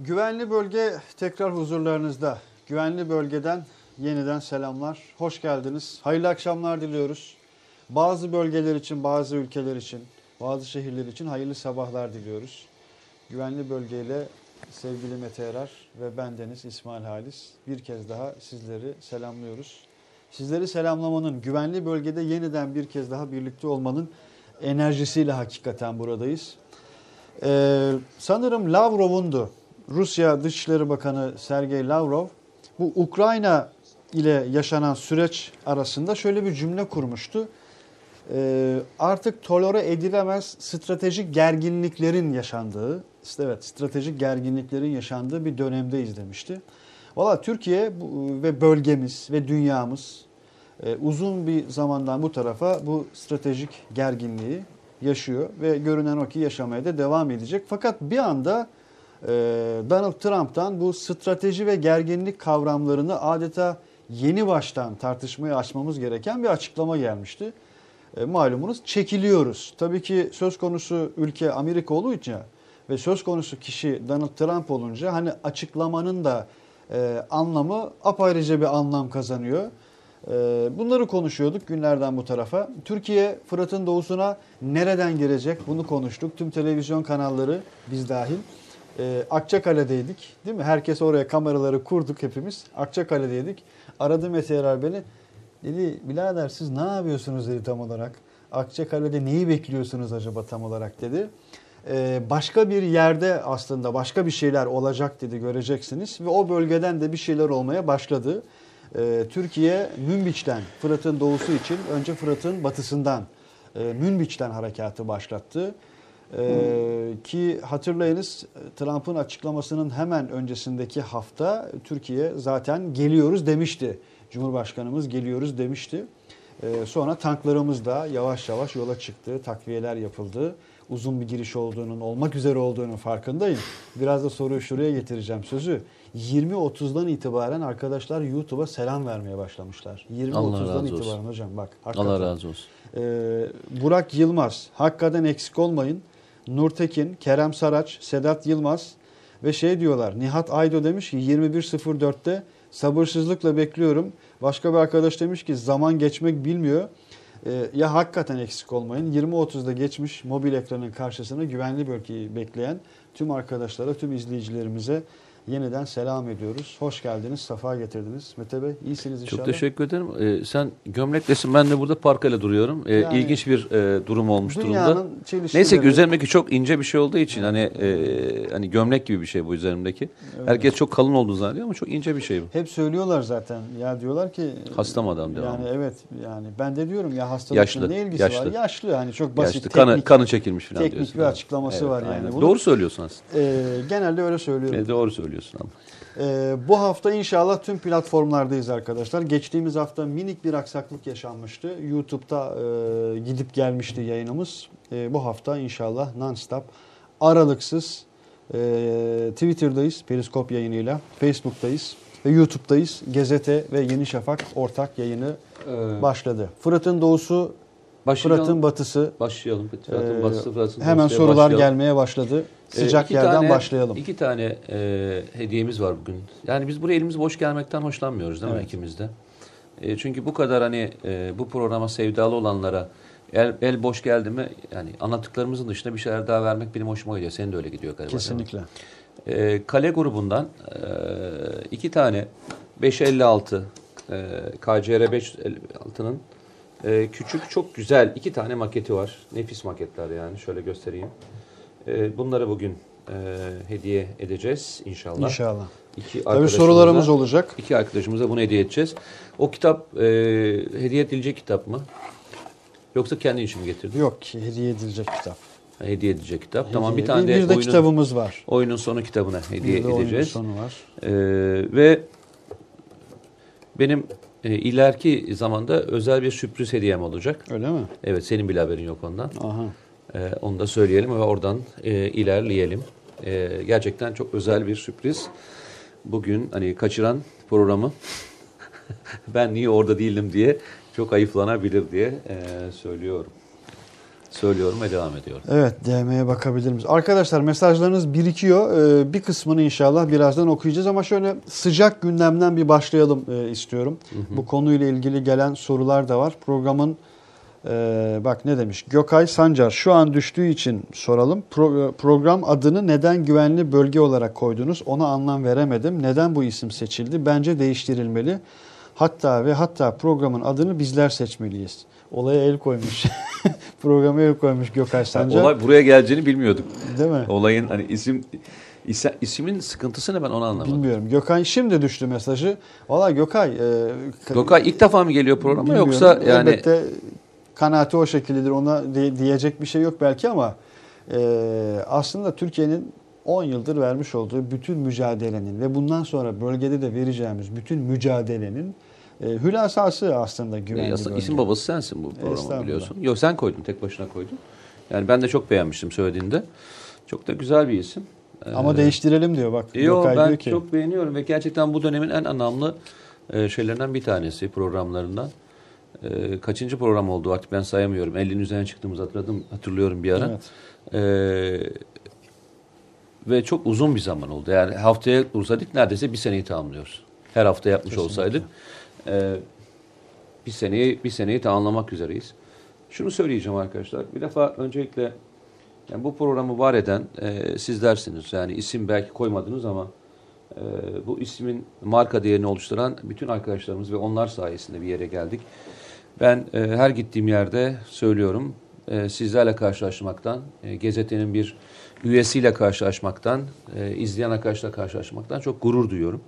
Güvenli bölge tekrar huzurlarınızda. Güvenli bölgeden yeniden selamlar. Hoş geldiniz. Hayırlı akşamlar diliyoruz. Bazı bölgeler için, bazı ülkeler için, bazı şehirler için hayırlı sabahlar diliyoruz. Güvenli bölgeyle sevgili Mete Erer ve bendeniz İsmail Halis bir kez daha sizleri selamlıyoruz. Sizleri selamlamanın, güvenli bölgede yeniden bir kez daha birlikte olmanın enerjisiyle hakikaten buradayız. Ee, sanırım Lavrov'undu. Rusya Dışişleri Bakanı Sergey Lavrov bu Ukrayna ile yaşanan süreç arasında şöyle bir cümle kurmuştu. Ee, artık tolere edilemez stratejik gerginliklerin yaşandığı, evet stratejik gerginliklerin yaşandığı bir dönemdeyiz demişti. Valla Türkiye ve bölgemiz ve dünyamız e, uzun bir zamandan bu tarafa bu stratejik gerginliği yaşıyor ve görünen o ki yaşamaya da devam edecek. Fakat bir anda e, Donald Trump'tan bu strateji ve gerginlik kavramlarını adeta yeni baştan tartışmaya açmamız gereken bir açıklama gelmişti. E, malumunuz çekiliyoruz. Tabii ki söz konusu ülke Amerika olunca ve söz konusu kişi Donald Trump olunca hani açıklamanın da e, anlamı apayrıca bir anlam kazanıyor. E, bunları konuşuyorduk günlerden bu tarafa. Türkiye Fırat'ın doğusuna nereden girecek bunu konuştuk. Tüm televizyon kanalları biz dahil. E, Akçakale'deydik değil mi? Herkes oraya kameraları kurduk hepimiz. Akçakale'deydik. Aradı Mete beni. Dedi birader siz ne yapıyorsunuz dedi tam olarak. Akçakale'de neyi bekliyorsunuz acaba tam olarak dedi. Ee, başka bir yerde aslında başka bir şeyler olacak dedi göreceksiniz. Ve o bölgeden de bir şeyler olmaya başladı. Ee, Türkiye Münbiç'ten Fırat'ın doğusu için önce Fırat'ın batısından e, Münbiç'ten harekatı başlattı. Ee, ki hatırlayınız Trump'ın açıklamasının hemen öncesindeki hafta Türkiye zaten geliyoruz demişti. Cumhurbaşkanımız geliyoruz demişti. Ee, sonra tanklarımız da yavaş yavaş yola çıktı. Takviyeler yapıldı. Uzun bir giriş olduğunun, olmak üzere olduğunun farkındayım. Biraz da soruyu şuraya getireceğim sözü. 20.30'dan itibaren arkadaşlar YouTube'a selam vermeye başlamışlar. 20.30'dan itibaren hocam bak. Hakikaten. Allah razı olsun. Ee, Burak Yılmaz, hakikaten eksik olmayın. Nurtekin, Kerem Saraç, Sedat Yılmaz ve şey diyorlar. Nihat Aydo demiş ki 21.04'te sabırsızlıkla bekliyorum. Başka bir arkadaş demiş ki zaman geçmek bilmiyor. Ee, ya hakikaten eksik olmayın. 20.30'da geçmiş mobil ekranın karşısına güvenli bölgeyi bekleyen tüm arkadaşlara, tüm izleyicilerimize yeniden selam ediyoruz. Hoş geldiniz, safa getirdiniz. Mete Bey iyisiniz inşallah. Çok teşekkür ederim. Ee, sen gömleklesin, ben de burada parkayla duruyorum. Ee, yani, İlginç bir e, durum olmuş durumda. Neyse ki üzerimdeki çok ince bir şey olduğu için hani e, hani gömlek gibi bir şey bu üzerimdeki. Evet. Herkes çok kalın olduğunu zannediyor ama çok ince bir şey bu. Hep söylüyorlar zaten. Ya diyorlar ki hasta mı adam devam. Yani evet yani ben de diyorum ya hastalıkla ne ilgisi yaşlı. var? Yaşlı hani çok basit yaşlı. Kanı, teknik, kanı çekilmiş falan teknik diyorsun. bir açıklaması evet, var yani. Aynen. Bunu, doğru söylüyorsun aslında. E, genelde öyle söylüyorum. E, doğru söylüyorsun ama. Ee, bu hafta inşallah tüm platformlardayız arkadaşlar. Geçtiğimiz hafta minik bir aksaklık yaşanmıştı. YouTube'da e, gidip gelmişti yayınımız. E, bu hafta inşallah non-stop, aralıksız e, Twitter'dayız Periskop yayınıyla, Facebook'tayız ve YouTube'dayız. Gezete ve Yeni Şafak ortak yayını ee, başladı. Fırat'ın doğusu Başlayalım. Fırat'ın batısı. Başlayalım. Fırat'ın batısı, Fırat'ın Hemen sorular başlayalım. gelmeye başladı. Sıcak ee, yerden tane, başlayalım. İki tane e, hediyemiz var bugün. Yani biz buraya elimiz boş gelmekten hoşlanmıyoruz değil evet. mi ikimiz de? E, çünkü bu kadar hani e, bu programa sevdalı olanlara el, el boş geldi mi yani anlattıklarımızın dışında bir şeyler daha vermek benim hoşuma gidiyor. Senin de öyle gidiyor galiba. Kesinlikle. E, Kale grubundan e, iki tane 556 e, KCR 556'nın ee, küçük çok güzel iki tane maketi var. Nefis maketler yani şöyle göstereyim. Ee, bunları bugün e, hediye edeceğiz inşallah. İnşallah. İki Tabii sorularımız olacak. İki arkadaşımıza bunu hediye edeceğiz. O kitap e, hediye edilecek kitap mı? Yoksa kendi için mi getirdin? Yok hediye edilecek kitap. hediye edilecek kitap. Hediye. Tamam bir tane de, bir de oyunun, kitabımız var. Oyunun sonu kitabına hediye bir de edeceğiz. Oyunun sonu var. Ee, ve benim e, ileriki zamanda özel bir sürpriz hediyem olacak. Öyle mi? Evet senin bile haberin yok ondan. Aha. E, onu da söyleyelim ve oradan e, ilerleyelim. E, gerçekten çok özel bir sürpriz. Bugün hani kaçıran programı ben niye orada değildim diye çok ayıflanabilir diye e, söylüyorum. söylüyorum ve devam ediyorum. Evet DM'ye bakabilir miyiz? Arkadaşlar mesajlarınız birikiyor. Ee, bir kısmını inşallah birazdan okuyacağız ama şöyle sıcak gündemden bir başlayalım e, istiyorum. Bu konuyla ilgili gelen sorular da var. Programın e, bak ne demiş? Gökay Sancar şu an düştüğü için soralım. Pro- program adını neden güvenli bölge olarak koydunuz? Ona anlam veremedim. Neden bu isim seçildi? Bence değiştirilmeli. Hatta ve hatta programın adını bizler seçmeliyiz. Olaya el koymuş. Programa el koymuş Gökay Sancar. Olay buraya geleceğini bilmiyorduk. Değil mi? Olayın hani isim ismin sıkıntısı ne ben onu anlamadım. Bilmiyorum. Gökay şimdi düştü mesajı. Valla Gökay. E, Gökay ilk defa mı geliyor programa bilmiyorum. yoksa yani Elbette kanaati o şekildedir. Ona diyecek bir şey yok belki ama e, aslında Türkiye'nin 10 yıldır vermiş olduğu bütün mücadelenin ve bundan sonra bölgede de vereceğimiz bütün mücadelenin e, hülasası aslında güvenli aslında bölge. isim babası sensin bu programı biliyorsun. Yok sen koydun tek başına koydun. Yani ben de çok beğenmiştim söylediğinde. Çok da güzel bir isim. Ama Ee, değiştirelim diyor bak. Yok ben diyor ki. çok beğeniyorum ve gerçekten bu dönemin en anlamlı e, şeylerinden bir tanesi programlarından. E, kaçıncı program oldu artık ben sayamıyorum. 50'nin üzerine çıktığımızı hatırladım, hatırlıyorum bir ara. Evet. E, ve çok uzun bir zaman oldu. Yani haftaya dursaydık neredeyse bir seneyi tamamlıyoruz. Her hafta yapmış Kesinlikle. olsaydık. E, bir seneyi bir seneyi tamamlamak üzereyiz. Şunu söyleyeceğim arkadaşlar. Bir defa öncelikle yani bu programı var eden e, sizlersiniz. Yani isim belki koymadınız ama e, bu ismin marka değerini oluşturan bütün arkadaşlarımız ve onlar sayesinde bir yere geldik. Ben e, her gittiğim yerde söylüyorum e, sizlerle karşılaşmaktan, e, gazetenin bir üyesiyle karşılaşmaktan, e, izleyen arkadaşla karşılaşmaktan çok gurur duyuyorum.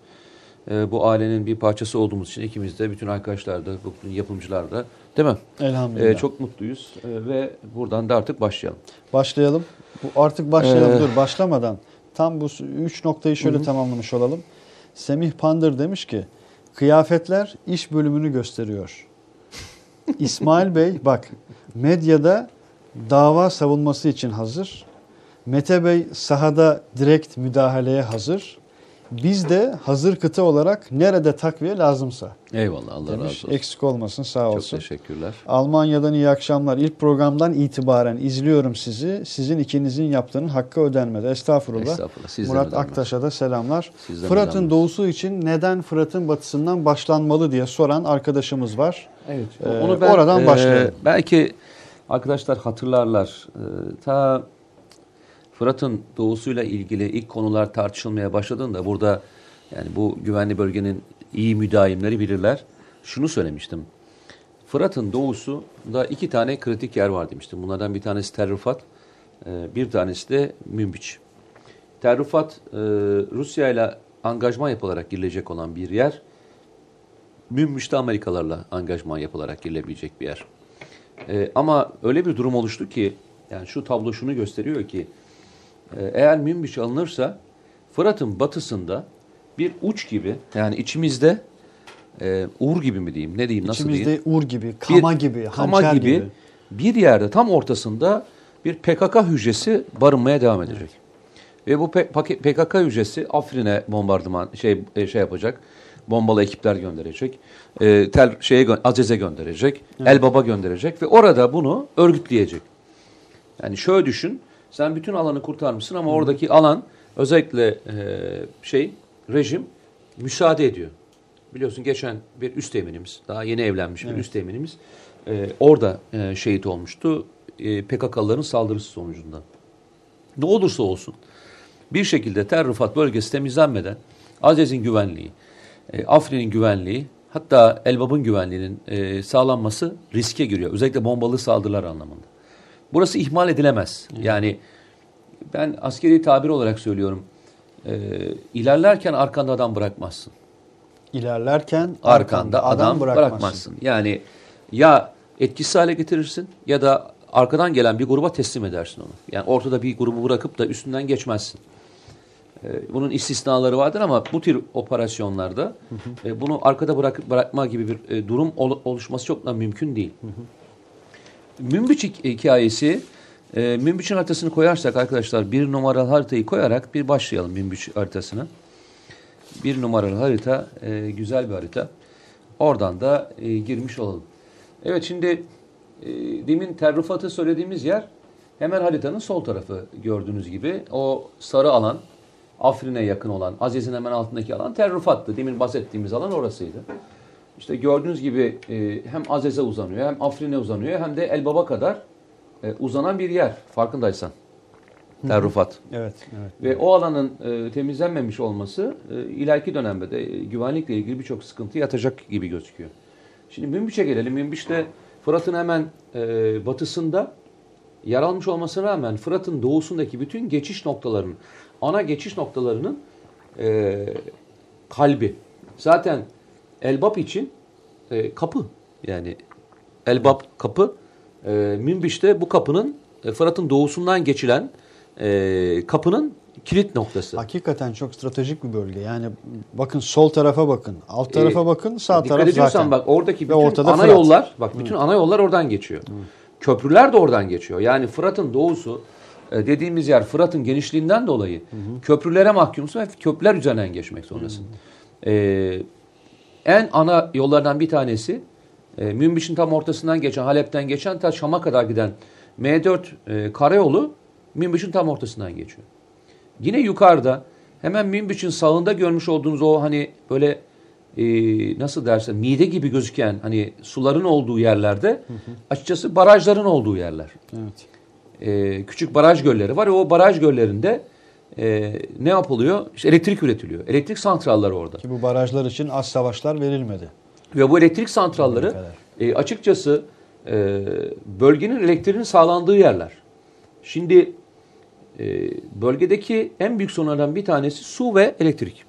E, bu ailenin bir parçası olduğumuz için ikimiz de, bütün arkadaşlar da, bütün yapımcılar da değil mi? Elhamdülillah. E, çok mutluyuz e, ve buradan da artık başlayalım. Başlayalım. Bu artık başlayalım. Ee, Dur başlamadan. Tam bu üç noktayı şöyle tamamlamış olalım. Semih Pandır demiş ki kıyafetler iş bölümünü gösteriyor. İsmail Bey bak medyada dava savunması için hazır. Mete Bey sahada direkt müdahaleye hazır. Biz de hazır kıta olarak nerede takviye lazımsa Eyvallah Allah demiş. razı olsun. Eksik olmasın sağ Çok olsun. teşekkürler. Almanya'dan iyi akşamlar. İlk programdan itibaren izliyorum sizi. Sizin ikinizin yaptığının hakkı ödenmedi. Estağfurullah. Estağfurullah. Sizden Murat. Aktaş'a da selamlar. Fırat'ın doğusu için neden Fırat'ın batısından başlanmalı diye soran arkadaşımız var. Evet. Ee, onu ben, oradan e, başlayalım. belki arkadaşlar hatırlarlar. E, ta Fırat'ın doğusuyla ilgili ilk konular tartışılmaya başladığında burada yani bu güvenli bölgenin iyi müdahimleri bilirler. Şunu söylemiştim. Fırat'ın doğusunda iki tane kritik yer var demiştim. Bunlardan bir tanesi Tel Rifat, e, bir tanesi de Münbiç. Tel Rifat, e, Rusya ile angajman yapılarak girilecek olan bir yer. Münbiş'te Amerikalarla angajman yapılarak girilebilecek bir yer. Ee, ama öyle bir durum oluştu ki, yani şu tablo şunu gösteriyor ki, e, eğer Münbiş alınırsa, Fırat'ın batısında bir uç gibi, yani içimizde e, Uğur gibi mi diyeyim, ne diyeyim, nasıl diyeyim? İçimizde Ur gibi, Kama Bir- gibi, Kama Hançer gibi, gibi. bir yerde tam ortasında bir PKK hücresi barınmaya devam edecek. Ve bu PKK hücresi Afrin'e bombardıman şey e, şey yapacak. Bombalı ekipler gönderecek. E, tel şeye Azez'e gönderecek. Elbaba gönderecek ve orada bunu örgütleyecek. Yani şöyle düşün. Sen bütün alanı kurtarmışsın ama oradaki alan özellikle e, şey rejim müsaade ediyor. Biliyorsun geçen bir üst eminimiz, daha yeni evlenmiş bir üst eminimiz e, orada e, şehit olmuştu. E, PKK'ların saldırısı sonucunda. Ne olursa olsun bir şekilde Tel Rifat bölgesi temizlenmeden Azez'in güvenliği, e, Afrin'in güvenliği, hatta Elbap'ın güvenliğinin e, sağlanması riske giriyor. Özellikle bombalı saldırılar anlamında. Burası ihmal edilemez. Yani ben askeri tabir olarak söylüyorum. E, ilerlerken arkanda adam bırakmazsın. İlerlerken Arkanda adam, bırakmazsın. bırakmazsın. Yani ya etkisiz hale getirirsin ya da arkadan gelen bir gruba teslim edersin onu. Yani ortada bir grubu bırakıp da üstünden geçmezsin. Ee, bunun istisnaları vardır ama bu tür operasyonlarda e, bunu arkada bırakıp bırakma gibi bir e, durum ol- oluşması çok da mümkün değil. Münbiç hik- hikayesi e, Münbiç'in haritasını koyarsak arkadaşlar bir numaralı haritayı koyarak bir başlayalım Münbiç haritasına. Bir numaralı harita e, güzel bir harita. Oradan da e, girmiş olalım. Evet şimdi e, demin Terrifat'ı söylediğimiz yer hemen haritanın sol tarafı gördüğünüz gibi. O sarı alan Afrin'e yakın olan, Aziz'in hemen altındaki alan Terrifat'tı. Demin bahsettiğimiz alan orasıydı. İşte gördüğünüz gibi e, hem Azez'e uzanıyor, hem Afrin'e uzanıyor, hem de Elbab'a kadar e, uzanan bir yer farkındaysan. Terrifat. Evet, evet. Ve o alanın e, temizlenmemiş olması e, ileriki dönemde de e, güvenlikle ilgili birçok sıkıntı yatacak gibi gözüküyor. Şimdi Münbiç'e gelelim. Münbiç de Fırat'ın hemen e, batısında yer almış olmasına rağmen Fırat'ın doğusundaki bütün geçiş noktalarının, ana geçiş noktalarının e, kalbi. Zaten Elbap için e, kapı. Yani Elbap kapı. E, Münbiç de bu kapının e, Fırat'ın doğusundan geçilen e, kapının kilit noktası. Hakikaten çok stratejik bir bölge. Yani bakın sol tarafa bakın, alt tarafa Ee, bakın, sağ Dikkat taraf ediyorsan zaten. bak oradaki Ve bütün ortada ana Fırat. yollar, bak bütün ana yollar oradan geçiyor. Köprüler de oradan geçiyor. Yani Fırat'ın doğusu e, dediğimiz yer Fırat'ın genişliğinden dolayı köprülere mahkumsun ve köprüler üzerinden geçmek zorundasın. Ee, en ana yollardan bir tanesi e, Münbiş'in tam ortasından geçen, Halep'ten geçen ta Şam'a kadar giden M4 e, karayolu Münbiş'in tam ortasından geçiyor. Yine yukarıda hemen Münbiç'in sağında görmüş olduğunuz o hani böyle e, nasıl dersen mide gibi gözüken hani suların olduğu yerlerde açıkçası barajların olduğu yerler. Evet. E, küçük baraj gölleri var. O baraj göllerinde e, ne yapılıyor? İşte elektrik üretiliyor. Elektrik santralları orada. Ki bu barajlar için az savaşlar verilmedi. Ve bu elektrik santralları e, açıkçası e, bölgenin elektriğinin sağlandığı yerler. Şimdi e, bölgedeki en büyük sorunlardan bir tanesi su ve elektrik.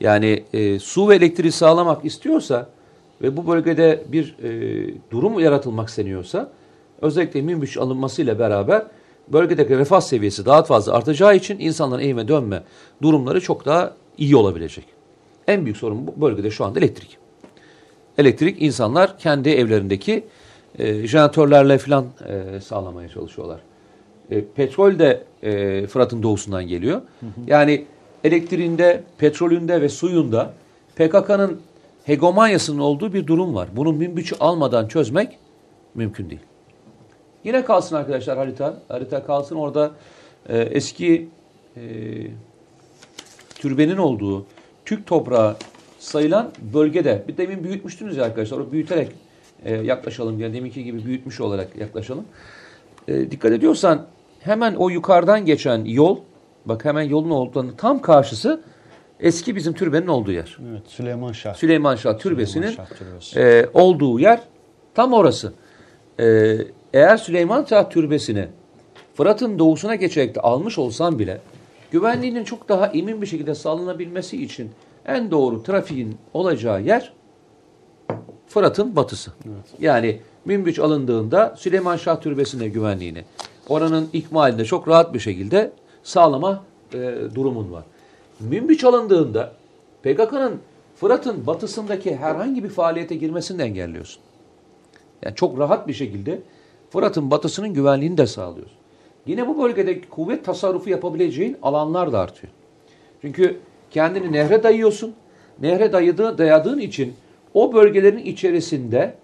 Yani e, su ve elektriği sağlamak istiyorsa ve bu bölgede bir e, durum yaratılmak isteniyorsa özellikle Münbiç alınmasıyla beraber bölgedeki refah seviyesi daha fazla artacağı için insanların evime dönme durumları çok daha iyi olabilecek. En büyük sorun bu bölgede şu anda elektrik. Elektrik insanlar kendi evlerindeki e, jeneratörlerle falan e, sağlamaya çalışıyorlar. E, petrol de e, Fırat'ın doğusundan geliyor. Yani elektriğinde, petrolünde ve suyunda PKK'nın hegemonyasının olduğu bir durum var. Bunun münbiçi almadan çözmek mümkün değil. Yine kalsın arkadaşlar harita. Harita kalsın orada e, eski e, türbenin olduğu Türk toprağı sayılan bölgede. Bir demin büyütmüştünüz ya arkadaşlar. O büyüterek e, yaklaşalım diye. Deminki gibi büyütmüş olarak yaklaşalım. E, dikkat ediyorsan hemen o yukarıdan geçen yol bak hemen yolun olduğunun tam karşısı eski bizim türbenin olduğu yer. Evet, Süleyman Şah. Süleyman Şah Türbesi'nin Süleyman Şah Türbesi. e, olduğu yer tam orası. E, eğer Süleyman Şah Türbesi'ni Fırat'ın doğusuna geçerek de almış olsam bile güvenliğinin çok daha emin bir şekilde sağlanabilmesi için en doğru trafiğin olacağı yer Fırat'ın batısı. Yani Münbiç alındığında Süleyman Şah Türbesi'ne güvenliğini oranın ikmalinde çok rahat bir şekilde sağlama e, durumun var. Münbiç alındığında PKK'nın Fırat'ın batısındaki herhangi bir faaliyete girmesini de engelliyorsun. Yani çok rahat bir şekilde Fırat'ın batısının güvenliğini de sağlıyorsun. Yine bu bölgede kuvvet tasarrufu yapabileceğin alanlar da artıyor. Çünkü kendini nehre dayıyorsun. Nehre dayadığı, dayadığın için o bölgelerin içerisinde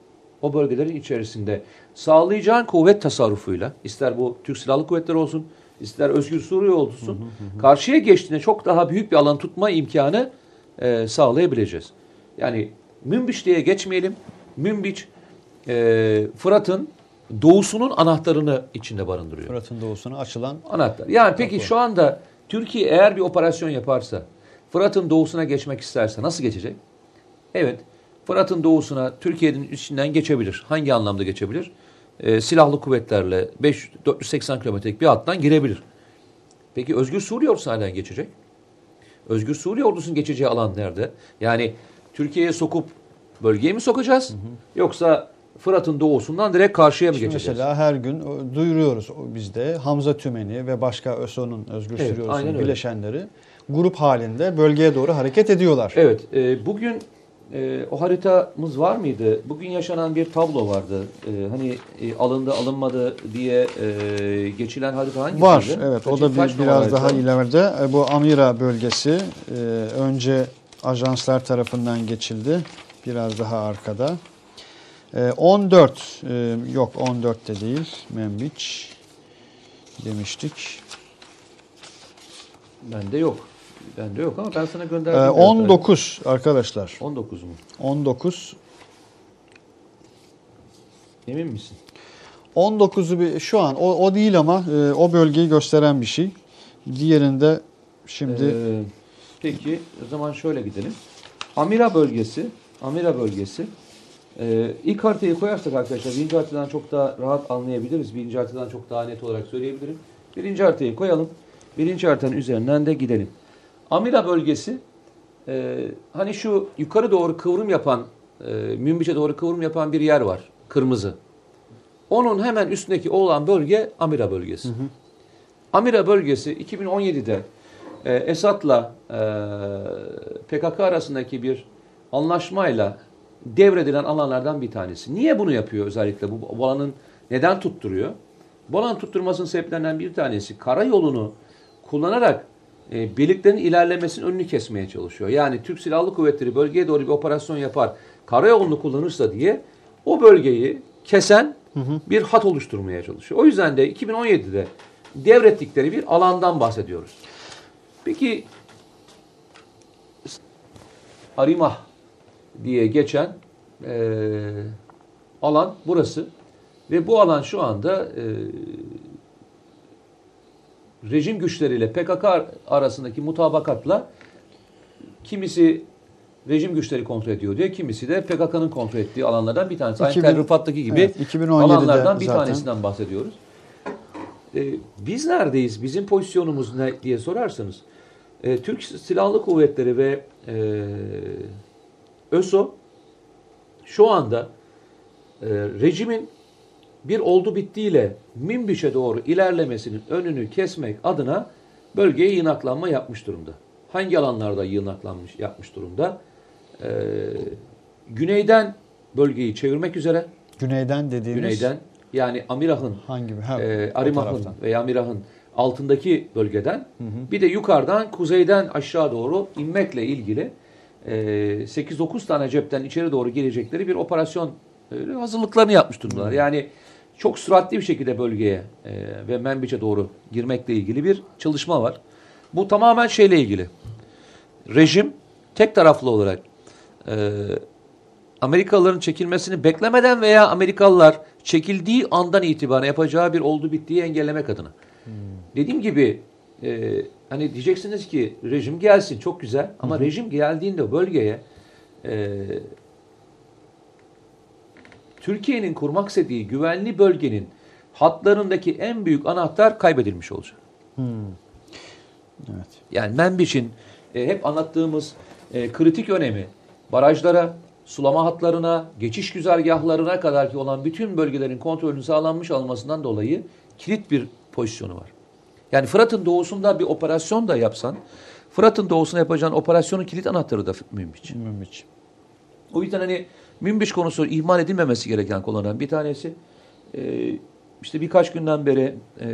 o bölgelerin içerisinde sağlayacağın kuvvet tasarrufuyla ister bu Türk Silahlı Kuvvetleri olsun ister Özgür Suriye olsun karşıya geçtiğinde çok daha büyük bir alan tutma imkanı e, sağlayabileceğiz. Yani Münbiç diye geçmeyelim. Münbiç e, Fırat'ın doğusunun anahtarını içinde barındırıyor. Fırat'ın doğusuna açılan Anahtar. Yani peki şu anda Türkiye eğer bir operasyon yaparsa, Fırat'ın doğusuna geçmek isterse nasıl geçecek? Evet, Fırat'ın doğusuna Türkiye'nin içinden geçebilir. Hangi anlamda geçebilir? Ee, silahlı kuvvetlerle 5 480 kilometrelik bir hattan girebilir. Peki Özgür Suriye ordusu nereden geçecek? Özgür Suriye ordusunun geçeceği alan nerede? Yani Türkiye'ye sokup bölgeye mi sokacağız? Yoksa Fırat'ın doğusundan direkt karşıya mı Şimdi geçeceğiz? Mesela her gün o, duyuruyoruz o bizde Hamza Tümeni ve başka ÖSO'nun Özgür Evet, öyle. bileşenleri grup halinde bölgeye doğru hareket ediyorlar. Evet, e, bugün e, o haritamız var mıydı? Bugün yaşanan bir tablo vardı. E, hani e, alındı alınmadı diye e, geçilen harita hangisiydi? Var evet o Kaçın- da bir, biraz daha harita? ileride. E, Bu Amira bölgesi e, önce ajanslar tarafından geçildi. Biraz daha arkada. Ee, 14 e, yok 14 de değil Membiç demiştik. Bende yok. Bende yok ama ben sana Ee, gönderdim. 19 arkadaşlar. 19 mu? 19 Emin misin? 19'u bir şu an o, o değil ama e, o bölgeyi gösteren bir şey. Diğerinde şimdi Ee, peki o zaman şöyle gidelim. Amira bölgesi, Amira bölgesi. Ee, ilk haritayı koyarsak arkadaşlar birinci haritadan çok daha rahat anlayabiliriz. Birinci haritadan çok daha net olarak söyleyebilirim. Birinci haritayı koyalım. Birinci haritanın üzerinden de gidelim. Amira bölgesi e, hani şu yukarı doğru kıvrım yapan, e, Münbiç'e doğru kıvrım yapan bir yer var. Kırmızı. Onun hemen üstündeki olan bölge Amira bölgesi. Amira bölgesi 2017'de e, Esad'la e, PKK arasındaki bir anlaşmayla devredilen alanlardan bir tanesi. Niye bunu yapıyor özellikle? Bu, bu alanın neden tutturuyor? Bu alanın tutturmasının sebeplerinden bir tanesi karayolunu kullanarak e, birliklerin ilerlemesinin önünü kesmeye çalışıyor. Yani Türk Silahlı Kuvvetleri bölgeye doğru bir operasyon yapar, karayolunu kullanırsa diye o bölgeyi kesen bir hat oluşturmaya çalışıyor. O yüzden de 2017'de devrettikleri bir alandan bahsediyoruz. Peki Arimah diye geçen eee, alan burası ve bu alan şu anda eee, rejim güçleriyle PKK arasındaki mutabakatla kimisi rejim güçleri kontrol ediyor diyor. Kimisi de PKK'nın kontrol ettiği alanlardan bir tanesi. Aynı 2000 Tel Rifat'taki gibi Evet, 2017'de alanlardan bir zaten. tanesinden bahsediyoruz. Ee, biz neredeyiz? Bizim pozisyonumuz ne diye sorarsanız. e, Türk Silahlı Kuvvetleri ve e, ÖSO şu anda e, rejimin bir oldu bittiyle Minbiş'e doğru ilerlemesinin önünü kesmek adına bölgeye yığınaklanma yapmış durumda. Hangi alanlarda yığınaklanmış yapmış durumda? E, güneyden bölgeyi çevirmek üzere. güneyden dediğimiz Güneyden yani Amirah'ın hangi ha, e, Arimah'ın veya Amirah'ın altındaki bölgeden bir de yukarıdan kuzeyden aşağı doğru inmekle ilgili 8-9 tane cepten içeri doğru gelecekleri bir operasyon hazırlıklarını yapmış durumdalar. Yani çok süratli bir şekilde bölgeye e, ve Menbiç'e doğru girmekle ilgili bir çalışma var. Bu tamamen şeyle ilgili. Rejim tek taraflı olarak e, Amerikalıların çekilmesini beklemeden veya Amerikalılar çekildiği andan itibaren yapacağı bir oldu bittiği engellemek adına. Dediğim gibi e, hani diyeceksiniz ki rejim gelsin çok güzel ama rejim geldiğinde bölgeye e, Türkiye'nin kurmak istediği güvenli bölgenin hatlarındaki en büyük anahtar kaybedilmiş olacak. Evet. Yani Menbiç'in e, hep anlattığımız e, kritik önemi barajlara, sulama hatlarına, geçiş güzergahlarına kadar ki olan bütün bölgelerin kontrolünün sağlanmış olmasından dolayı kilit bir pozisyonu var. Yani Fırat'ın doğusunda bir operasyon da yapsan, Fırat'ın doğusuna yapacağın operasyonun kilit anahtarı da Münbiç. Münbiç. O yüzden hani Münbiş konusu ihmal edilmemesi gereken konulardan bir tanesi. Ee, işte birkaç günden beri e,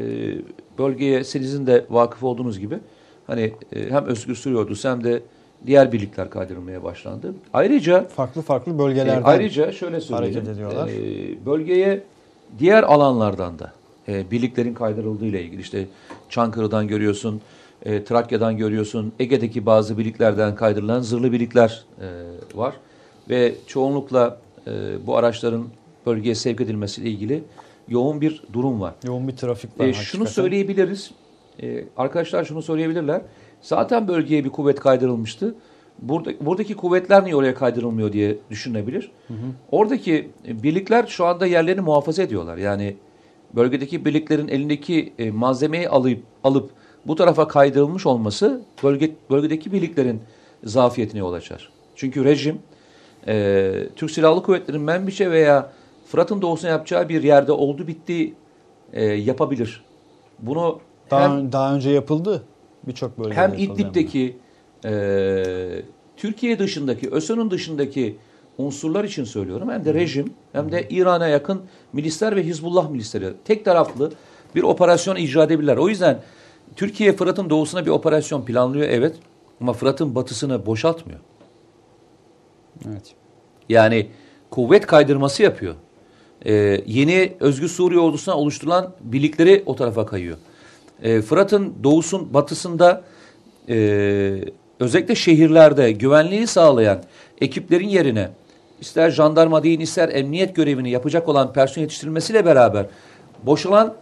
bölgeye sizin de vakıf olduğunuz gibi hani e, hem Özgür Suriye Ordusu hem de diğer birlikler kaydırılmaya başlandı. Ayrıca Farklı farklı e, bölgelerden ayrıca şöyle söyleyeyim. hareket ediyorlar. e, bölgeye diğer alanlardan da e, birliklerin kaydırıldığı ile ilgili işte Çankırı'dan görüyorsun, e, Trakya'dan görüyorsun, Ege'deki bazı birliklerden kaydırılan zırhlı birlikler e, var ve çoğunlukla e, bu araçların bölgeye sevk edilmesiyle ilgili yoğun bir durum var. yoğun bir trafik var. E, şunu söyleyebiliriz. E, arkadaşlar şunu söyleyebilirler. Zaten bölgeye bir kuvvet kaydırılmıştı. Burada, buradaki kuvvetler niye oraya kaydırılmıyor diye düşünebilir. Oradaki e, birlikler şu anda yerlerini muhafaza ediyorlar. Yani bölgedeki birliklerin elindeki e, malzemeyi alıp alıp bu tarafa kaydırılmış olması bölge, bölgedeki birliklerin zafiyetine yol açar. Çünkü rejim e, Türk Silahlı Kuvvetleri'nin Menbiç'e veya Fırat'ın doğusuna yapacağı bir yerde oldu bitti e, yapabilir. Bunu daha, hem, daha önce yapıldı. Birçok bölgede hem İdlib'deki e, Türkiye dışındaki, ÖSO'nun dışındaki unsurlar için söylüyorum. Hem de rejim hem de İran'a yakın milisler ve Hizbullah milisleri tek taraflı bir operasyon icra edebilirler. O yüzden Türkiye Fırat'ın doğusuna bir operasyon planlıyor evet ama Fırat'ın batısını boşaltmıyor. Evet. Yani kuvvet kaydırması yapıyor. E, yeni Özgür Suriye ordusuna oluşturulan birlikleri o tarafa kayıyor. E, Fırat'ın doğusun batısında e, özellikle şehirlerde güvenliği sağlayan ekiplerin yerine ister jandarma değil ister emniyet görevini yapacak olan personel yetiştirilmesiyle beraber boşalan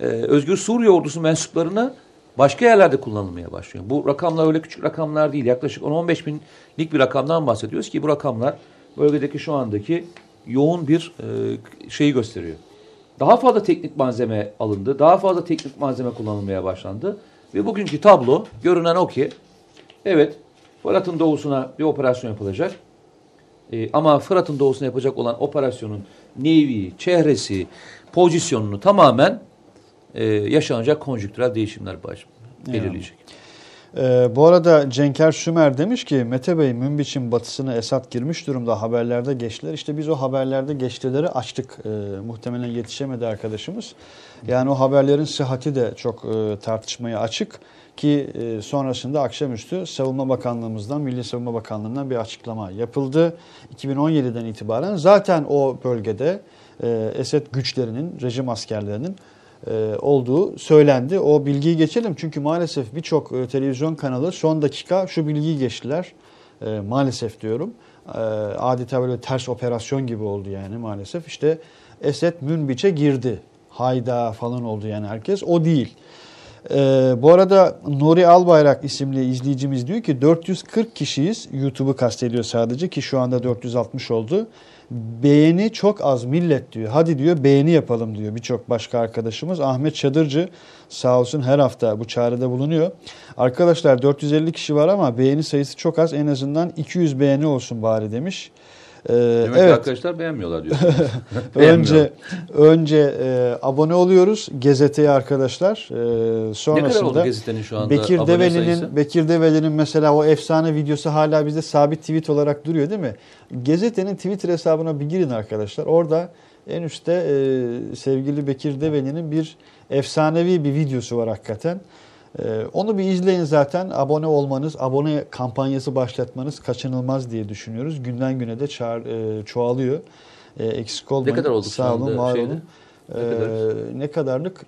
e, Özgür Suriye ordusu mensuplarını başka yerlerde kullanılmaya başlıyor. Bu rakamlar öyle küçük rakamlar değil. Yaklaşık 10-15 binlik bir rakamdan bahsediyoruz ki bu rakamlar bölgedeki şu andaki yoğun bir e, şeyi gösteriyor. Daha fazla teknik malzeme alındı. Daha fazla teknik malzeme kullanılmaya başlandı. Ve bugünkü tablo görünen o ki evet Fırat'ın doğusuna bir operasyon yapılacak. E, ama Fırat'ın doğusuna yapacak olan operasyonun nevi, çehresi, pozisyonunu tamamen e, yaşanacak konjüktürel değişimler baş, belirleyecek. Ee, bu arada Cenker Sümer demiş ki Mete Bey Münbiç'in batısına Esat girmiş durumda haberlerde geçtiler. İşte biz o haberlerde geçtileri açtık. Ee, muhtemelen yetişemedi arkadaşımız. Yani o haberlerin sıhhati de çok e, tartışmaya açık ki e, sonrasında akşamüstü Savunma Bakanlığımızdan, Milli Savunma Bakanlığı'ndan bir açıklama yapıldı. 2017'den itibaren zaten o bölgede e, Esed güçlerinin, rejim askerlerinin e, olduğu söylendi. O bilgiyi geçelim çünkü maalesef birçok e, televizyon kanalı son dakika şu bilgiyi geçtiler. Maalesef diyorum. Adeta böyle ters operasyon gibi oldu yani maalesef. İşte Esed Münbiç'e girdi. Hayda falan oldu yani herkes. O değil. Ee, bu arada Nuri Albayrak isimli izleyicimiz diyor ki 440 kişiyiz. YouTube'u kastediyor sadece ki şu anda 460 oldu. Beğeni çok az millet diyor. Hadi diyor beğeni yapalım diyor birçok başka arkadaşımız. Ahmet Çadırcı sağ olsun her hafta bu çağrıda bulunuyor. Arkadaşlar 450 kişi var ama beğeni sayısı çok az. En azından 200 beğeni olsun bari demiş. Ee, Demek evet. arkadaşlar beğenmiyorlar diyor. Önce önce e, abone oluyoruz Gezete'ye arkadaşlar. E, ne kadar oldu sonrasında gazetenin şu anda Bekir Develi'nin? Bekir Develi'nin mesela o efsane videosu hala bizde sabit tweet olarak duruyor değil mi? Gezete'nin Twitter hesabına bir girin arkadaşlar. Orada en üstte e, sevgili Bekir Develi'nin bir efsanevi bir videosu var hakikaten. E, onu bir izleyin zaten. Abone olmanız, abone kampanyası başlatmanız kaçınılmaz diye düşünüyoruz. Günden güne de çağır, e, çoğalıyor. E, eksik olmayın. kadar olduk şu Sağ olun, var şeyde? olun. Ne E, kadar? ne kadarlık?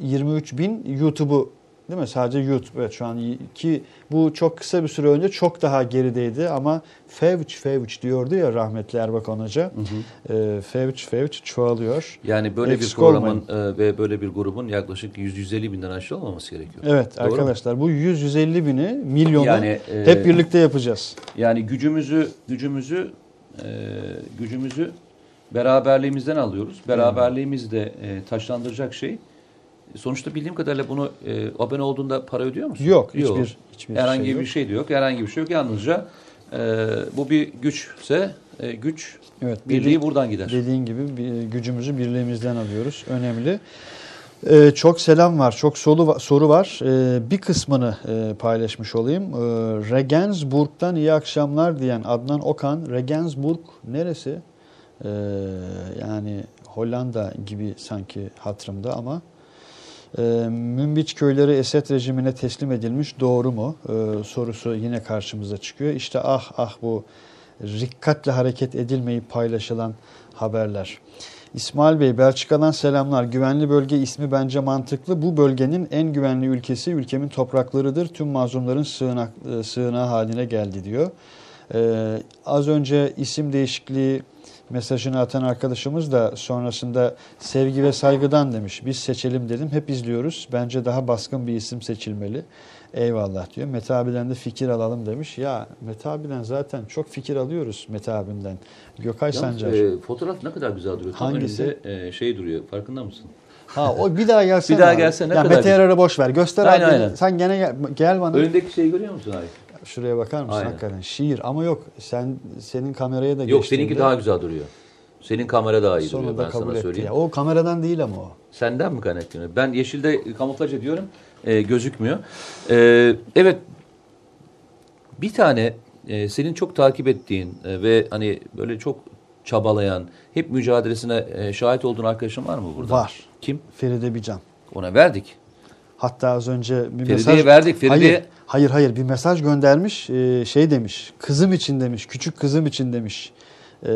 23 bin YouTube'u değil mi? Sadece YouTube. Evet şu an ki bu çok kısa bir süre önce çok daha gerideydi ama fevç fevç diyordu ya rahmetli Erbakan Hoca. E, fevç fevç çoğalıyor. Yani böyle Eksik bir programın e, ve böyle bir grubun yaklaşık 100-150 binden aşağı olmaması gerekiyor. Evet Doğru mu? arkadaşlar bu 100-150 bini milyonu Yani, e, hep birlikte yapacağız. Yani gücümüzü gücümüzü e, gücümüzü beraberliğimizden alıyoruz. Beraberliğimizi de e, taşlandıracak şey. Sonuçta bildiğim kadarıyla bunu e, abone olduğunda para ödüyor musun? Yok, hiçbir- hiçbir herhangi şey yok. bir şey de yok. Herhangi bir şey yok. Yalnızca e, bu bir güçse e, güç Evet, birliği birlik- buradan gider. Dediğin gibi bir- gücümüzü birliğimizden alıyoruz. Önemli. Ee, çok selam var, çok soru, soru var. Ee, bir kısmını e, paylaşmış olayım. Ee, Regensburg'dan iyi akşamlar diyen Adnan Okan. Regensburg neresi? Ee, yani Hollanda gibi sanki hatırımda ama e, Münbiç köyleri Esed rejimine teslim edilmiş doğru mu? Ee, sorusu yine karşımıza çıkıyor. İşte ah ah bu rikkatle hareket edilmeyip paylaşılan haberler. İsmail Bey, Belçika'dan selamlar. Güvenli bölge ismi bence mantıklı. Bu bölgenin en güvenli ülkesi ülkemin topraklarıdır. Tüm mazlumların sığınak, e, sığınağı haline geldi diyor. Ee, az önce isim değişikliği mesajını atan arkadaşımız da sonrasında sevgi ve saygıdan demiş. Biz seçelim dedim. Hep izliyoruz. Bence daha baskın bir isim seçilmeli. Eyvallah diyor. Mete abiden de fikir alalım demiş. Ya Mete abiden zaten çok fikir alıyoruz Mete abinden. Gökay Yalnız, Sancar. e, fotoğraf ne kadar güzel duruyor. Tam Hangisi? önünde e, şey duruyor. Farkında mısın? Ha o bir daha gelsene. Bir daha gelsene, ne Ya kadar Mete. Yarar'ı boş ver. Göster Aynen, abi. aynen. Sen gene gel, gel bana. Önündeki şeyi görüyor musun abi? Şuraya bakar mısın Aynen. hakikaten? Şiir ama yok. Sen senin kameraya da Yok seninki daha güzel duruyor. Senin kamera daha iyi duruyor ben kabul sana etti. söyleyeyim. Ya. O kameradan değil ama o. Senden mi kaynaklanıyor? Ben yeşilde kamuflaj ediyorum. e, gözükmüyor. E, evet. Bir tane e, senin çok takip ettiğin e, ve hani böyle çok çabalayan, hep mücadelesine e, şahit olduğun arkadaşın var mı burada? Var. Kim? Feride Bican. Ona verdik. Hatta az önce bir Feride'ye mesaj... verdik, Feride'ye- Hayır, hayır, hayır. Bir mesaj göndermiş. Ee, şey demiş. Kızım için demiş. Küçük kızım için demiş. Ee,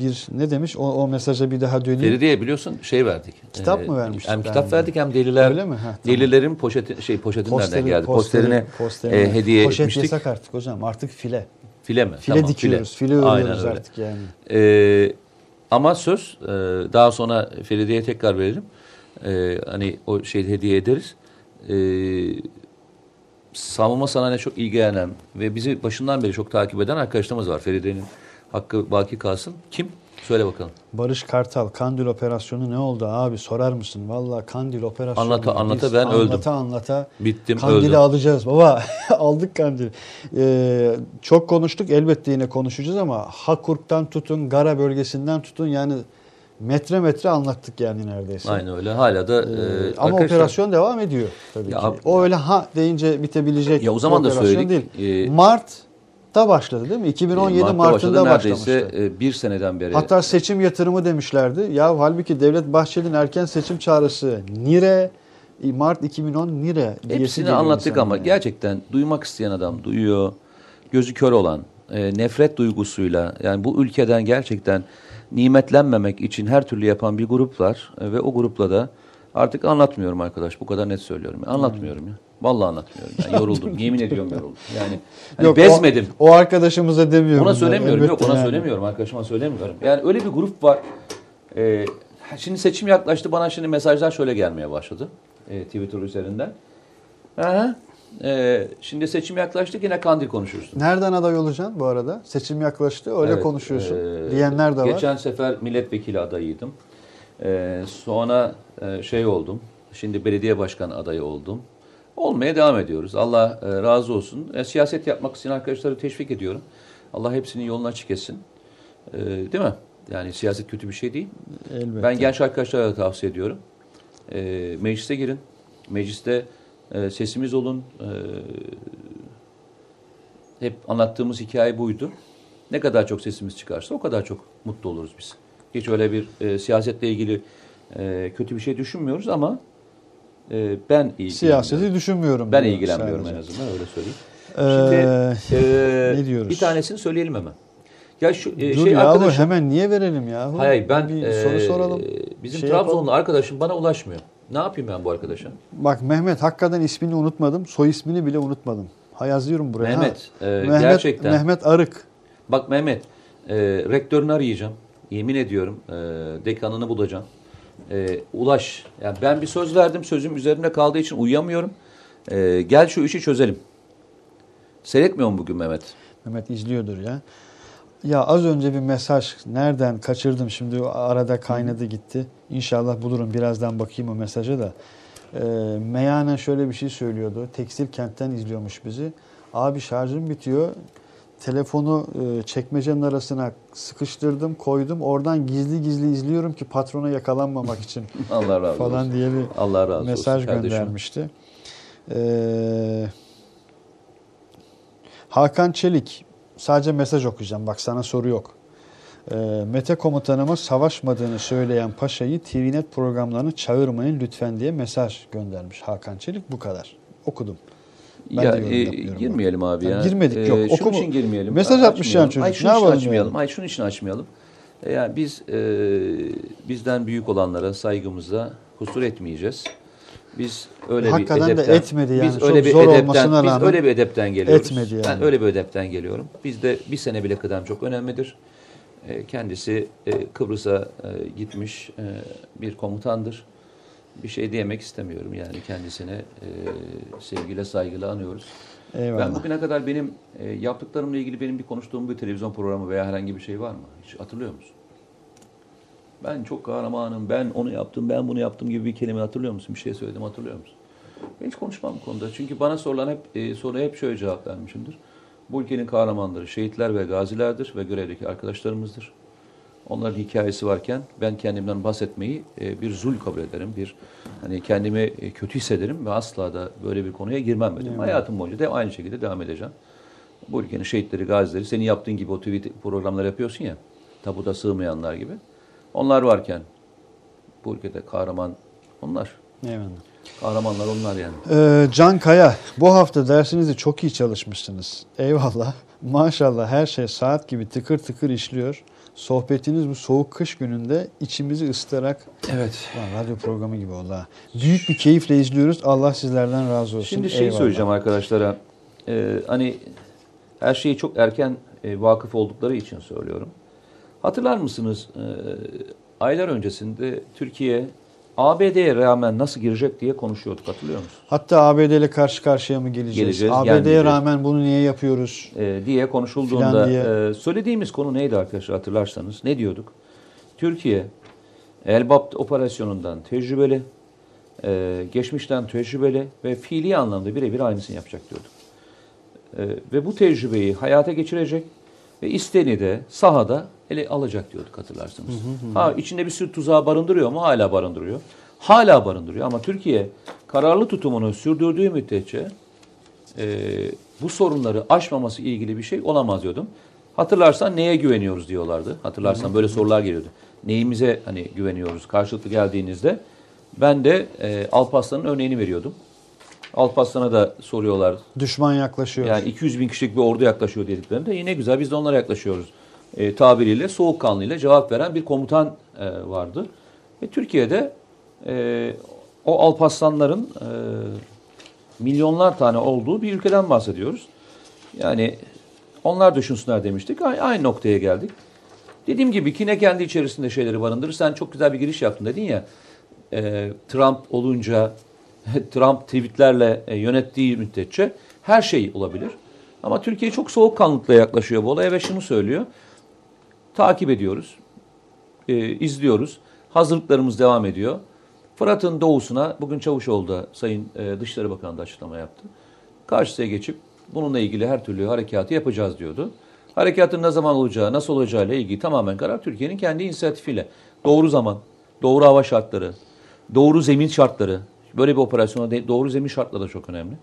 bir ne demiş? O, o mesaja bir daha döneyim. Feride'ye biliyorsun şey verdik. Kitap mı vermiştik Hem kitap verdik hem deliler. Öyle mi? Ha, tamam. Delilerin poşeti şey poşeti nereden Posteri- geldi? posteri- posterine. e, hediye Poşet etmiştik. yasak artık hocam. Artık file. File mi? File Tamam, dikiyoruz. File, Aynen örüyoruz artık yani. Ee, ama söz e, daha sonra Feride'ye tekrar verelim. Ee, hani o şey hediye ederiz. Ee, savunma sanayine çok ilgilenen ve bizi başından beri çok takip eden arkadaşlarımız var. Feride'nin hakkı baki kalsın. Kim? Söyle bakalım. Barış Kartal, Kandil operasyonu ne oldu abi sorar mısın? Vallahi Kandil operasyonu. Anlata- anlata ben anlata öldüm. Anlata Bittim Kandil'i öldüm. alacağız baba. Aldık Kandil'i. Ee, çok konuştuk elbette yine konuşacağız ama Hakurk'tan tutun, Gara bölgesinden tutun yani metre metre anlattık yani neredeyse. Aynen öyle. Hala da Ee, e, ama arkadaşlar- operasyon devam ediyor tabii Ya ki. O öyle ha deyince bitebilecek Ya o zaman da söyledik. değil. Ee, Mart'ta başladı değil mi? 2017 Mart'ta Mart'ında başladı. Neredeyse başlamıştı. e, bir seneden beri. Hatta seçim yatırımı demişlerdi. Ya halbuki Devlet Bahçeli'nin erken seçim çağrısı Nire Mart 2010 Nire Hepsini anlattık ama yani. gerçekten duymak isteyen adam duyuyor. Gözü kör olan, e, nefret duygusuyla yani bu ülkeden gerçekten nimetlenmemek için her türlü yapan bir grup var E, ve o grupla da artık anlatmıyorum arkadaş. Bu kadar net söylüyorum. Ya. Anlatmıyorum ya. Vallahi anlatmıyorum. Yani yoruldum. Yemin ediyorum yoruldum. Yani hani Yok, bezmedim. O, o arkadaşımıza demiyorum. Ona söylemiyorum. Yok ona yani. söylemiyorum. Arkadaşıma söylemiyorum. Yani öyle bir grup var. Ee, şimdi seçim yaklaştı. Bana şimdi mesajlar şöyle gelmeye başladı. Ee, Twitter üzerinden. Aha. Ee, şimdi seçim yaklaştı yine kandil konuşursun. Nereden aday olacaksın bu arada? Seçim yaklaştı öyle Evet, konuşuyorsun. e, diyenler de var. Geçen sefer milletvekili adayıydım. Ee, sonra e, şey oldum. Şimdi belediye başkan adayı oldum. Olmaya devam ediyoruz. Allah e, razı olsun. E, siyaset yapmak isteyen arkadaşları teşvik ediyorum. Allah hepsinin yolunu açık etsin. E, değil mi? Yani siyaset kötü bir şey değil. Elbette. Ben genç arkadaşlara da tavsiye ediyorum. E, meclise girin. Mecliste e, sesimiz olun. E, hep anlattığımız hikaye buydu. Ne kadar çok sesimiz çıkarsa o kadar çok mutlu oluruz biz. Hiç öyle bir e, siyasetle ilgili e, kötü bir şey düşünmüyoruz ama e, ben ilgileniyorum. Siyaseti düşünmüyorum. Ben ilgilenmiyorum sadece. en azından öyle söyleyeyim. Ee, Şimdi e, ne diyoruz? bir tanesini söyleyelim hemen. Ya şu e, dur şey yahu arkadaşım hemen niye verelim yahu? Hayır ben bir e, soru soralım. Bizim Şey Trabzonlu yapalım. arkadaşım bana ulaşmıyor. Ne yapayım ben bu arkadaşa? Bak Mehmet hakikaten ismini unutmadım. Soy ismini bile unutmadım. Ha yazıyorum buraya. Mehmet, ha. e, Mehmet gerçekten. Mehmet Arık. Bak Mehmet, e, rektörünü arayacağım. Yemin ediyorum e, dekanını bulacağım. E, ulaş. Yani ben bir söz verdim. Sözüm üzerimde kaldığı için uyuyamıyorum. E, gel şu işi çözelim. Seyretmiyor mu bugün Mehmet? Mehmet izliyordur ya. Ya az önce bir mesaj nereden kaçırdım şimdi arada kaynadı gitti. İnşallah bulurum birazdan bakayım o mesaja da. Ee, Meyane şöyle bir şey söylüyordu. Tekstil kentten izliyormuş bizi. Abi şarjım bitiyor. Telefonu e, çekmecenin arasına sıkıştırdım, koydum. Oradan gizli gizli izliyorum ki patrona yakalanmamak için Allah razı falan olsun. diye bir Allah razı mesaj olsun kardeşim. göndermişti. Ee, Hakan Çelik sadece mesaj okuyacağım. Bak sana soru yok. Ee, Mete komutanıma savaşmadığını söyleyen paşayı TVNet programlarını çağırmayın lütfen diye mesaj göndermiş Hakan Çelik. Bu kadar. Okudum. Ben ya de e, girmeyelim abi Ya ya. girmedik, yok. şunun Oku- için girmeyelim. Mesaj A- atmış yani çocuk. Ay Ne şunun için yapalım açmayalım. yani? Ay şunun için açmayalım. E, Yani biz e, bizden büyük olanlara saygımıza kusur etmeyeceğiz. Biz öyle Hakikaten bir de edepten, etmedi yani. Biz Çok öyle bir zor edepten, biz öyle bir edepten geliyoruz. etmedi yani. Ben öyle bir edepten geliyorum. Bizde bir sene bile kıdem çok önemlidir. E, kendisi e, Kıbrıs'a e, gitmiş bir komutandır. Bir şey diyemek istemiyorum yani kendisine sevgiyle saygıyla anıyoruz. Eyvallah. Ben bugüne kadar benim yaptıklarımla ilgili benim bir konuştuğum bir televizyon programı veya herhangi bir şey var mı? Hiç hatırlıyor musun? Ben çok kahramanım, ben onu yaptım, ben bunu yaptım gibi bir kelime hatırlıyor musun? Bir şey söyledim hatırlıyor musun? Ben hiç konuşmam bu konuda. Çünkü bana sorulan hep e, soruya hep şöyle cevap vermişimdir. Bu ülkenin kahramanları şehitler ve gazilerdir ve görevdeki arkadaşlarımızdır. Onların hikayesi varken ben kendimden bahsetmeyi e, bir zul kabul ederim. Bir hani kendimi e, kötü hissederim ve asla da böyle bir konuya girmem dedim. Hayatım boyunca da aynı şekilde devam edeceğim. Bu ülkenin şehitleri, gazileri, senin yaptığın gibi o TV programlar yapıyorsun ya, tabuda sığmayanlar gibi. Onlar varken bu ülkede kahraman onlar. Eyvallah. Kahramanlar onlar yani. Ee, Can Kaya, bu hafta dersinizi çok iyi çalışmışsınız. Eyvallah. Maşallah her şey saat gibi tıkır tıkır işliyor. Sohbetiniz bu soğuk kış gününde içimizi ısıtarak Evet. Lan radyo programı gibi oldu ha. Büyük bir keyifle izliyoruz. Allah sizlerden razı olsun. Şimdi şey Eyvallah. söyleyeceğim arkadaşlara. Ee, hani her şeyi çok erken e, vakıf oldukları için söylüyorum. Hatırlar mısınız? e, aylar öncesinde Türkiye ABD'ye rağmen nasıl girecek diye konuşuyorduk hatırlıyor musunuz? Hatta ABD ile karşı karşıya mı geleceğiz? Geleceğiz, ABD'ye rağmen bunu niye yapıyoruz? e, diye konuşulduğunda diye. e, söylediğimiz konu neydi arkadaşlar hatırlarsanız? Ne diyorduk? Türkiye Elbap operasyonundan tecrübeli, e, geçmişten tecrübeli ve fiili anlamda birebir aynısını yapacak diyorduk. E, ve bu tecrübeyi hayata geçirecek ve isteni de sahada ele alacak diyorduk hatırlarsınız. Ha içinde bir sürü tuzağı barındırıyor mu? Hala barındırıyor. Hala barındırıyor ama Türkiye kararlı tutumunu sürdürdüğü müddetçe e, bu sorunları aşmaması ilgili bir şey olamaz diyordum. Hatırlarsan neye güveniyoruz diyorlardı. Hatırlarsan böyle sorular geliyordu. Neyimize hani güveniyoruz karşılıklı geldiğinizde ben de e, Alparslan'ın örneğini veriyordum. Alparslan'a da soruyorlar. Düşman yaklaşıyor. Yani 200 bin kişilik bir ordu yaklaşıyor dediklerinde yine güzel biz de onlara yaklaşıyoruz. E, tabiriyle soğukkanlıyla cevap veren bir komutan e, vardı. Ve Türkiye'de e, o Alparslanların e, milyonlar tane olduğu bir ülkeden bahsediyoruz. Yani onlar düşünsünler demiştik. Aynı, noktaya geldik. Dediğim gibi ki ne kendi içerisinde şeyleri barındırır. Sen çok güzel bir giriş yaptın dedin ya. e, Trump olunca Trump tweetlerle e, yönettiği müddetçe her şey olabilir. Ama Türkiye çok soğukkanlılıkla yaklaşıyor bu olaya ve şunu söylüyor. Takip ediyoruz, e, izliyoruz. Hazırlıklarımız devam ediyor. Fırat'ın doğusuna bugün Çavuşoğlu'da Sayın e, Dışişleri Bakanı da açıklama yaptı. Karşısına geçip bununla ilgili her türlü harekatı yapacağız diyordu. Harekatın ne zaman olacağı, nasıl olacağı ile ilgili tamamen karar Türkiye'nin kendi inisiyatifiyle. Doğru zaman, doğru hava şartları, doğru zemin şartları. Böyle bir operasyona de- doğru zemin şartları da çok önemli.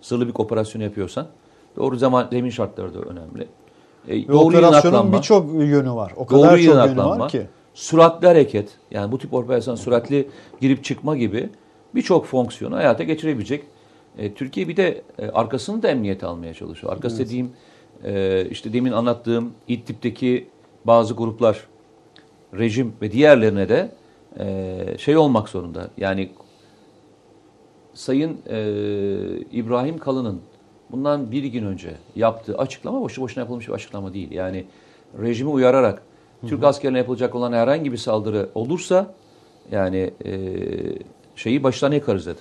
Sırlı bir operasyon yapıyorsan doğru zaman zemin şartları da önemli. E, Ve doğru operasyonun birçok yönü var. O kadar Doğru çok yönü var ki. süratli hareket, yani bu tip operasyon süratli girip çıkma gibi birçok fonksiyonu hayata geçirebilecek. E, Türkiye bir de e, arkasını da emniyete almaya çalışıyor. Arkası dediğim e, işte demin anlattığım İdlib'deki bazı gruplar, rejim ve diğerlerine de e, şey olmak zorunda. Yani Sayın e, İbrahim Kalın'ın bundan bir gün önce yaptığı açıklama boşu boşuna yapılmış bir açıklama değil. Yani rejimi uyararak Türk askerine yapılacak olan herhangi bir saldırı olursa yani e, şeyi baştan yakarız dedi.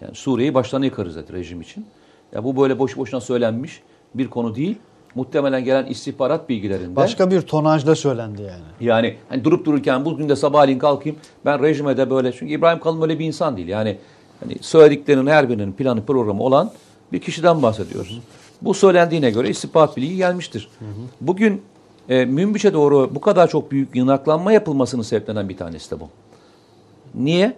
Yani Suriye'yi baştan yakarız dedi rejim için. Ya bu böyle boş boşuna söylenmiş bir konu değil. Muhtemelen gelen istihbarat bilgilerinde Başka bir tonajda söylendi yani. yani hani durup dururken bugün de sabahleyin kalkayım ben rejime de böyle çünkü İbrahim Kalın böyle bir insan değil. Yani hani söylediklerinin her birinin planı programı olan bir kişiden bahsediyoruz. Bu söylendiğine göre istihbarat bilgi gelmiştir. Bugün e, Münbiş'e doğru bu kadar çok büyük yınaklanma yapılmasının sebeplenen bir tanesi de bu. Niye?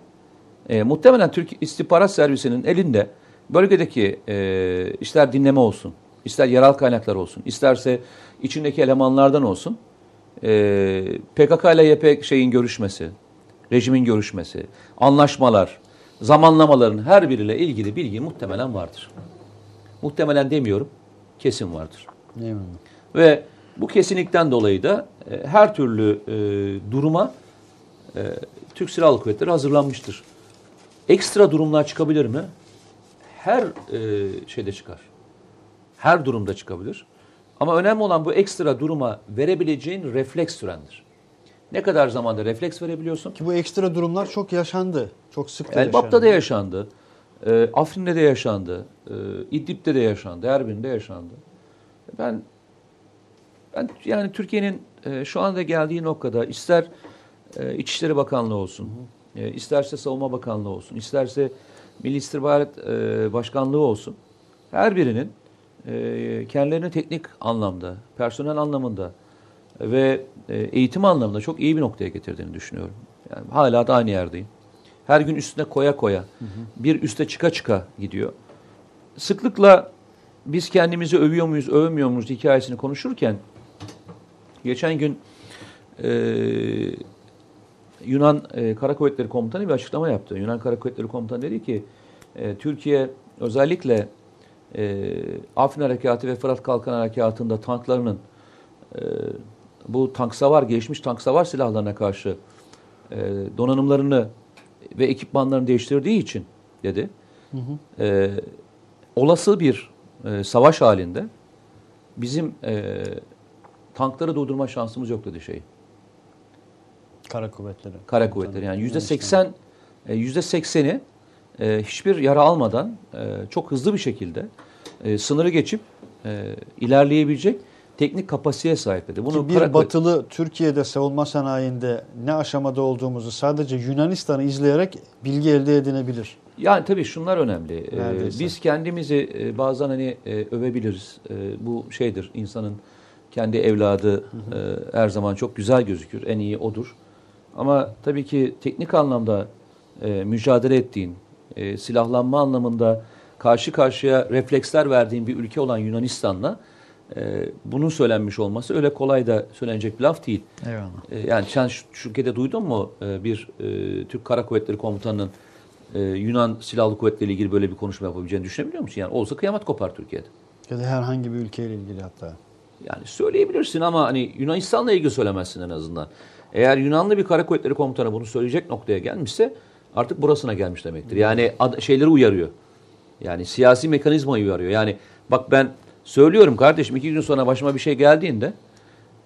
E, muhtemelen Türk istihbarat servisinin elinde bölgedeki e, ister dinleme olsun, ister yerel kaynaklar olsun, isterse içindeki elemanlardan olsun e, PKK ile YPG şeyin görüşmesi, rejimin görüşmesi, anlaşmalar, zamanlamaların her biriyle ilgili bilgi muhtemelen vardır. Muhtemelen demiyorum, kesin vardır. Mi? Ve bu kesinlikten dolayı da e, her türlü e, duruma e, Türk Silahlı Kuvvetleri hazırlanmıştır. Ekstra durumlar çıkabilir mi? Her e, şeyde çıkar. Her durumda çıkabilir. Ama önemli olan bu ekstra duruma verebileceğin refleks sürendir. Ne kadar zamanda refleks verebiliyorsun? Ki bu ekstra durumlar çok yaşandı. Çok sık da Elbap'ta da yaşandı. yaşandı. E, Afrin'de de yaşandı. E, İdlib'de de yaşandı. Erbil'de yaşandı. Ben ben yani Türkiye'nin e, şu anda geldiği noktada ister e, İçişleri Bakanlığı olsun, e, isterse Savunma Bakanlığı olsun, isterse Milli İstihbarat e, Başkanlığı olsun, her birinin e, kendilerini teknik anlamda, personel anlamında ve e, eğitim anlamında çok iyi bir noktaya getirdiğini düşünüyorum. Yani hala da aynı yerdeyim. Her gün üstüne koya koya, bir üste çıka çıka gidiyor. Sıklıkla biz kendimizi övüyor muyuz, övmüyor muyuz hikayesini konuşurken geçen gün e, Yunan e, Kara Kuvvetleri Komutanı bir açıklama yaptı. Yunan Kara Kuvvetleri Komutanı dedi ki e, Türkiye özellikle e, Afrin Harekatı ve Fırat Kalkan Harekatı'nda tanklarının e, bu tank savar, gelişmiş tank savar silahlarına karşı e, donanımlarını ve ekipmanlarını değiştirdiği için dedi. E, olası bir e, savaş halinde bizim e, tankları durdurma şansımız yok dedi şey. Kara kuvvetleri. Kara kuvvetleri yani yüzde seksen e, yüzde sekseni e, hiçbir yara almadan e, çok hızlı bir şekilde e, sınırı geçip e, ilerleyebilecek teknik kapasiteye sahip dedi. Bunu Ki bir kara batılı Türkiye'de savunma sanayinde ne aşamada olduğumuzu sadece Yunanistan'ı izleyerek bilgi elde edinebilir. Yani tabii şunlar önemli. Ee, biz kendimizi e, bazen hani e, övebiliriz. E, bu şeydir insanın kendi evladı e, her zaman çok güzel gözükür. En iyi odur. Ama tabii ki teknik anlamda e, mücadele ettiğin, e, silahlanma anlamında karşı karşıya refleksler verdiğin bir ülke olan Yunanistan'la e, bunun söylenmiş olması öyle kolay da söylenecek bir laf değil. Eyvallah. E, Yani sen şu, şu ülkede duydun mu e, bir e, Türk Kara Kuvvetleri Komutanı'nın e, Yunan Silahlı Kuvvetleri ile ilgili böyle bir konuşma yapabileceğini düşünebiliyor musun? Yani olsa kıyamet kopar Türkiye'de. Ya da herhangi bir ülkeyle ilgili hatta. Yani söyleyebilirsin ama hani Yunanistan'la ilgili söylemezsin en azından. Eğer Yunanlı bir Kara Kuvvetleri Komutanı bunu söyleyecek noktaya gelmişse artık burasına gelmiş demektir. Yani şeyleri uyarıyor. Yani siyasi mekanizmayı uyarıyor. Yani bak ben söylüyorum kardeşim iki gün sonra başıma bir şey geldiğinde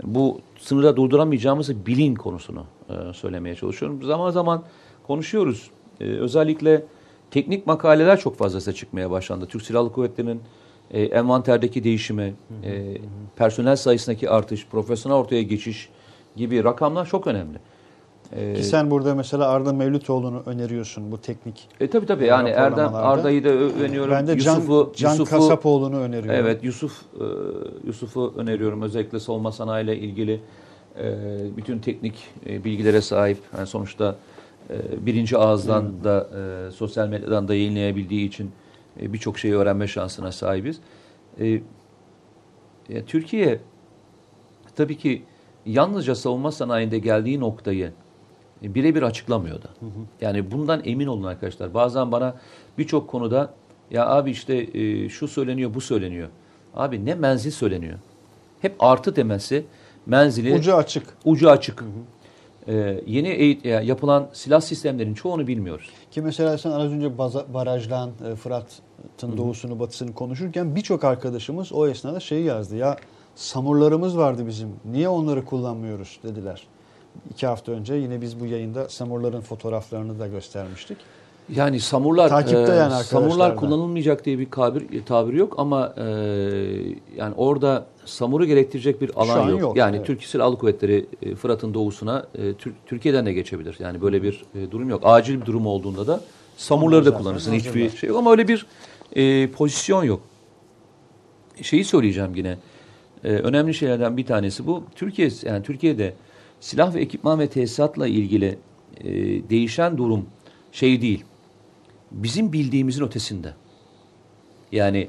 bu sınırda durduramayacağımızı bilin konusunu e, söylemeye çalışıyorum. Zaman zaman konuşuyoruz. E, özellikle teknik makaleler çok fazla size çıkmaya başlandı. Türk Silahlı Kuvvetleri'nin e, envanterdeki değişimi, e, personel sayısındaki artış, profesyonel ortaya geçiş gibi rakamlar çok önemli. E, Ki sen burada mesela Arda Mevlütoğlu'nu öneriyorsun bu teknik. e, tabii tabii yani Erdem raporlamalarda. Arda'yı da öğreniyorum. Ben de Can, Yusuf'u, Can Yusuf'u, Kasapoğlu'nu öneriyorum. Evet Yusuf e, Yusuf'u öneriyorum özellikle savunma sanayi ile ilgili e, bütün teknik e, bilgilere sahip. Yani sonuçta e, birinci ağızdan da e, sosyal medyadan da yayınlayabildiği için e, birçok şeyi öğrenme şansına sahibiz. E, Türkiye tabii ki yalnızca savunma sanayinde geldiği noktayı birebir açıklamıyordu. Yani bundan emin olun arkadaşlar. Bazen bana birçok konuda ya abi işte e, şu söyleniyor, bu söyleniyor. Abi ne menzil söyleniyor. Hep artı demesi menzili Ucu açık. ucu açık. E, yeni eğit- ya yapılan silah sistemlerinin çoğunu bilmiyoruz. Ki mesela sen az önce baza- barajdan e, Fırat'ın doğusunu batısını konuşurken birçok arkadaşımız o esnada şeyi yazdı. Ya samurlarımız vardı bizim. Niye onları kullanmıyoruz dediler. İki hafta önce yine biz bu yayında samurların fotoğraflarını da göstermiştik. Yani samurlar Takipte e, yani samurlar kullanılmayacak diye bir kabir, tabir yok ama e, yani orada samuru gerektirecek bir alan an yok. yok, Yani evet. Türk Silahlı Kuvvetleri e, Fırat'ın doğusuna e, Tür- Türkiye'den de geçebilir. Yani böyle bir e, durum yok. Acil bir durum olduğunda da samurları da kullanırsın. Hiçbir şey yok ama öyle bir e, pozisyon yok. Şeyi söyleyeceğim yine. E, önemli şeylerden bir tanesi bu. Türkiye yani Türkiye'de silah ve ekipman ve tesisatla ilgili e, değişen durum şey değil bizim bildiğimizin ötesinde. Yani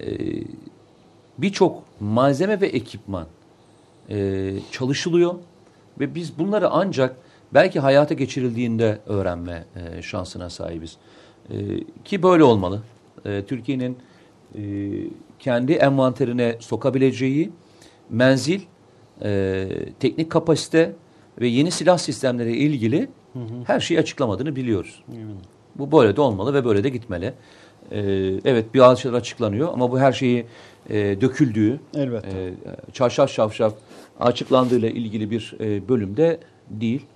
e, birçok malzeme ve ekipman e, çalışılıyor ve biz bunları ancak belki hayata geçirildiğinde öğrenme e, şansına sahibiz. E, ki böyle olmalı. E, Türkiye'nin e, kendi envanterine sokabileceği menzil, e, teknik kapasite ve yeni silah sistemleri ilgili her şeyi açıklamadığını biliyoruz. Bu böyle de olmalı ve böyle de gitmeli. Ee, evet bir şeyler açıklanıyor ama bu her şeyi e, döküldüğü, Elbette. e, çarşaf şafşaf açıklandığıyla ilgili bir e, bölümde değil.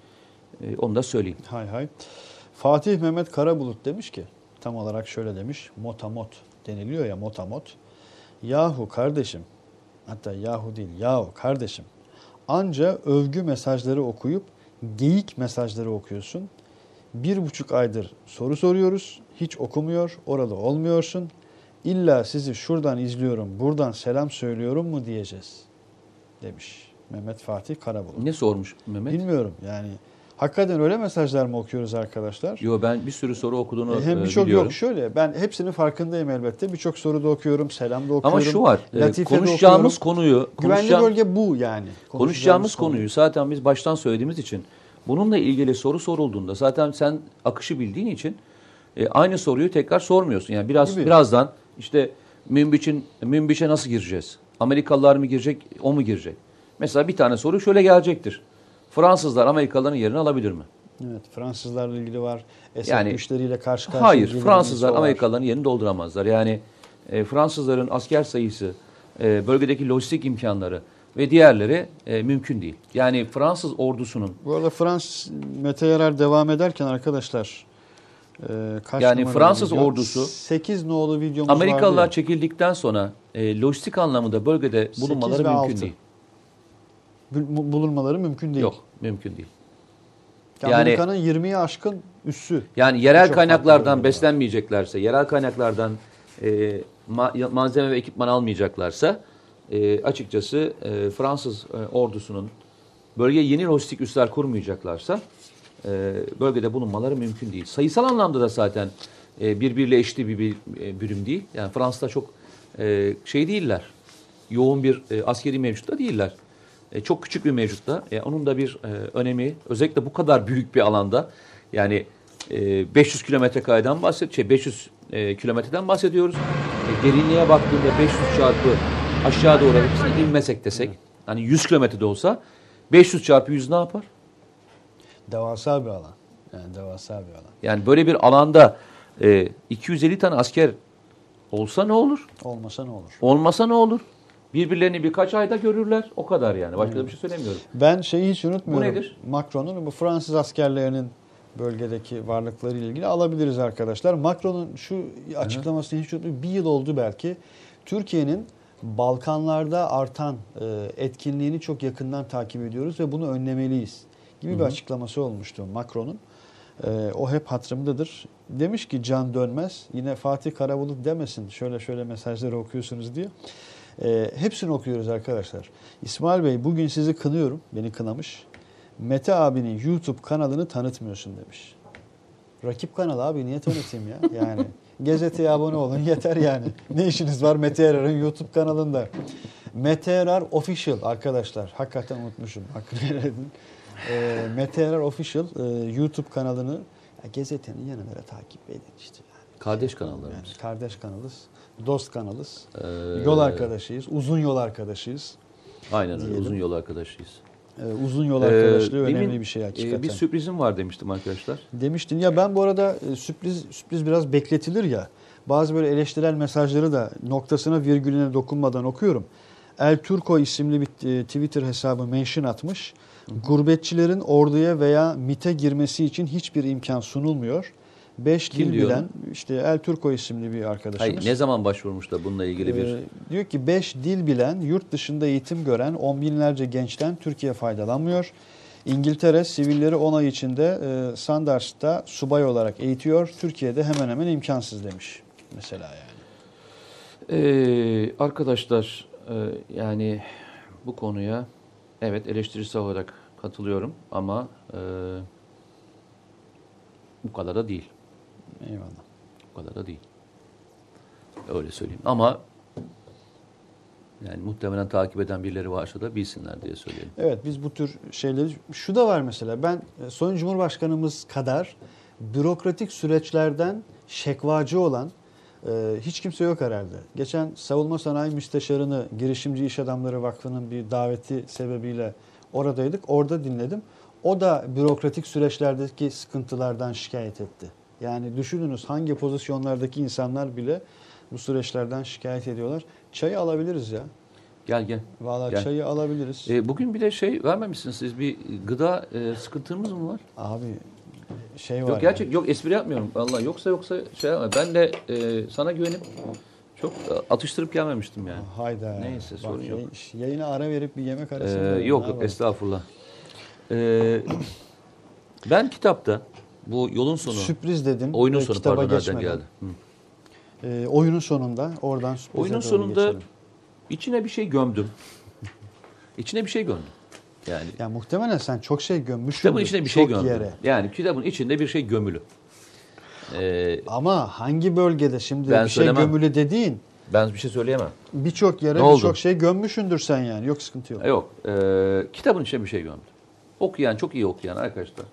E, onu da söyleyeyim. Hay hay. Fatih Mehmet Karabulut demiş ki tam olarak şöyle demiş. Motamot deniliyor ya motamot. Yahu kardeşim hatta yahu değil yahu kardeşim anca övgü mesajları okuyup geyik mesajları okuyorsun. Bir buçuk aydır soru soruyoruz. Hiç okumuyor. Orada olmuyorsun. İlla sizi şuradan izliyorum, buradan selam söylüyorum mu diyeceğiz demiş Mehmet Fatih Karabulut. Ne sormuş Mehmet? Bilmiyorum yani. Hakikaten öyle mesajlar mı okuyoruz arkadaşlar? Yo ben bir sürü soru okuduğunu E, Hem e, birçok biliyorum. yok şöyle ben hepsinin farkındayım elbette. Birçok soru da okuyorum, selam da okuyorum. Ama şu var. e, konuşacağımız konuyu Güvenli konuşacağım- bölge bu yani. Konuşacağımız konuyu zaten biz baştan söylediğimiz için bununla ilgili soru sorulduğunda zaten sen akışı bildiğin için e, aynı soruyu tekrar sormuyorsun. Yani biraz Gibi. birazdan işte Münbiç'in Münbiç'e nasıl gireceğiz? Amerikalılar mı girecek, o mu girecek? Mesela bir tane soru şöyle gelecektir. Fransızlar Amerikalıların yerini alabilir mi? Evet, Fransızlarla ilgili var. Esad Yani- güçleriyle karşı karşıya Hayır, Fransızlar. Amerikalıların yerini dolduramazlar. Yani e, Fransızların asker sayısı, e, bölgedeki lojistik imkanları ve diğerleri e, mümkün değil. Yani Fransız ordusunun Bu arada Fransız Mete Yarar devam ederken arkadaşlar e, kaç Yani Fransız video? ordusu- 8 nolu videomuz Amerikalılar vardı ya. çekildikten sonra e, lojistik anlamında bölgede bulunmaları mümkün altı. değil. Bu- bulunmaları mümkün değil. Yok, mümkün değil. Yani, Amerika'nın 20'ye aşkın üssü. Yani yerel kaynaklardan beslenmeyeceklerse, yerel kaynaklardan e, ma- malzeme ve ekipman almayacaklarsa e, açıkçası e, Fransız e, ordusunun bölgeye yeni lojistik üsler kurmayacaklarsa e, bölgede bulunmaları mümkün değil. Sayısal anlamda da zaten e, birbiriyle eşit bir, bir e, bürüm değil. Yani Fransa'da çok e, şey değiller. Yoğun bir e, askeri mevcutta değiller. E, çok küçük bir mevcutta. E, onun da bir e, önemi özellikle bu kadar büyük bir alanda yani e, 500 kilometre kareden bahset, şey 500 e, kilometreden bahsediyoruz. E, derinliğe baktığında 500 çarpı aşağı doğru hepsini inmesek desek hani 100 kilometrede olsa 500 çarpı 100 ne yapar? Devasa bir alan. Yani devasa bir alan. Yani böyle bir alanda e, 250 tane asker olsa ne olur? Olmasa ne olur? Olmasa ne olur? Birbirlerini birkaç ayda görürler. O kadar yani. Başka da bir şey söylemiyorum. Ben şeyi hiç unutmuyorum. Bu nedir? Macron'un bu Fransız askerlerinin bölgedeki varlıkları ile ilgili alabiliriz arkadaşlar. Macron'un şu açıklamasını hiç unutmuyorum. Bir yıl oldu belki. Türkiye'nin Balkanlarda artan e, etkinliğini çok yakından takip ediyoruz ve bunu önlemeliyiz gibi bir açıklaması olmuştu Macron'un. E, o hep hatırımdadır. Demiş ki Can Dönmez yine Fatih Karabulut demesin şöyle şöyle mesajları okuyorsunuz diye. E, hepsini okuyoruz arkadaşlar. İsmail Bey bugün sizi kınıyorum. Beni kınamış. Mete abinin YouTube kanalını tanıtmıyorsun demiş. Rakip kanal abi niye tanıtayım ya? Yani gazeteye abone olun yeter yani. Ne işiniz var Mete Erar'ın YouTube kanalında? Mete Erar Official arkadaşlar. Hakikaten unutmuşum. Hakkını helal edin. Ee, Mete Erar Official e, YouTube kanalını ya, gazetenin yanına takip edin işte. Yani. Kardeş Yani kanallarımız. kardeş kanalız. Dost kanalız. Ee, Yol arkadaşıyız. Uzun yol arkadaşıyız. Aynen öyle. Uzun yol arkadaşıyız. Ee, uzun yol Ee, arkadaşlığı demin, önemli bir şey e, hakikaten. bir sürprizim var demiştim arkadaşlar. Demiştin. Ya ben bu arada e, sürpriz sürpriz biraz bekletilir ya. Bazı böyle eleştirel mesajları da noktasına virgülüne dokunmadan okuyorum. El Turco isimli bir e, Twitter hesabı mention atmış. Gurbetçilerin orduya veya MIT'e girmesi için hiçbir imkan sunulmuyor. 5 Kim dil diyor bilen onu? işte El Turco isimli bir arkadaşımız. Hayır, ne zaman başvurmuş da bununla ilgili bir... Ee, diyor ki 5 dil bilen, yurt dışında eğitim gören on binlerce gençten Türkiye faydalanmıyor. İngiltere sivilleri 10 ay içinde e, Sanders'ta subay olarak eğitiyor. Türkiye'de hemen hemen imkansız demiş mesela yani. Ee, arkadaşlar e, yani bu konuya evet eleştirisel olarak katılıyorum ama e, bu kadar da değil. Eyvallah. Bu kadar da değil. Öyle söyleyeyim. Ama yani muhtemelen takip eden birileri varsa da bilsinler diye söyleyelim. Evet biz bu tür şeyleri şu da var mesela ben e, Sayın Cumhurbaşkanımız kadar bürokratik süreçlerden şekvacı olan e, hiç kimse yok herhalde. Geçen Savunma Sanayi Müsteşarını Girişimci İş Adamları Vakfı'nın bir daveti sebebiyle oradaydık. Orada dinledim. O da bürokratik süreçlerdeki sıkıntılardan şikayet etti. Yani düşününüz hangi pozisyonlardaki insanlar bile bu süreçlerden şikayet ediyorlar. Çayı alabiliriz ya. Gel gel. Vallahi Gel. çayı alabiliriz. Ee, bugün bir de şey vermemişsiniz siz bir gıda e, sıkıntımız mı var? Abi şey var. Yok gerçek yok espri yapmıyorum. Vallahi yoksa yoksa şey yapma. Ben de e, sana güvenip çok e, atıştırıp gelmemiştim yani. ya. Hayda. Neyse, sorun Bak, yok. yayın- Yayına ara verip bir yemek arası. Ee, yok yok estağfurullah. Ee, ben kitapta bu yolun sonu, Sürpriz dedim. oyunun sonu kitaba pardon nereden geçmeden. geldi? Hı. Ee, oyunun sonunda oradan sürprize Oyunun sonunda geçelim. içine bir şey gömdüm. İçine bir şey gömdüm. Yani Ya muhtemelen sen çok şey gömmüşsün. kitabın içine bir şey gömdüm. yere. Yani kitabın içinde bir şey gömülü. Ee, Ama hangi bölgede şimdi bir şey söylemem. gömülü dediğin ben bir şey söyleyemem. birçok yere birçok şey gömmüşsündür sen yani. Yok sıkıntı yok. Yok. e, kitabın içine bir şey gömdüm. okuyan, çok iyi okuyan arkadaşlar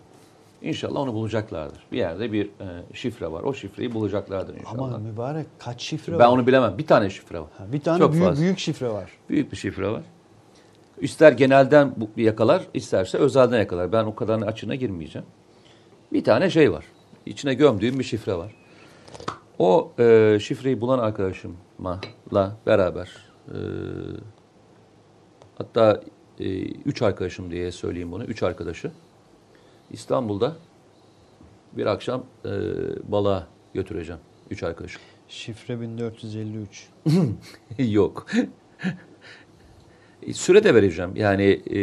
inşallah onu bulacaklardır. Bir yerde bir e, şifre var. O şifreyi bulacaklardır inşallah. Ama mübarek kaç şifre ben var? onu bilemem. Bir tane şifre var. Ha, bir tane Çok büyük fazla. büyük şifre var. Büyük bir şifre var. İster genelden yakalar, isterse özelden yakalar. Ben o kadarını açığına girmeyeceğim. Bir tane şey var. İçine gömdüğüm bir şifre var. O e, şifreyi bulan arkadaşımla beraber e, hatta e, üç arkadaşım diye söyleyeyim bunu. Üç arkadaşı İstanbul'da bir akşam e, balığa götüreceğim. Üç arkadaşım. Şifre 1453. Yok. E, Süre de vereceğim. Yani e,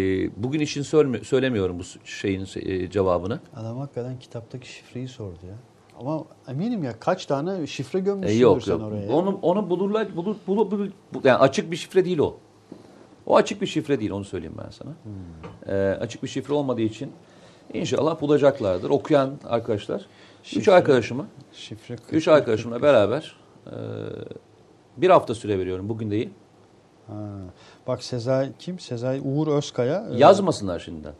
bugün için söylemi- söylemiyorum bu şeyin e, cevabını. Adam hakikaten kitaptaki şifreyi sordu ya. Ama eminim ya kaç tane şifre E, gömmüşsündür yok sen yok. oraya. ya. Onu onu bulurlar bulur, bulur, bulur- bu- yani açık bir şifre değil o. O açık bir şifre değil onu söyleyeyim ben sana. Hmm. E, açık bir şifre olmadığı için inşallah bulacaklardır. Okuyan arkadaşlar. Üç Şifre- arkadaşıma, Şifre 40, üç arkadaşımla beraber e, bir hafta süre veriyorum bugün değil. Ha. Bak Sezai kim? Sezai Uğur Özkaya. Ee, Yazmasınlar şimdiden.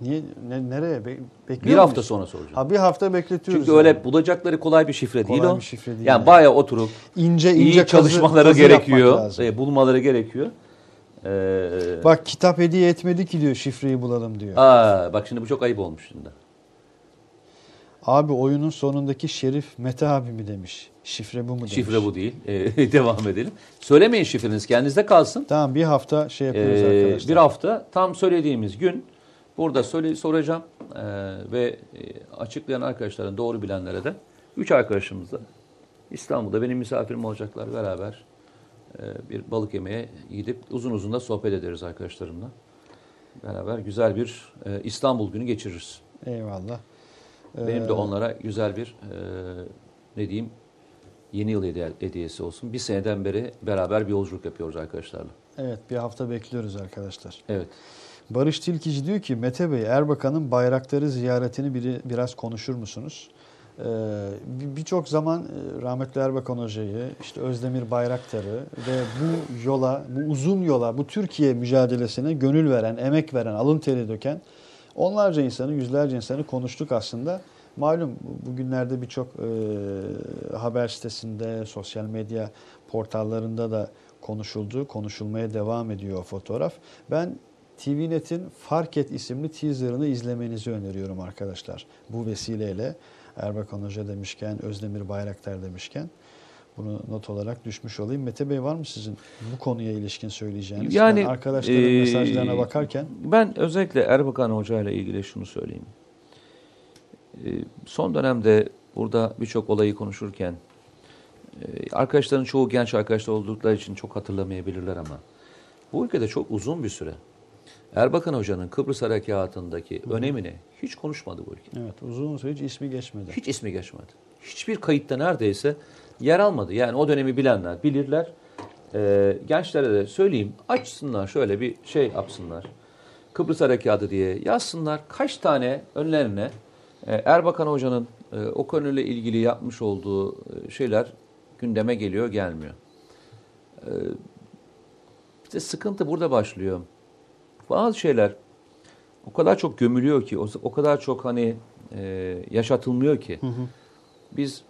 Niye ne, nereye Be- bekliyor Bir hafta muyuz? sonra soracağım. Ha bir hafta bekletiyoruz. Çünkü öyle yani. bulacakları kolay bir şifre değil Kolay o. bir şifre değil yani yani. bayağı oturup ince iyi ince kazı- çalışmaları kazı gerekiyor. e, bulmaları gerekiyor. Ee, Bak kitap hediye etmedi ki diyor şifreyi bulalım diyor. aa, bak şimdi bu çok ayıp olmuş şimdi. Abi oyunun sonundaki Şerif Mete abi mi demiş. Şifre bu mu demiş. Şifre bu değil. Ee, devam edelim. Söylemeyin şifreniz kendinizde kalsın. Tamam bir hafta şey yapıyoruz Ee, arkadaşlar. bir hafta tam söylediğimiz gün burada söyle, soracağım Ee, ve e, açıklayan arkadaşların doğru bilenlere de üç arkadaşımızla İstanbul'da benim misafirim olacaklar beraber bir balık yemeye gidip uzun uzun da sohbet ederiz arkadaşlarımla. Beraber güzel bir e, İstanbul günü geçiririz. Eyvallah. Benim Ee, de onlara güzel bir e, ne diyeyim yeni yıl hediye- hediyesi olsun. Bir seneden beri beraber bir yolculuk yapıyoruz arkadaşlarla. Evet bir hafta bekliyoruz arkadaşlar. Evet. Barış Tilkici diyor ki Mete Bey Erbakan'ın bayrakları ziyaretini biri, biraz konuşur musunuz? Ee, bir- Birçok zaman e, rahmetli Erbakan Hoca'yı, işte Özdemir Bayraktar'ı ve bu yola, bu uzun yola, bu Türkiye mücadelesine gönül veren, emek veren, alın teri döken onlarca insanı, yüzlerce insanı konuştuk aslında. Malum bu- bugünlerde birçok e, haber sitesinde, sosyal medya portallarında da konuşuldu, konuşulmaya devam ediyor o fotoğraf. Ben TVNet'in Fark Et isimli teaserını izlemenizi öneriyorum arkadaşlar. Bu vesileyle Erbakan Hoca demişken, Özdemir Bayraktar demişken bunu not olarak düşmüş olayım. Mete Bey var mı sizin bu konuya ilişkin söyleyeceğiniz? Yani, Ben arkadaşların eee, mesajlarına bakarken Ben özellikle Erbakan Hoca ile ilgili şunu söyleyeyim. Ee, Son dönemde burada birçok olayı konuşurken e, arkadaşların çoğu genç arkadaşlar oldukları için çok hatırlamayabilirler ama bu ülkede çok uzun bir süre Erbakan Hoca'nın Kıbrıs Harekatı'ndaki önemini hiç konuşmadı bu ülke. evet uzun süre hiç ismi geçmedi. Hiç ismi geçmedi. Hiçbir kayıtta neredeyse yer almadı. Yani o dönemi bilenler bilirler. Ee, gençlere de söyleyeyim açsınlar şöyle bir şey yapsınlar. Kıbrıs Harekatı diye yazsınlar. Kaç tane önlerine e, Erbakan Hoca'nın e, o konuyla ilgili yapmış olduğu e, şeyler gündeme geliyor gelmiyor. Ee, işte sıkıntı burada başlıyor. Bazı şeyler o kadar çok gömülüyor ki, o, kadar çok hani e, yaşatılmıyor ki. Biz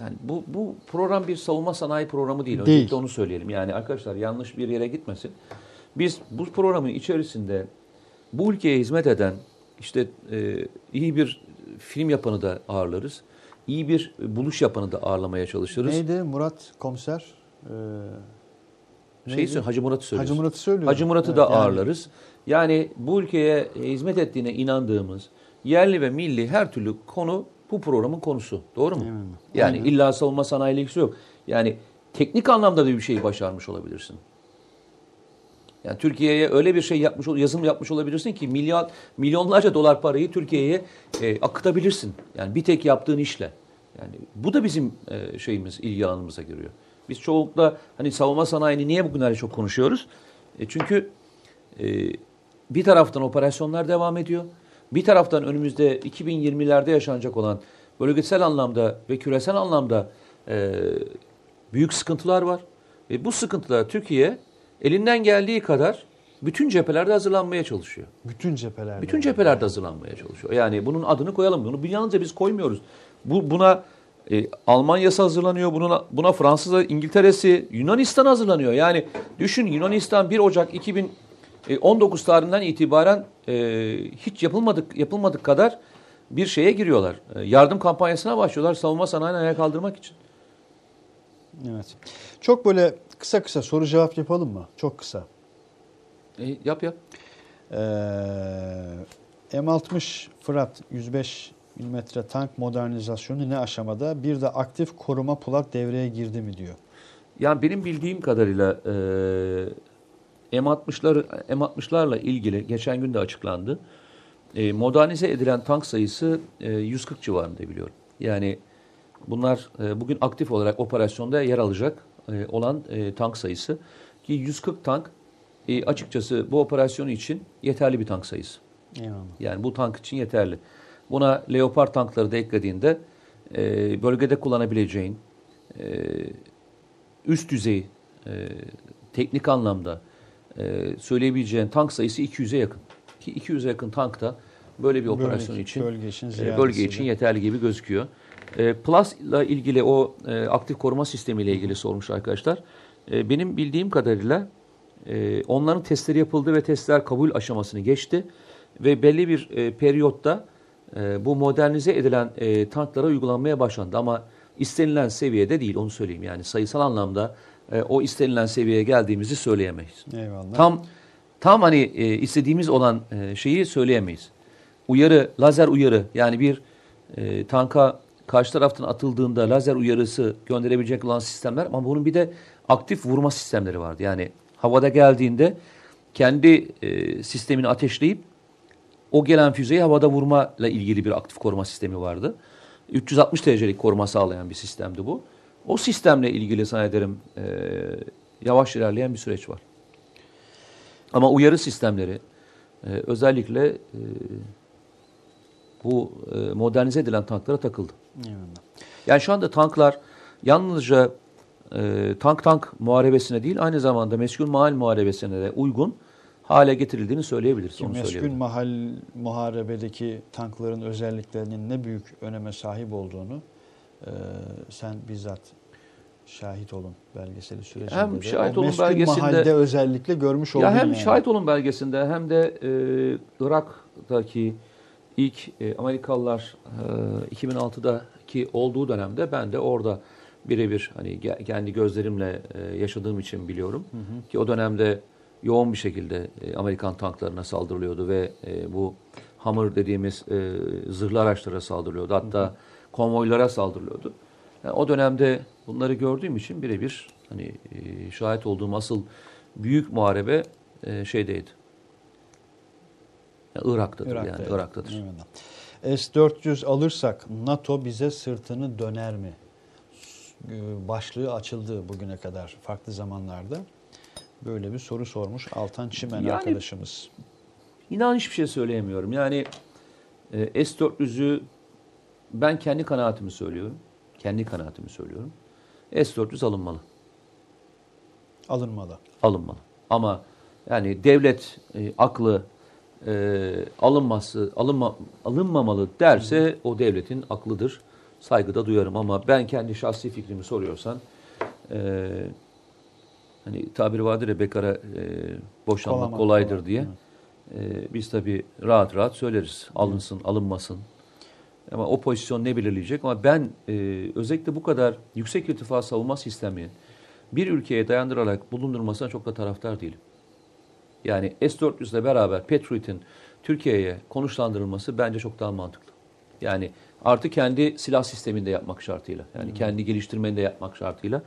yani bu bu program bir savunma sanayi programı değil. Değil. Öncelikle onu söyleyelim. Yani arkadaşlar yanlış bir yere gitmesin. Biz bu programın içerisinde bu ülkeye hizmet eden işte e, iyi bir film yapanı da ağırlarız. İyi bir buluş yapanı da ağırlamaya çalışırız. Neydi Murat komiser? Ee, Şeyi söyle, Hacı Murat'ı söylüyorsun. Hacı Murat'ı söylüyorum. Hacı Murat'ı Evet, da yani ağırlarız. Yani bu ülkeye hizmet ettiğine inandığımız yerli ve milli her türlü konu bu programın konusu. Doğru mu? Aynen. Yani Aynen. illa savunma sanayi ilgisi yok. Yani teknik anlamda da bir şey başarmış olabilirsin. Yani Türkiye'ye öyle bir şey yapmış, ol- yazım yapmış olabilirsin ki milyon milyonlarca dolar parayı Türkiye'ye e, akıtabilirsin. Yani bir tek yaptığın işle. Yani bu da bizim e, şeyimiz, ilgi alanımıza giriyor. Biz çoğunlukla hani savunma sanayini niye bugünlerde çok konuşuyoruz? E, çünkü e, bir taraftan operasyonlar devam ediyor. Bir taraftan önümüzde 2020'lerde yaşanacak olan bölgesel anlamda ve küresel anlamda e, büyük sıkıntılar var. Ve bu sıkıntılar Türkiye elinden geldiği kadar bütün cephelerde hazırlanmaya çalışıyor. Bütün cephelerde. Bütün cephelerde hazırlanmaya çalışıyor. Yani bunun adını koyalım. Bunu yalnızca biz koymuyoruz. Bu buna e, Almanya'sı hazırlanıyor. Buna, buna Fransız'a, İngiltere'si, Yunanistan hazırlanıyor. Yani düşün Yunanistan 1 Ocak 2019 tarihinden itibaren e, hiç yapılmadık yapılmadık kadar bir şeye giriyorlar. E, yardım kampanyasına başlıyorlar savunma sanayini ayağa kaldırmak için. Evet. Çok böyle kısa kısa soru cevap yapalım mı? Çok kısa. E, yap yap. Ee, M60 Fırat 105 mm tank modernizasyonu ne aşamada? Bir de aktif koruma pulat devreye girdi mi diyor. Yani benim bildiğim kadarıyla e, M60'lar M60'larla ilgili geçen gün de açıklandı. E, modernize edilen tank sayısı e, 140 civarında biliyorum. Yani bunlar e, bugün aktif olarak operasyonda yer alacak e, olan e, tank sayısı ki 140 tank e, açıkçası bu operasyonu için yeterli bir tank sayısı. Eyvallah. Yani bu tank için yeterli. Buna Leopard tankları da eklediğinde e, bölgede kullanabileceğin e, üst düzey e, teknik anlamda e, söyleyebileceğin tank sayısı 200'e yakın. Ki 200'e yakın tank da böyle bir operasyon Bölge- için bölge için e, bölge için yeterli gibi gözüküyor. E, Plus ile ilgili o e, aktif koruma sistemiyle ilgili sormuş arkadaşlar. E, benim bildiğim kadarıyla e, onların testleri yapıldı ve testler kabul aşamasını geçti ve belli bir e, periyotta e, bu modernize edilen e, tanklara uygulanmaya başlandı ama istenilen seviyede değil onu söyleyeyim yani sayısal anlamda e, o istenilen seviyeye geldiğimizi söyleyemeyiz. Eyvallah. Tam tam hani e, istediğimiz olan e, şeyi söyleyemeyiz. Uyarı, lazer uyarı yani bir e, tanka karşı taraftan atıldığında lazer uyarısı gönderebilecek olan sistemler ama bunun bir de aktif vurma sistemleri vardı. Yani havada geldiğinde kendi e, sistemini ateşleyip o gelen füzeyi havada vurmayla ilgili bir aktif koruma sistemi vardı. 360 derecelik koruma sağlayan bir sistemdi bu. O sistemle ilgili zannederim e, yavaş ilerleyen bir süreç var. Ama uyarı sistemleri e, özellikle e, bu e, modernize edilen tanklara takıldı. Eyvallah. Yani şu anda tanklar yalnızca e, tank tank muharebesine değil aynı zamanda meskun mahal muharebesine de uygun hale getirildiğini söyleyebiliriz. Ki Onu meskun mahal muharebedeki tankların özelliklerinin ne büyük öneme sahip olduğunu e, sen bizzat şahit olun belgeseli sürecinde Hem de. şahit o olun belgesinde- mahalde özellikle görmüş oldun Ya hem yani. şahit olun belgesinde hem de e, Irak'taki ilk e, Amerikalılar e, 2006'daki olduğu dönemde ben de orada birebir hani kendi gözlerimle e, yaşadığım için biliyorum ki o dönemde yoğun bir şekilde e, Amerikan tanklarına saldırılıyordu ve e, bu Hammer dediğimiz e, zırhlı araçlara saldırılıyordu. Hatta konvoylara saldırılıyordu. Yani o dönemde bunları gördüğüm için birebir hani e, şahit olduğum asıl büyük muharebe e, şeydeydi. Yani Irak'tadır Irak'ta, yani evet. Irak'tadır. Eyvallah. S-400 alırsak NATO bize sırtını döner mi? E, Başlığı açıldı bugüne kadar farklı zamanlarda. Böyle bir soru sormuş Altan Çimen Yani- arkadaşımız. İnan hiçbir şey söyleyemiyorum. Yani e, S-400'ü ben kendi kanaatimi söylüyorum. Kendi kanaatimi söylüyorum. S-400 alınmalı. Alınmalı. Alınmalı. Ama yani devlet e, aklı e, alınması, alınma, alınmamalı derse o devletin aklıdır. Saygıda duyarım ama ben kendi şahsi fikrimi soruyorsan e, hani tabiri vardır ya bekara e, boşanmak Kolamak kolaydır kolay. diye. E, biz tabii rahat rahat söyleriz. Alınsın, alınmasın. Ama o pozisyon ne belirleyecek? Ama ben e, özellikle bu kadar yüksek irtifa savunma sisteminin bir ülkeye dayandırarak bulundurmasına çok da taraftar değilim. Yani S-400 ile beraber Patriot'in Türkiye'ye konuşlandırılması bence çok daha mantıklı. Yani artı kendi silah sisteminde yapmak şartıyla. Yani kendi geliştirmeni de yapmak şartıyla.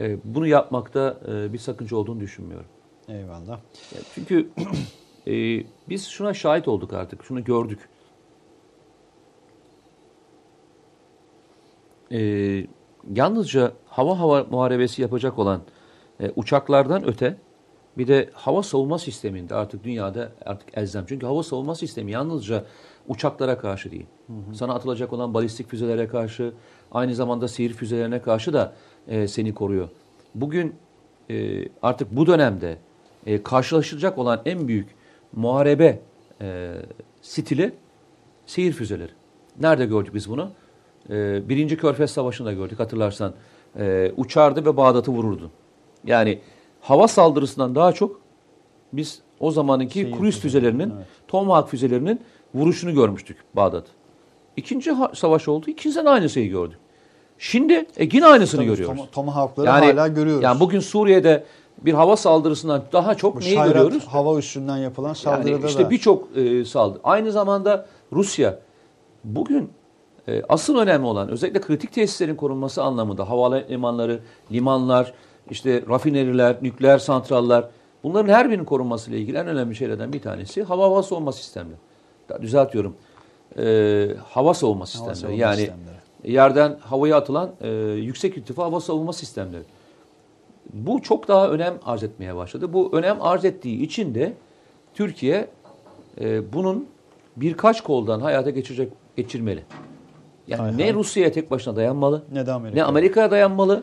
E, bunu yapmakta e, bir sakınca olduğunu düşünmüyorum. Eyvallah. Çünkü e, biz şuna şahit olduk artık, şunu gördük. E, yalnızca hava hava muharebesi yapacak olan e, uçaklardan öte bir de hava savunma sisteminde artık dünyada artık elzem. Çünkü hava savunma sistemi yalnızca uçaklara karşı değil. Sana atılacak olan balistik füzelere karşı, aynı zamanda seyir füzelerine karşı da e, seni koruyor. Bugün e, artık bu dönemde e, karşılaşılacak olan en büyük muharebe e, stili seyir füzeleri. Nerede gördük biz bunu? E, Birinci Körfez Savaşı'nda gördük hatırlarsan. E, uçardı ve Bağdat'ı vururdu. Yani hava saldırısından daha çok biz o zamanki Seyir füzeleri, füzelerinin, evet. Tomahawk füzelerinin vuruşunu görmüştük Bağdat. İkinci savaş oldu. İkinciden aynı şeyi gördük. Şimdi e, yine aynısını Tabii, görüyoruz. Tom- Tomahawk'ları Yani- hala görüyoruz. Yani bugün Suriye'de bir hava saldırısından daha çok Bu neyi Şayrat görüyoruz? hava üssünden yapılan Yani saldırıda işte da birçok e, saldırı. Aynı zamanda Rusya bugün e, asıl önemli olan özellikle kritik tesislerin korunması anlamında havalimanları, limanlar, işte rafineriler, nükleer santrallar bunların her birinin korunması ile ilgili en önemli şeylerden bir tanesi hava hava savunma sistemleri. Düzeltiyorum. E, hava savunma sistemleri. savunma yani sistemleri. Yerden havaya atılan e, yüksek irtifa hava savunma sistemleri. Bu çok daha önem arz etmeye başladı. Bu önem arz ettiği için de Türkiye e, bunun birkaç koldan hayata geçirecek geçirmeli. Yani Hay ne hay. Rusya'ya tek başına dayanmalı, ne de Amerika. Amerika'ya dayanmalı.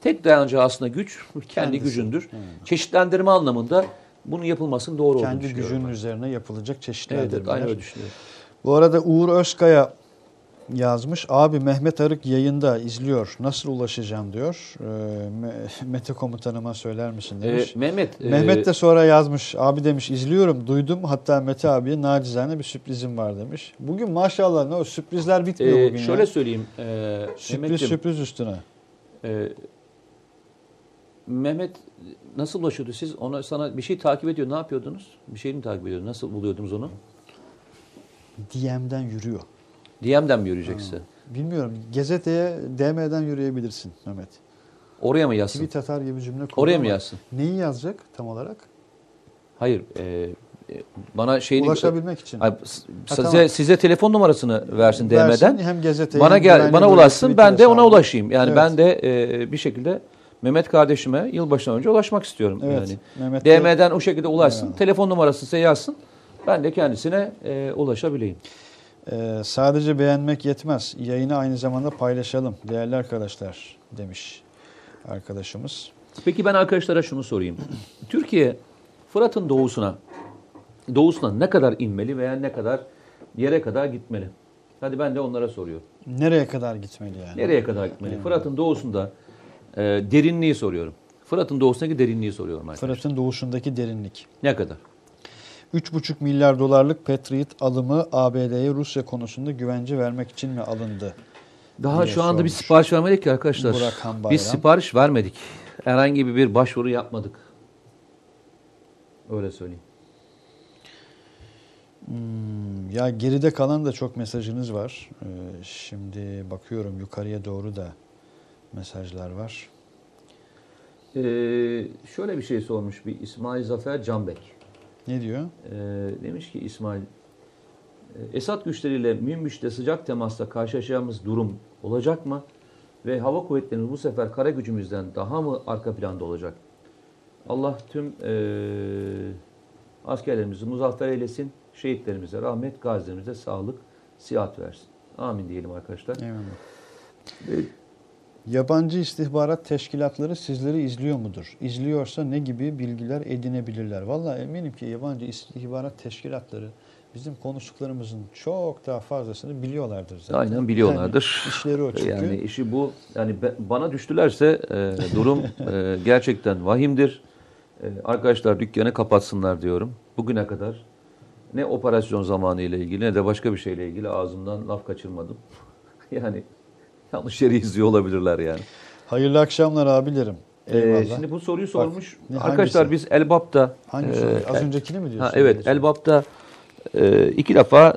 Tek dayanacağı aslında güç kendi Kendisi. gücündür. Çeşitlendirme anlamında bunun yapılmasının doğru olduğunu kendi düşünüyorum gücünün ben. üzerine yapılacak çeşitli Evet, aynı öyle düşünüyorum. Bu arada Uğur Özkaya yazmış. Abi Mehmet Arık yayında izliyor. Nasıl ulaşacağım diyor. Me- Mete komutanıma söyler misin Ee, demiş. Mehmet, e, Mehmet de sonra yazmış. Abi demiş izliyorum duydum. Hatta Mete abiye nacizane bir sürprizim var demiş. Bugün maşallah ne o sürprizler bitmiyor e, bugün şöyle ya. söyleyeyim. E, Sürpriz sürpriz üstüne. Ee, Mehmet nasıl ulaşıyordu siz? Ona sana bir şey takip ediyor. Ne yapıyordunuz? Bir şey mi takip ediyordunuz? Nasıl buluyordunuz onu? DM'den yürüyor. DM'den mi yürüyecekse? Bilmiyorum. Gazeteye DM'den yürüyebilirsin Mehmet. Oraya mı yazsın? Tweet atar gibi cümle kurdu Oraya mı yazsın? Neyi yazacak tam olarak? Hayır. e, e, bana şeyini... Ulaşabilmek için. Ay, size, tamam. size telefon numarasını versin Versin, DM'den. hem gazeteye Bana gel, bana ulaşsın. Ben de ona ulaşayım. Yani Evet. ben de e, bir şekilde Mehmet kardeşime yılbaşından önce ulaşmak istiyorum. Evet. Yani Mehmet de- DM'den o şekilde ulaşsın. Evet. Telefon numarası size yazsın. Ben de kendisine e, ulaşabileyim. Ee, sadece beğenmek yetmez. Yayını aynı zamanda paylaşalım değerli arkadaşlar demiş arkadaşımız. Peki ben arkadaşlara şunu sorayım. Türkiye Fırat'ın doğusuna doğusuna ne kadar inmeli veya ne kadar yere kadar gitmeli? Hadi ben de onlara soruyorum. Nereye kadar gitmeli yani? Nereye kadar gitmeli? Fırat'ın doğusunda e, derinliği soruyorum. Fırat'ın doğusundaki derinliği soruyorum arkadaşlar. Fırat'ın doğuşundaki derinlik. Ne kadar? 3,5 milyar dolarlık Patriot alımı ABD'ye Rusya konusunda güvence vermek için mi alındı? Daha şu anda bir sipariş vermedik ki arkadaşlar. Biz sipariş vermedik. Herhangi bir başvuru yapmadık. Öyle söyleyeyim. Hmm, ya geride kalan da çok mesajınız var. Ee, şimdi bakıyorum yukarıya doğru da mesajlar var. Ee, şöyle bir şey sormuş bir İsmail Zafer Canbek. Ne diyor? Ee, demiş ki İsmail, e, Esad güçleriyle Münbiş'te sıcak temasla karşılaşacağımız durum olacak mı? Ve hava kuvvetlerimiz bu sefer kara gücümüzden daha mı arka planda olacak? Allah tüm e, askerlerimizi muzaffer eylesin, şehitlerimize rahmet, gazilerimize sağlık, sihat versin. Amin diyelim arkadaşlar. Eyvallah. Ee, Yabancı istihbarat teşkilatları sizleri izliyor mudur? İzliyorsa ne gibi bilgiler edinebilirler? Vallahi eminim ki yabancı istihbarat teşkilatları bizim konuştuklarımızın çok daha fazlasını biliyorlardır zaten. Aynen biliyorlardır. Yani işleri o çünkü. Yani işi bu. Yani bana düştülerse e, durum e, gerçekten vahimdir. E, arkadaşlar dükkanı kapatsınlar diyorum. Bugüne kadar ne operasyon zamanı ile ilgili ne de başka bir şeyle ilgili ağzımdan laf kaçırmadım. yani yanlış yeri izliyor olabilirler yani. Hayırlı akşamlar abilerim. E, Eyvallah. şimdi bu soruyu sormuş. ne- arkadaşlar hangisi? biz Elbap'ta Hangi e? Az öncekini mi diyorsun? Ha, evet, Elbap'ta e, iki defa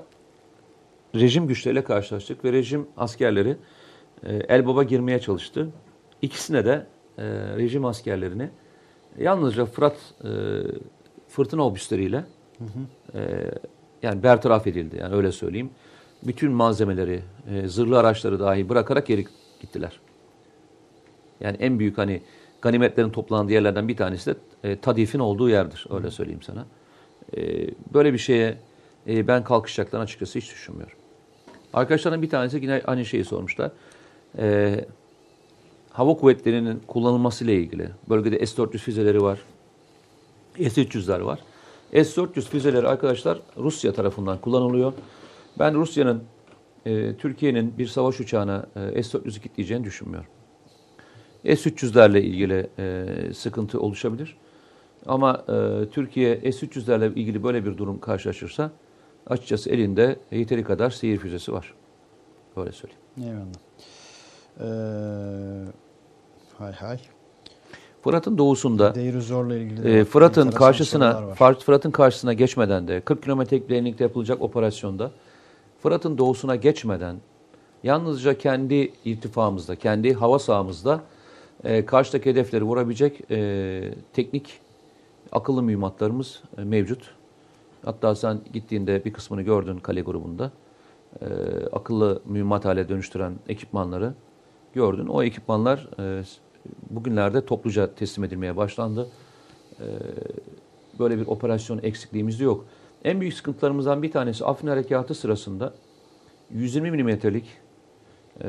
rejim güçleriyle karşılaştık ve rejim askerleri e, Elbap'a girmeye çalıştı. İkisine de e, rejim askerlerini yalnızca Fırat e, fırtına obüsleriyle e, yani bertaraf edildi. Yani öyle söyleyeyim. Bütün malzemeleri, e, zırhlı araçları dahi bırakarak geri gittiler. Yani en büyük hani ganimetlerin toplandığı yerlerden bir tanesi de e, Tadif'in olduğu yerdir. Öyle söyleyeyim sana. E, böyle bir şeye e, ben kalkışacaklarını açıkçası hiç düşünmüyorum. Arkadaşlarım bir tanesi yine aynı şeyi sormuşlar. E, hava kuvvetlerinin kullanılması ile ilgili. Bölgede S-400 füzeleri var. S-300'ler var. S-400 füzeleri arkadaşlar Rusya tarafından kullanılıyor. Ben Rusya'nın e, Türkiye'nin bir savaş uçağına e, S-400'ü kitleyeceğini düşünmüyorum. S-300'lerle ilgili e, sıkıntı oluşabilir. Ama e, Türkiye S-300'lerle ilgili böyle bir durum karşılaşırsa açıkçası elinde yeteri kadar seyir füzesi var. Öyle söyleyeyim. Eyvallah. Ee, hay hay. Fırat'ın doğusunda e, Fırat'ın karşısına Fırat'ın karşısına geçmeden de 40 kilometrelik derinlikte yapılacak operasyonda Fırat'ın doğusuna geçmeden yalnızca kendi irtifamızda, kendi hava sahamızda e, karşıdaki hedefleri vurabilecek e, teknik akıllı mühimmatlarımız e, mevcut. Hatta sen gittiğinde bir kısmını gördün kale grubunda. E, akıllı mühimmat hale dönüştüren ekipmanları gördün. O ekipmanlar e, bugünlerde topluca teslim edilmeye başlandı. E, böyle bir operasyon eksikliğimiz de yok. En büyük sıkıntılarımızdan bir tanesi Afrin Harekatı sırasında 120 milimetrelik e,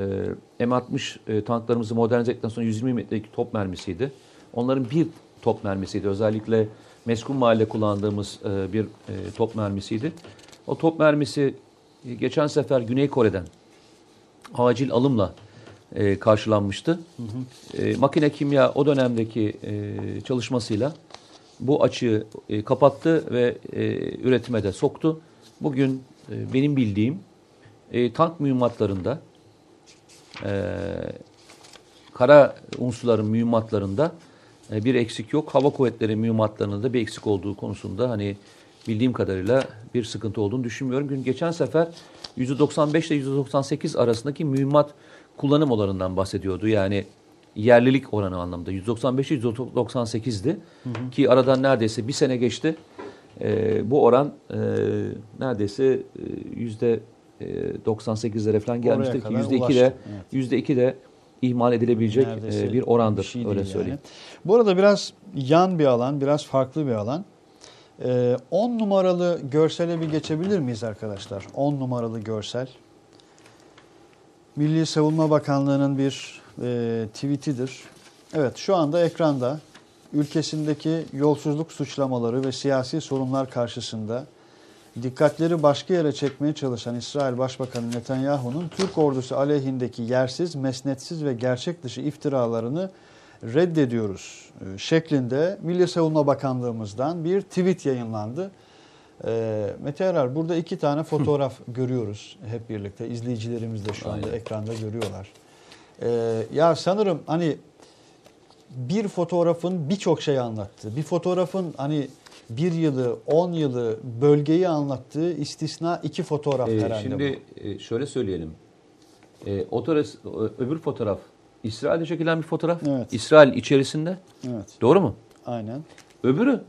M60 e, tanklarımızı modernize ettikten sonra 120 milimetrelik top mermisiydi. Onların bir top mermisiydi. Özellikle Meskun Mahalle kullandığımız e, bir e, top mermisiydi. O top mermisi e, geçen sefer Güney Kore'den acil alımla e, karşılanmıştı. E, makine kimya o dönemdeki e, çalışmasıyla bu açığı e, kapattı ve e, üretime de soktu. Bugün e, benim bildiğim e, tank mühimmatlarında e, kara unsurların mühimmatlarında e, bir eksik yok. Hava kuvvetleri mühimmatlarında da bir eksik olduğu konusunda hani bildiğim kadarıyla bir sıkıntı olduğunu düşünmüyorum. Gün geçen sefer %95 ile %98 arasındaki mühimmat kullanım oranından bahsediyordu. Yani yerlilik oranı anlamda. 195 ile %98'di. Ki aradan neredeyse bir sene geçti. E, bu oran e, neredeyse e, yüzde e, 98'lere falan gelmiştir ki yüzde iki de yüzde iki de ihmal edilebilecek Neredeyse e, bir orandır şey öyle söyleyeyim. yani. Bu arada biraz yan bir alan, biraz farklı bir alan. 10 numaralı görsele bir geçebilir miyiz arkadaşlar? 10 numaralı görsel. Milli Savunma Bakanlığı'nın bir e, tweetidir. Evet şu anda ekranda ülkesindeki yolsuzluk suçlamaları ve siyasi sorunlar karşısında dikkatleri başka yere çekmeye çalışan İsrail Başbakanı Netanyahu'nun Türk ordusu aleyhindeki yersiz, mesnetsiz ve gerçek dışı iftiralarını reddediyoruz e, şeklinde Milli Savunma Bakanlığımızdan bir tweet yayınlandı. E, Mete Erer burada iki tane fotoğraf görüyoruz hep birlikte. İzleyicilerimiz de şu anda Aynen. ekranda görüyorlar. E, ya sanırım hani bir fotoğrafın birçok şey anlattı. Bir fotoğrafın hani bir yılı, on yılı, bölgeyi anlattığı istisna iki fotoğraf Ee, herhalde şimdi e, şöyle söyleyelim. E, o öbür fotoğraf İsrail'de çekilen bir fotoğraf. Evet. İsrail içerisinde. bu. Evet, Doğru mu? aynen. Öbürü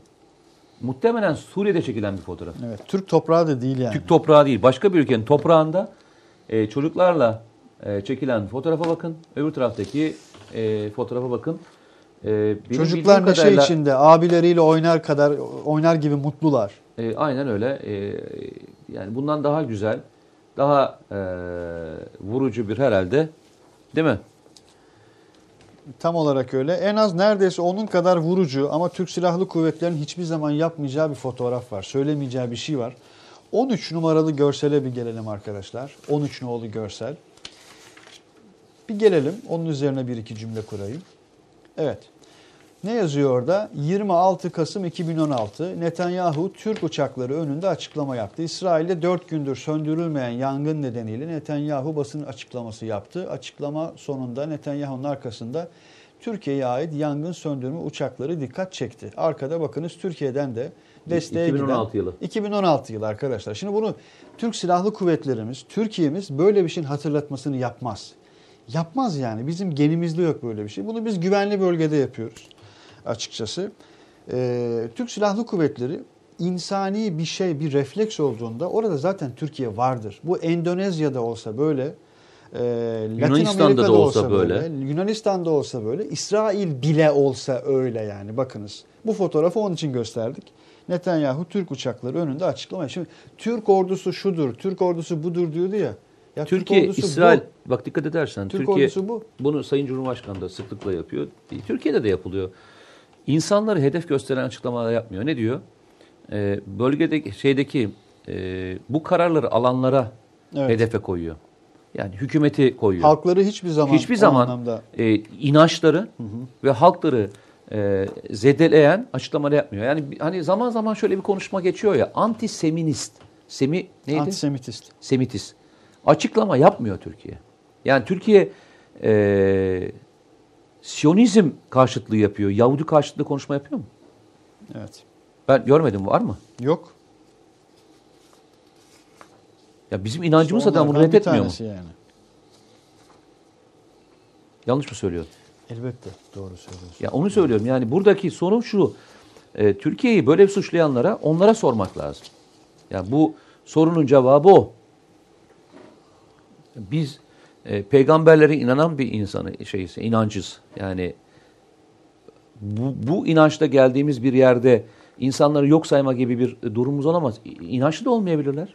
muhtemelen Suriye'de çekilen bir fotoğraf. Evet, Türk toprağı da değil yani. Türk toprağı değil. Başka bir ülkenin toprağında e, çocuklarla e, çekilen fotoğrafa bakın. Öbür taraftaki e, fotoğrafa bakın. E, Çocuklar neşe kadarıyla- içinde, abileriyle oynar kadar oynar gibi mutlular. E, aynen öyle. E, yani bundan daha güzel, daha e, vurucu bir herhalde, değil mi? Tam olarak öyle. En az neredeyse onun kadar vurucu ama Türk Silahlı Kuvvetleri'nin hiçbir zaman yapmayacağı bir fotoğraf var. Söylemeyeceği bir şey var. 13 numaralı görsele bir gelelim arkadaşlar. 13 nolu görsel. Bir gelelim. Onun üzerine bir iki cümle kurayım. Evet. Ne yazıyor orada? 26 Kasım 2016 Netanyahu Türk uçakları önünde açıklama yaptı. İsrail'de 4 gündür söndürülmeyen yangın nedeniyle Netanyahu basın açıklaması yaptı. Açıklama sonunda Netanyahu'nun arkasında Türkiye'ye ait yangın söndürme uçakları dikkat çekti. Arkada bakınız Türkiye'den de desteğe 2016 giden, yılı. 2016 yılı arkadaşlar. Şimdi bunu Türk Silahlı Kuvvetlerimiz, Türkiye'miz böyle bir şeyin hatırlatmasını yapmaz. Yapmaz yani. Bizim genimizde yok böyle bir şey. Bunu biz güvenli bölgede yapıyoruz açıkçası. Ee, Türk Silahlı Kuvvetleri insani bir şey, bir refleks olduğunda orada zaten Türkiye vardır. Bu Endonezya'da olsa böyle, e, Latin Amerika'da da olsa olsa böyle, Yunanistan'da olsa böyle, İsrail bile olsa öyle yani bakınız. Bu fotoğrafı onun için gösterdik. Netanyahu Türk uçakları önünde açıklama. Şimdi Türk ordusu şudur, Türk ordusu budur diyordu ya. Ya Türkiye, Türk İsrail, bu. bak dikkat edersen Türk Türkiye bu. bunu Sayın Cumhurbaşkanı da sıklıkla yapıyor. Türkiye'de de yapılıyor. insanları hedef gösteren açıklamalar yapmıyor. Ne diyor? Ee, bölgedeki şeydeki e, bu kararları alanlara Evet. hedefe koyuyor. Yani hükümeti koyuyor. Halkları hiçbir zaman Hiçbir zaman anlamda e, inançları ve halkları e, zedeleyen açıklamalar yapmıyor. Yani hani zaman zaman şöyle bir konuşma geçiyor ya antiseminist. Semi neydi? antisemitist. Semitist. Açıklama yapmıyor Türkiye. Yani Türkiye e, Siyonizm karşıtlığı yapıyor. Yahudi karşıtlığı konuşma yapıyor mu? Evet. Ben görmedim var mı? Yok. Ya bizim inancımız adam bunu Onlardan bir reddetmiyor mu? yani. Yanlış mı söylüyorum? Elbette doğru söylüyorsun. Ya onu söylüyorum. Yani buradaki sorun şu. E, Türkiye'yi böyle suçlayanlara onlara sormak lazım. Yani bu sorunun cevabı o. Biz e, peygamberlere inanan bir insanı şeyiz, inancız. Yani bu, bu inançta geldiğimiz bir yerde insanları yok sayma gibi bir durumumuz olamaz. İnançlı da olmayabilirler.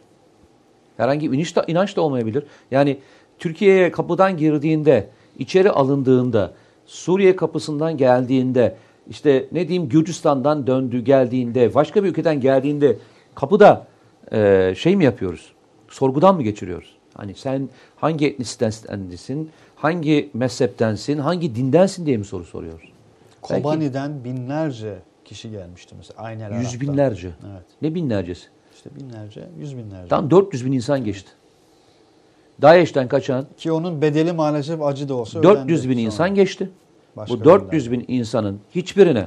Herhangi bir inanç da, inanç da olmayabilir. Yani Türkiye'ye kapıdan girdiğinde, içeri alındığında, Suriye kapısından geldiğinde, işte ne diyeyim Gürcistan'dan döndü geldiğinde, başka bir ülkeden geldiğinde kapıda e, şey mi yapıyoruz? Sorgudan mı geçiriyoruz? Hani sen hangi etnisitendensin, hangi mezheptensin, hangi dindensin diye mi soru soruyoruz? Belki Kobani'den binlerce kişi gelmişti mesela. Yüz Arap'tan. binlerce. Evet. Ne binlercesi? İşte binlerce, yüz binlerce. Tam 400 bin insan geçti. DAEŞ'ten kaçan Ki onun bedeli maalesef acı da olsa 400 ödendi bin sonra. insan geçti. Başka Bu 400 bölgelerde. bin insanın hiçbirine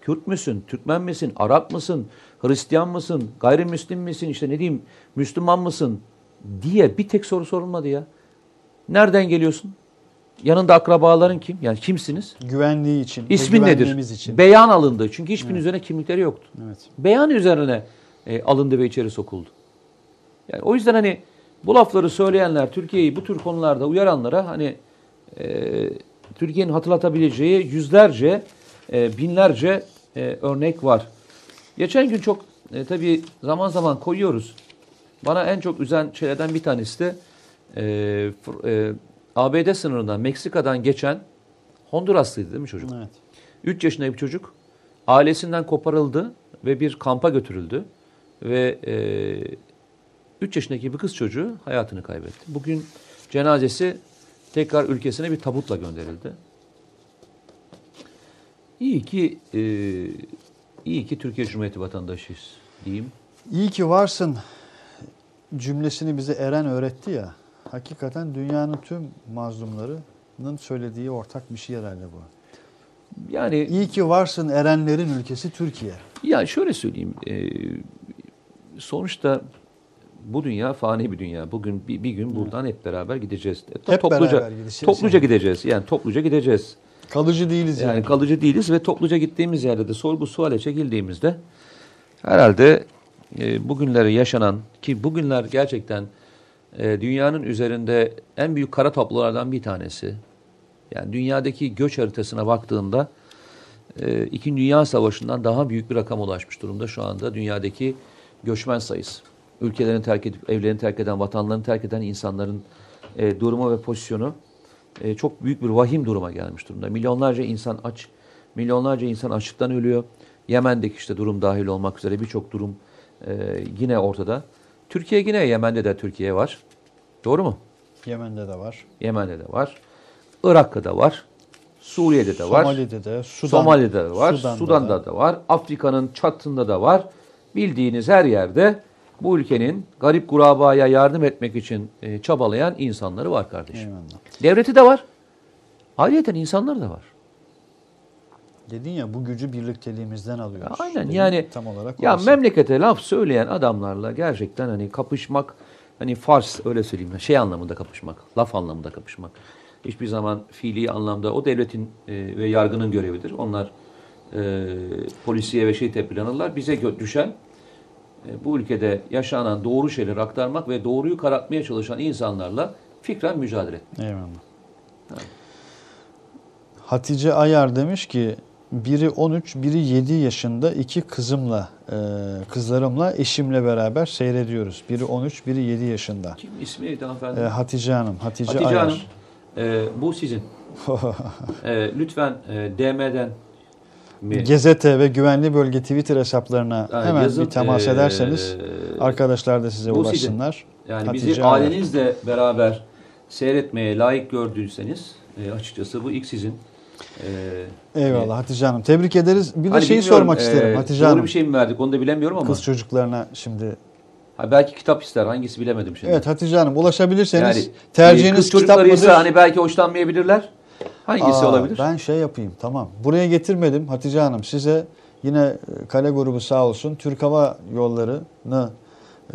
Kürt müsün, Türkmen misin, Arap mısın, Hristiyan mısın, gayrimüslim misin, işte ne diyeyim, Müslüman mısın diye bir tek soru sorulmadı ya. Nereden geliyorsun? Yanında akrabaların kim? Yani kimsiniz? Güvenliği için, İsmin nedir? için. Beyan alındı. Çünkü hiçbirinin üzerine kimlikleri yoktu. evet. Beyan üzerine e, alındı ve içeri sokuldu. Yani o yüzden hani bu lafları söyleyenler, Türkiye'yi bu tür konularda uyaranlara hani e, Türkiye'nin hatırlatabileceği yüzlerce, e, binlerce e, örnek var. Geçen gün çok e, tabii zaman zaman koyuyoruz. Bana en çok üzen şeylerden bir tanesi de e, e, ABD sınırından, Meksika'dan geçen Honduraslıydı değil mi çocuk? Evet. 3 yaşında bir çocuk ailesinden koparıldı ve bir kampa götürüldü. Ve 3 yaşındaki bir kız çocuğu hayatını kaybetti. Bugün cenazesi tekrar ülkesine bir tabutla gönderildi. İyi ki e, iyi ki Türkiye Cumhuriyeti vatandaşıyız diyeyim. İyi ki varsın cümlesini bize Eren öğretti ya. Hakikaten dünyanın tüm mazlumlarının söylediği ortak bir şey herhalde bu. Yani İyi ki varsın Erenlerin ülkesi Türkiye. Ya şöyle söyleyeyim. e, sonuçta bu dünya fani bir dünya. Bugün bir, bir gün buradan hep beraber gideceğiz. E, Hep topluca, beraber gideceğiz Topluca yani. gideceğiz. Yani topluca gideceğiz. Kalıcı değiliz yani. Yani kalıcı değiliz ve topluca gittiğimiz yerde de sorgu suale çekildiğimizde herhalde e, bugünleri yaşanan ki bugünler gerçekten e, dünyanın üzerinde en büyük kara tablolardan bir tanesi. Yani dünyadaki göç haritasına baktığında e, İkinci Dünya Savaşı'ndan daha büyük bir rakam ulaşmış durumda şu anda dünyadaki göçmen sayısı. Ülkelerini terk edip evlerini terk eden, vatanlarını terk eden insanların e, durumu ve pozisyonu e, çok büyük bir vahim duruma gelmiş durumda. Milyonlarca insan aç, milyonlarca insan açlıktan ölüyor. Yemen'deki işte durum dahil olmak üzere birçok durum e, yine ortada. Türkiye yine Yemen'de de Türkiye var. Doğru mu? Yemen'de de var. Yemen'de de var. Irak'ta da var. Suriye'de de var. Somali'de de, Sudan, Somali'de de var. Sudan'da Sudan'da da var. Afrika'nın çatında da var. Bildiğiniz her yerde bu ülkenin garip kurabaya yardım etmek için e, çabalayan insanları var kardeşim. Eyvallah. Devleti de var. Ayrıca insanları da var. Dedin ya bu gücü birlikteliğimizden alıyoruz. Aynen Dedin, yani tam olarak ya orası. memlekete laf söyleyen adamlarla gerçekten hani kapışmak hani fars öyle söyleyeyim şey anlamında kapışmak, laf anlamında kapışmak. Hiçbir zaman fiili anlamda o devletin e, ve yargının görevidir. Onlar e, polisiye ve şey tepkilenirler. Bize düşen e, bu ülkede yaşanan doğru şeyleri aktarmak ve doğruyu karartmaya çalışan insanlarla fikren mücadele etmek. Eyvallah. Hatice Ayar demiş ki biri 13, biri 7 yaşında iki kızımla, e, kızlarımla, eşimle beraber seyrediyoruz. Biri 13, biri 7 yaşında. Kim ismi neydi hanımefendi? E, Hatice Hanım, Hatice, Hatice Ayar. Hanım, e, bu sizin. E, lütfen e, DM'den mi? Gezete ve Güvenli Bölge Twitter hesaplarına Yani hemen yazın, bir temas eee, ederseniz arkadaşlar da size bu sizin. ulaşsınlar. Yani Hatice bizi ailenizle beraber seyretmeye layık gördüyseniz e, açıkçası bu ilk sizin. E, Eyvallah Hatice Hanım. Tebrik ederiz. Bir de hani şeyi bilmiyorum, sormak e, isterim Hatice doğru Hanım. bir şey mi verdik onu da bilemiyorum ama. Kız çocuklarına şimdi. Ha, belki kitap ister hangisi bilemedim şimdi. Evet Hatice Hanım ulaşabilirseniz yani, e, tercihiniz kız kitap mıdır? hani belki hoşlanmayabilirler. Hangisi Aa, olabilir? Ben şey yapayım tamam. Buraya getirmedim Hatice Hanım. Size yine e, kale grubu sağ olsun Türk Hava Yolları'nı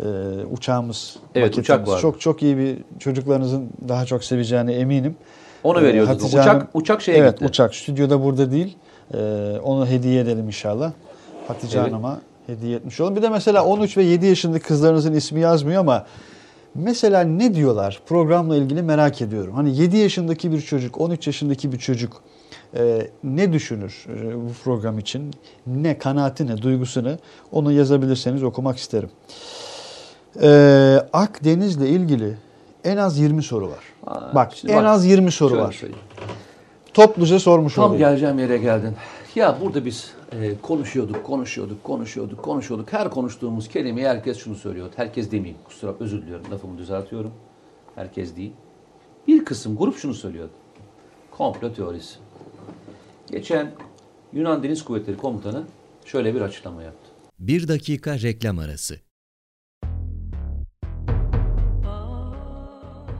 e, uçağımız Evet, uçak var. Çok çok iyi bir çocuklarınızın daha çok seveceğine eminim. Onu Ee, veriyorduk. Hatice uçak Hanım- uçak şeye evet gitti. uçak stüdyoda burada değil. Ee, onu hediye edelim inşallah. Hatice Evet. Hanım'a hediye etmiş olalım. Bir de mesela 13 ve 7 yaşındaki kızlarınızın ismi yazmıyor ama mesela ne diyorlar programla ilgili merak ediyorum. Hani 7 yaşındaki bir çocuk, 13 yaşındaki bir çocuk e, ne düşünür e, bu program için? Ne kanaati ne, duygusunu onu yazabilirseniz okumak isterim. Ee, Akdeniz'le ilgili en az 20 soru var. Aa, Bak en bak, az 20 soru var. söyleyeyim. Topluca sormuş Tam olayım. geleceğim yere geldin. Ya burada biz e, konuşuyorduk, konuşuyorduk, konuşuyorduk, konuşuyorduk. Her konuştuğumuz kelimeyi herkes şunu söylüyor. Herkes demeyeyim. Kusura özür diliyorum. Lafımı düzeltiyorum. Herkes değil. Bir kısım grup şunu söylüyordu. Komplo teorisi. Geçen Yunan Deniz Kuvvetleri Komutanı şöyle bir açıklama yaptı. Bir dakika reklam arası.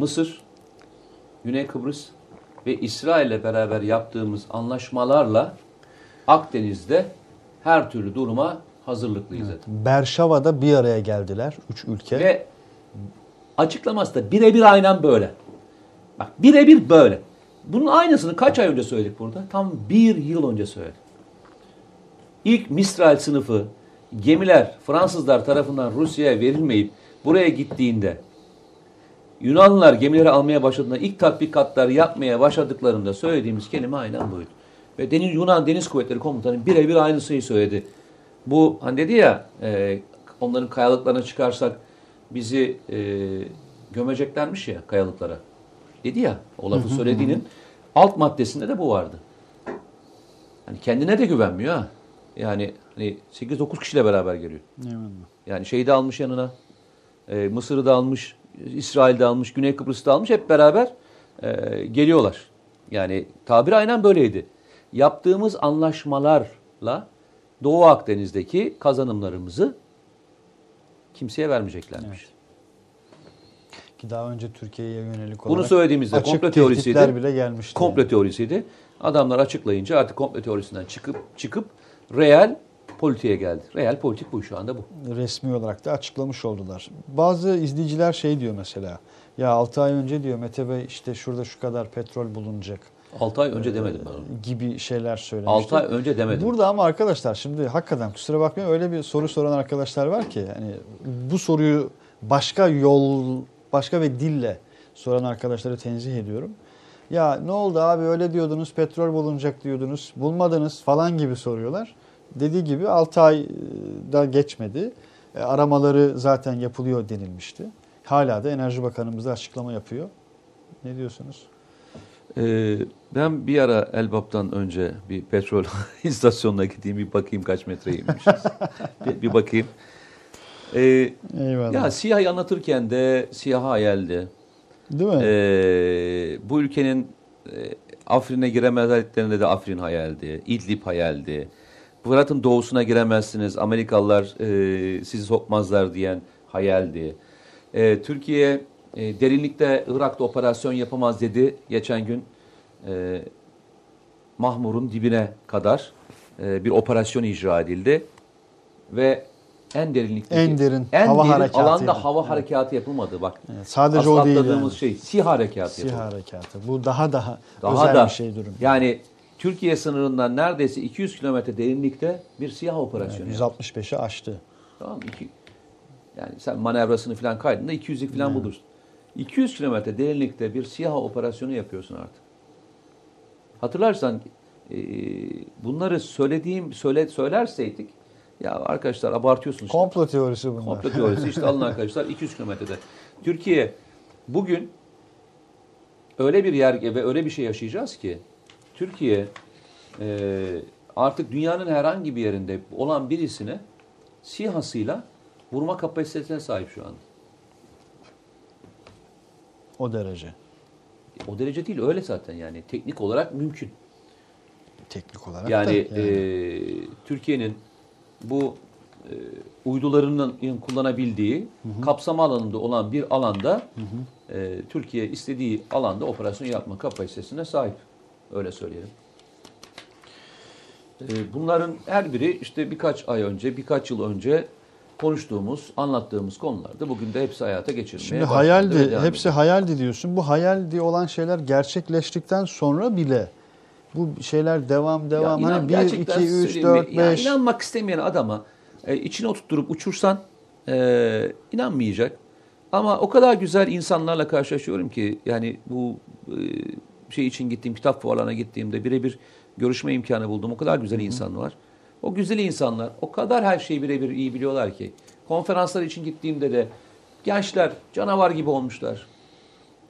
Mısır, Güney Kıbrıs ve İsrail'le beraber yaptığımız anlaşmalarla Akdeniz'de her türlü duruma hazırlıklıyız zaten. Berşava'da bir araya geldiler üç ülke. Ve açıklaması da birebir aynen böyle. Bak birebir böyle. Bunun aynısını kaç ay önce söyledik burada? Tam bir yıl önce söyledik. İlk Mistral sınıfı gemiler Fransızlar tarafından Rusya'ya verilmeyip buraya gittiğinde Yunanlılar gemileri almaya başladığında ilk tatbikatlar yapmaya başladıklarında söylediğimiz kelime aynen buydu. Ve Deniz, Yunan Deniz Kuvvetleri Komutanı birebir aynısını söyledi. Bu hani dedi ya e, onların kayalıklarına çıkarsak bizi e, gömeceklermiş ya kayalıklara. Dedi ya o lafı söylediğinin alt maddesinde de bu vardı. Hani kendine de güvenmiyor ha. Yani hani 8-9 kişiyle beraber geliyor. Eyvallah. Yani şeyi de almış yanına. E, Mısır'ı da almış, İsrail'de almış, Güney Kıbrıs'ta almış. Hep beraber e, geliyorlar. Yani tabir aynen böyleydi. Yaptığımız anlaşmalarla Doğu Akdeniz'deki kazanımlarımızı kimseye vermeyeceklermiş. Ki daha önce Türkiye'ye yönelik olarak Bunu söylediğimizde komplo teorisiydi. bile gelmişti. Komplo yani. teorisiydi. Adamlar açıklayınca artık komplo teorisinden çıkıp çıkıp reel politiğe geldi. Reel politik bu şu anda bu. resmi olarak da açıklamış oldular. Bazı izleyiciler şey diyor mesela. Ya 6 ay önce diyor Mete Bey işte şurada şu kadar petrol bulunacak 6 ay önce demedim ben onu. gibi şeyler söylemişti. 6 ay önce demedim. Burada ama arkadaşlar şimdi hakikaten kusura bakmayın öyle bir soru soran arkadaşlar var ki hani bu soruyu başka yol başka bir dille soran arkadaşları tenzih ediyorum. Ya ne oldu abi öyle diyordunuz petrol bulunacak diyordunuz bulmadınız falan gibi soruyorlar. Dediği gibi 6 ayda geçmedi. E, aramaları zaten yapılıyor denilmişti. Hala da Enerji Bakanımız da açıklama yapıyor. Ne diyorsunuz? Ee, ben bir ara Elbap'tan önce bir petrol istasyonuna gideyim bir bakayım kaç metreymişiz. bir, bir bakayım. Ee, Eyvallah. ya siyahı anlatırken de siyah hayaldi. Değil mi? Ee, bu ülkenin e, Afrin'e giremezliklerinde de Afrin hayaldi. İdlib hayaldi. Fırat'ın doğusuna giremezsiniz. Amerikalılar e, sizi sokmazlar diyen hayaldi. E, Türkiye e, derinlikte Irak'ta operasyon yapamaz dedi geçen gün. E, Mahmur'un dibine kadar e, bir operasyon icra edildi ve en derinlikteki En derin en hava derin alanda hava harekatı yapılmadı bak. Evet, sadece o değil yani. şey SİHA harekatı Sih yapıldı. harekatı. Bu daha daha, Daha özel da bir şey durum. yani Türkiye sınırından neredeyse 200 kilometre derinlikte bir SİHA operasyonu. yaptı. 165'i aştı. Tamam mı? İki, yani sen manevrasını falan kaydında 200'lik falan bulursun. 200 kilometre derinlikte bir SİHA operasyonu yapıyorsun artık. Hatırlarsan e, bunları söylediğim söyle söylerseydik ya arkadaşlar abartıyorsunuz. Komplo teorisi bunlar. Komplo teorisi işte alın arkadaşlar 200 kilometrede. Türkiye bugün öyle bir yer ve öyle bir şey yaşayacağız ki Türkiye e, artık dünyanın herhangi bir yerinde olan birisine SİHA'sıyla vurma kapasitesine sahip şu an. O derece. O derece değil öyle zaten yani teknik olarak mümkün. Teknik olarak Yani, da. e, Türkiye'nin bu e, uydularının kullanabildiği kapsama alanında olan bir alanda e, Türkiye istediği alanda operasyon yapma kapasitesine sahip. Öyle söyleyelim. E, bunların her biri işte birkaç ay önce, birkaç yıl önce konuştuğumuz, anlattığımız konulardı. Bugün de hepsi hayata geçirilmeye Şimdi hayaldi, hepsi ediyor. hayaldi diyorsun. Bu hayaldi olan şeyler gerçekleştikten sonra bile bu şeyler devam devam. Ya inan- hani 1, gerçekten 2, 3, söyleyeyim 4, mi? Ya 5. inanmak istemeyen adama e, içine oturtturup uçursan e, inanmayacak. Ama o kadar güzel insanlarla karşılaşıyorum ki yani bu e, şey için gittiğim kitap fuarlarına gittiğimde birebir görüşme imkanı buldum. O kadar güzel insan var. O güzel insanlar o kadar her şeyi birebir iyi biliyorlar ki. Konferanslar için gittiğimde de gençler canavar gibi olmuşlar.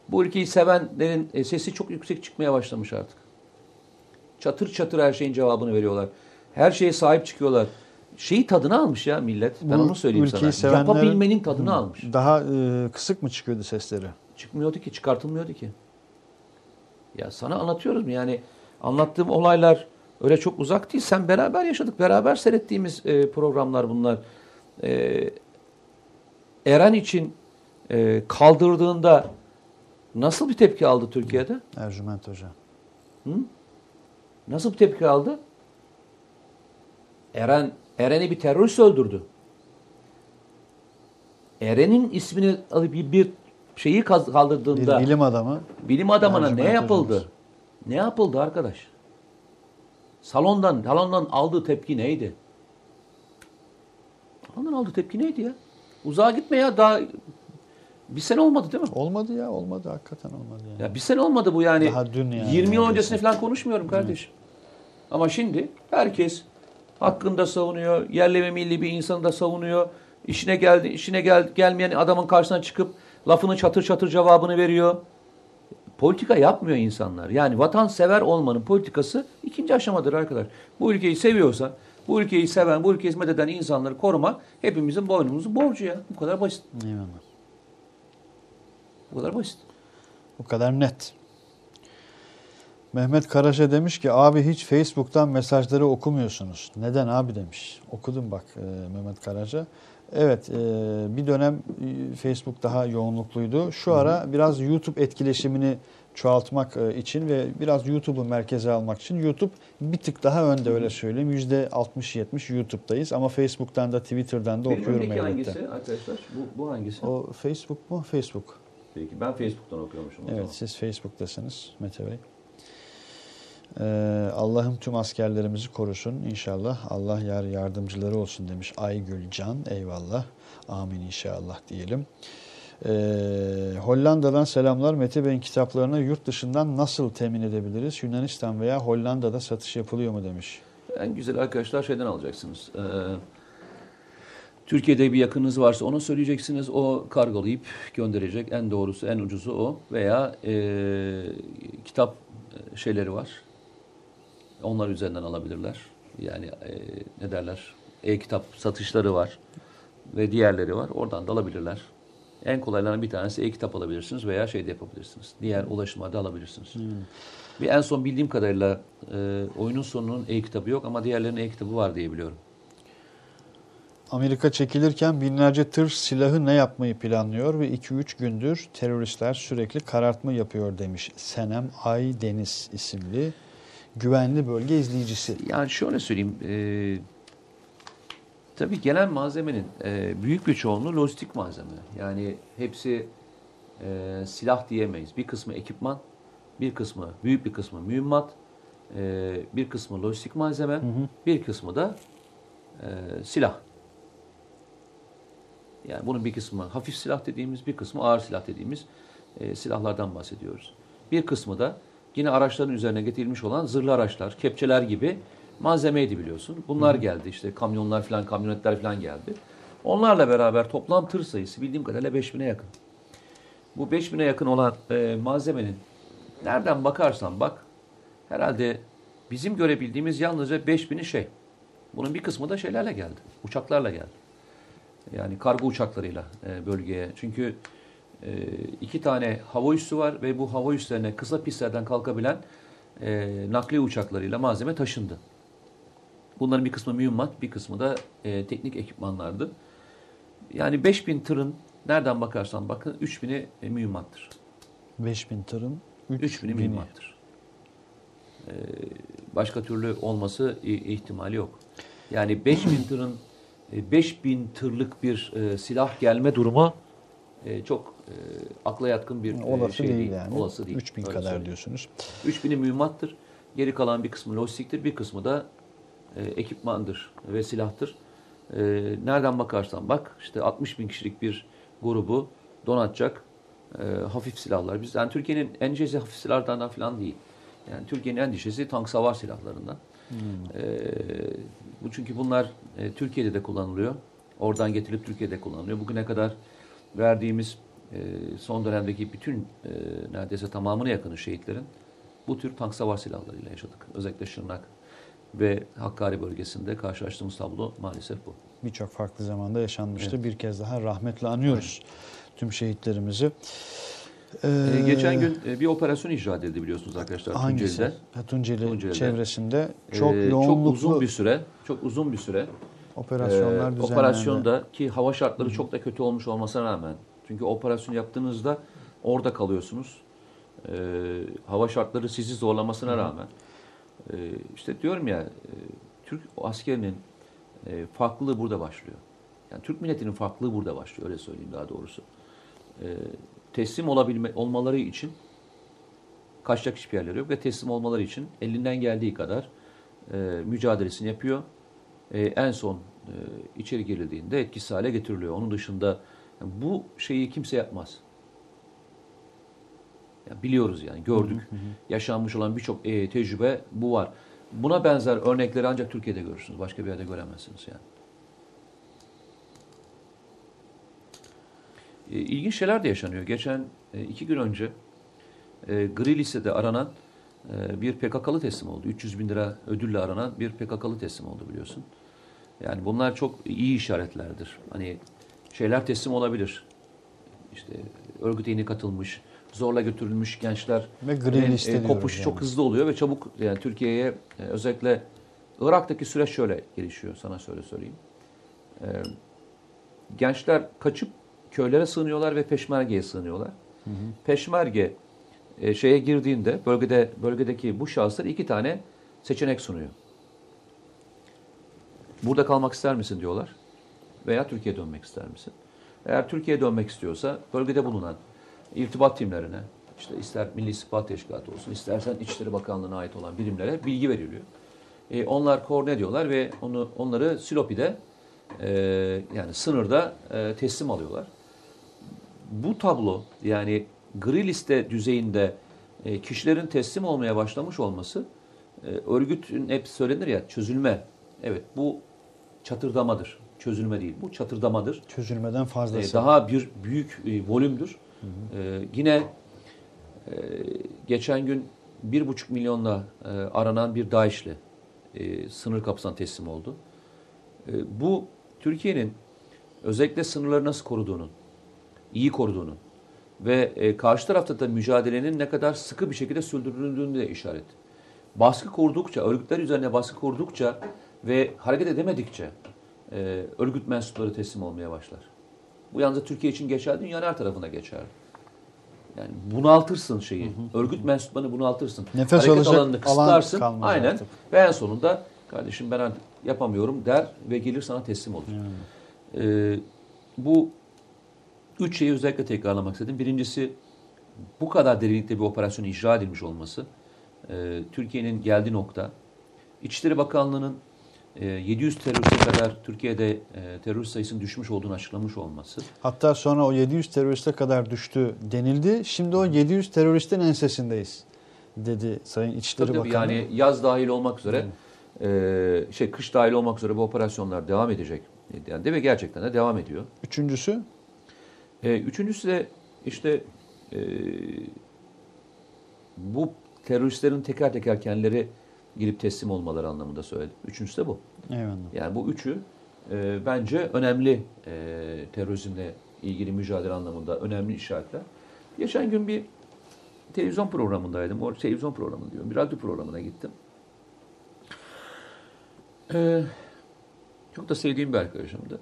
Bu ülkeyi sevenlerin e, sesi çok yüksek çıkmaya başlamış artık. Çatır çatır her şeyin cevabını veriyorlar. Her şeye sahip çıkıyorlar. Şeyi tadını almış ya millet. Ben Bu onu söyleyeyim ülkeyi sana. Yapabilmenin tadını almış. Daha e, kısık mı çıkıyordu sesleri? Çıkmıyordu ki, çıkartılmıyordu ki. Ya sana anlatıyoruz mu? Yani anlattığım olaylar öyle çok uzak değil. Sen beraber yaşadık, beraber seyrettiğimiz e, programlar bunlar. E, Eren için e, kaldırdığında nasıl bir tepki aldı Türkiye'de? Ercüment Hoca. Nasıl bir tepki aldı? Eren Eren'i bir terörist öldürdü. Eren'in ismini alıp bir, bir şeyi Bir kaldırdığında bilim, bilim adamı. adamına Ercüment ne yapıldı? hocamız. Ne yapıldı arkadaş? Salondan salondan aldığı tepki neydi? Salondan aldığı tepki neydi ya? Uzağa gitme ya daha bir sene olmadı değil mi? Olmadı ya olmadı hakikaten olmadı yani. Ya bir sene olmadı bu yani. Daha dün yani 20 yıl öncesini falan konuşmuyorum kardeşim. Ama şimdi herkes hakkında savunuyor. Yerli ve milli bir insanı da savunuyor. İşine geldi, işine gel, gelmeyen adamın karşısına çıkıp lafını çatır çatır cevabını veriyor. Politika yapmıyor insanlar. Yani vatansever olmanın politikası ikinci aşamadır arkadaş. Bu ülkeyi seviyorsa, bu ülkeyi seven, bu ülkeye hizmet eden insanları korumak hepimizin boynumuzun borcu ya. Bu kadar basit. Eyvallah. Bu kadar basit. Bu kadar net. Mehmet Karaca demiş ki abi hiç Facebook'tan mesajları okumuyorsunuz. Neden abi demiş. Okudum bak e, Mehmet Karaca. Evet e, bir dönem e, Facebook daha yoğunlukluydu. Şu ara biraz YouTube etkileşimini çoğaltmak e, için ve biraz YouTube'u merkeze almak için YouTube bir tık daha önde öyle söyleyeyim. %60-70 YouTube'dayız ama Facebook'tan da Twitter'dan da Benim okuyorum elbette. hangisi arkadaşlar? Bu, bu hangisi? O Facebook mu? Facebook. Peki ben Facebook'tan okuyormuşum. Evet zaman. siz Facebook'tasınız Mete Bey. Ee, Allah'ım tüm askerlerimizi korusun inşallah. Allah yar yardımcıları olsun demiş Aygül Can. Eyvallah. Amin inşallah diyelim. Ee, Hollanda'dan selamlar. Mete Bey'in kitaplarını yurt dışından nasıl temin edebiliriz? Yunanistan veya Hollanda'da satış yapılıyor mu demiş. En güzel arkadaşlar şeyden alacaksınız. Ee, Türkiye'de bir yakınınız varsa onu söyleyeceksiniz. O kargolayıp gönderecek. En doğrusu, en ucuzu o. Veya e, kitap şeyleri var. Onlar üzerinden alabilirler. Yani e, ne derler? E-kitap satışları var. Ve diğerleri var. Oradan da alabilirler. En kolaylarından bir tanesi e-kitap alabilirsiniz veya şey de yapabilirsiniz. Diğer ulaşıma da alabilirsiniz. Ve en son bildiğim kadarıyla e, oyunun sonunun e-kitabı yok ama diğerlerinin e-kitabı var diye biliyorum. Amerika çekilirken binlerce tır silahı ne yapmayı planlıyor ve 2-3 gündür teröristler sürekli karartma yapıyor demiş Senem Ay Deniz isimli güvenli bölge izleyicisi. Yani şöyle söyleyeyim. E, tabii gelen malzemenin e, büyük bir çoğunluğu lojistik malzeme. Yani hepsi e, silah diyemeyiz. Bir kısmı ekipman, bir kısmı, büyük bir kısmı mühimmat, e, bir kısmı lojistik malzeme, bir kısmı da e, silah. Yani bunun bir kısmı hafif silah dediğimiz, bir kısmı ağır silah dediğimiz e, silahlardan bahsediyoruz. Bir kısmı da yine araçların üzerine getirilmiş olan zırhlı araçlar, kepçeler gibi malzemeydi biliyorsun. Bunlar geldi işte kamyonlar falan, kamyonetler falan geldi. Onlarla beraber toplam tır sayısı bildiğim kadarıyla 5000'e yakın. Bu 5000'e yakın olan e, malzemenin nereden bakarsan bak herhalde bizim görebildiğimiz yalnızca 5000'i şey. Bunun bir kısmı da şeylerle geldi. Uçaklarla geldi. Yani kargo uçaklarıyla e, bölgeye. Çünkü e, iki tane hava üssü var ve bu hava üslerine kısa pistlerden kalkabilen e, nakliye uçaklarıyla malzeme taşındı. Bunların bir kısmı mühimmat, bir kısmı da e, teknik ekipmanlardı. Yani 5000 tırın nereden bakarsan bakın 3000'i e, mühimmattır. 5000 tırın 3000'i 3000'i mühimmattır. E, başka türlü olması i- ihtimali yok. Yani 5000 tırın e, 5000 tırlık bir e, silah gelme durumu e, çok e, akla yatkın bir e, olası şey değil, yani. Olası değil. 3000 Öyle kadar söyleyeyim. diyorsunuz. 3000'i mühimmattır. Geri kalan bir kısmı lojistiktir, bir kısmı da e, ekipmandır ve silahtır. E, nereden bakarsan bak işte 60 bin kişilik bir grubu donatacak e, hafif silahlar. Biz yani Türkiye'nin endişesi hafif silahlardan falan değil. Yani Türkiye'nin endişesi tank savar silahlarından. E, bu çünkü bunlar e, Türkiye'de de kullanılıyor. Oradan getirilip Türkiye'de kullanılıyor. Bugüne kadar verdiğimiz e, son dönemdeki bütün e, neredeyse tamamına yakını şehitlerin bu tür tank savar silahlarıyla yaşadık. Özellikle Şırnak ve Hakkari bölgesinde karşılaştığımız tablo maalesef bu. Birçok farklı zamanda yaşanmıştı. Bir kez daha rahmetle anıyoruz tüm şehitlerimizi. Ee, Ee, geçen gün e, bir operasyon icra edildi biliyorsunuz arkadaşlar hangisi? Tunceli'de. Tunceli Tunceli'de. çevresinde çok Ee, yoğunluklu çok uzun bir süre, çok uzun bir süre operasyonlar Ee, operasyonda ki hava şartları çok da kötü olmuş olmasına rağmen çünkü operasyon yaptığınızda orada kalıyorsunuz. Ee, hava şartları sizi zorlamasına rağmen e, işte diyorum ya e, Türk askerinin e, farklılığı burada başlıyor. Yani Türk milletinin farklılığı burada başlıyor öyle söyleyeyim daha doğrusu. E, teslim olabilme olmaları için kaçacak hiçbir yerleri yok ve teslim olmaları için elinden geldiği kadar e, mücadelesini yapıyor. E, en son e, içeri girildiğinde etkisiz hale getiriliyor. Onun dışında yani bu şeyi kimse yapmaz. Ya biliyoruz yani gördük. Yaşanmış olan birçok e, tecrübe bu var. Buna benzer örnekleri ancak Türkiye'de görürsünüz. Başka bir yerde göremezsiniz yani. E, ilginç şeyler de yaşanıyor. Geçen e, iki gün önce e, gri listede aranan e, bir PKK'lı teslim oldu. 300 bin lira ödülle aranan bir PKK'lı teslim oldu biliyorsun. Yani bunlar çok iyi işaretlerdir. Hani şeyler teslim olabilir. İşte örgüte yeni katılmış, zorla götürülmüş gençler Ve gri e, liste e, kopuş diyoruz çok yani. hızlı oluyor ve çabuk yani Türkiye'ye e, özellikle Irak'taki süreç şöyle gelişiyor sana şöyle söyleyeyim. E, gençler kaçıp köylere sığınıyorlar ve peşmergeye sığınıyorlar. Peşmerge e, şeye girdiğinde bölgede bölgedeki bu şahıslar iki tane seçenek sunuyor. Burada kalmak ister misin diyorlar veya Türkiye'ye dönmek ister misin? Eğer Türkiye'ye dönmek istiyorsa bölgede bulunan irtibat timlerine işte ister Milli İstihbarat Teşkilatı olsun istersen İçişleri Bakanlığı'na ait olan birimlere bilgi veriliyor. E, onlar koordine ediyorlar ve onu onları Silopi'de e, yani sınırda e, teslim alıyorlar. Bu tablo yani gri liste düzeyinde e, kişilerin teslim olmaya başlamış olması e, örgütün hep söylenir ya çözülme. Evet bu çatırdamadır. Çözülme değil. Bu çatırdamadır. Çözülmeden fazlası. daha bir büyük e, volümdür. Ee, yine e, geçen gün bir buçuk milyonla e, aranan bir DAEŞ'li e, sınır kapısına teslim oldu. E, bu Türkiye'nin özellikle sınırları nasıl koruduğunun, iyi koruduğunun ve e, karşı tarafta da mücadelenin ne kadar sıkı bir şekilde sürdürüldüğünü de işaret. Baskı kurdukça, örgütler üzerine baskı kurdukça ve hareket edemedikçe e, örgüt mensupları teslim olmaya başlar. Bu yalnızca Türkiye için geçer, dünyanın her tarafına geçer. Yani bunaltırsın şeyi. Örgüt mensuplarını bunaltırsın. Nefes Hareket alacak alanını alan kısıtlarsın. kalmaz Aynen. artık. Ve en sonunda kardeşim ben yapamıyorum der ve gelir sana teslim olur. Ee, bu üç şeyi özellikle tekrarlamak istedim. Birincisi bu kadar derinlikte bir operasyon icra edilmiş olması. Ee, Türkiye'nin geldiği nokta. İçişleri Bakanlığı'nın 700 teröriste kadar Türkiye'de e, terörist sayısının düşmüş olduğunu açıklamış olması. Hatta sonra o 700 teröriste kadar düştü denildi. Şimdi o 700 teröristin ensesindeyiz dedi Sayın İçişleri Tabii Bakanı. yani yaz dahil olmak üzere e, şey kış dahil olmak üzere bu operasyonlar devam edecek dendi ve gerçekten de devam ediyor. Üçüncüsü E, üçüncüsü de işte e, bu teröristlerin teker teker kendileri girip teslim olmaları anlamında söyledim. Üçüncüsü de bu. eyvallah. Yani bu üçü e, bence önemli e, terörizmle ilgili mücadele anlamında önemli işaretler. Geçen gün bir televizyon programındaydım. O televizyon programı diyorum. Bir radyo programına gittim. E, çok da sevdiğim bir arkadaşımdı.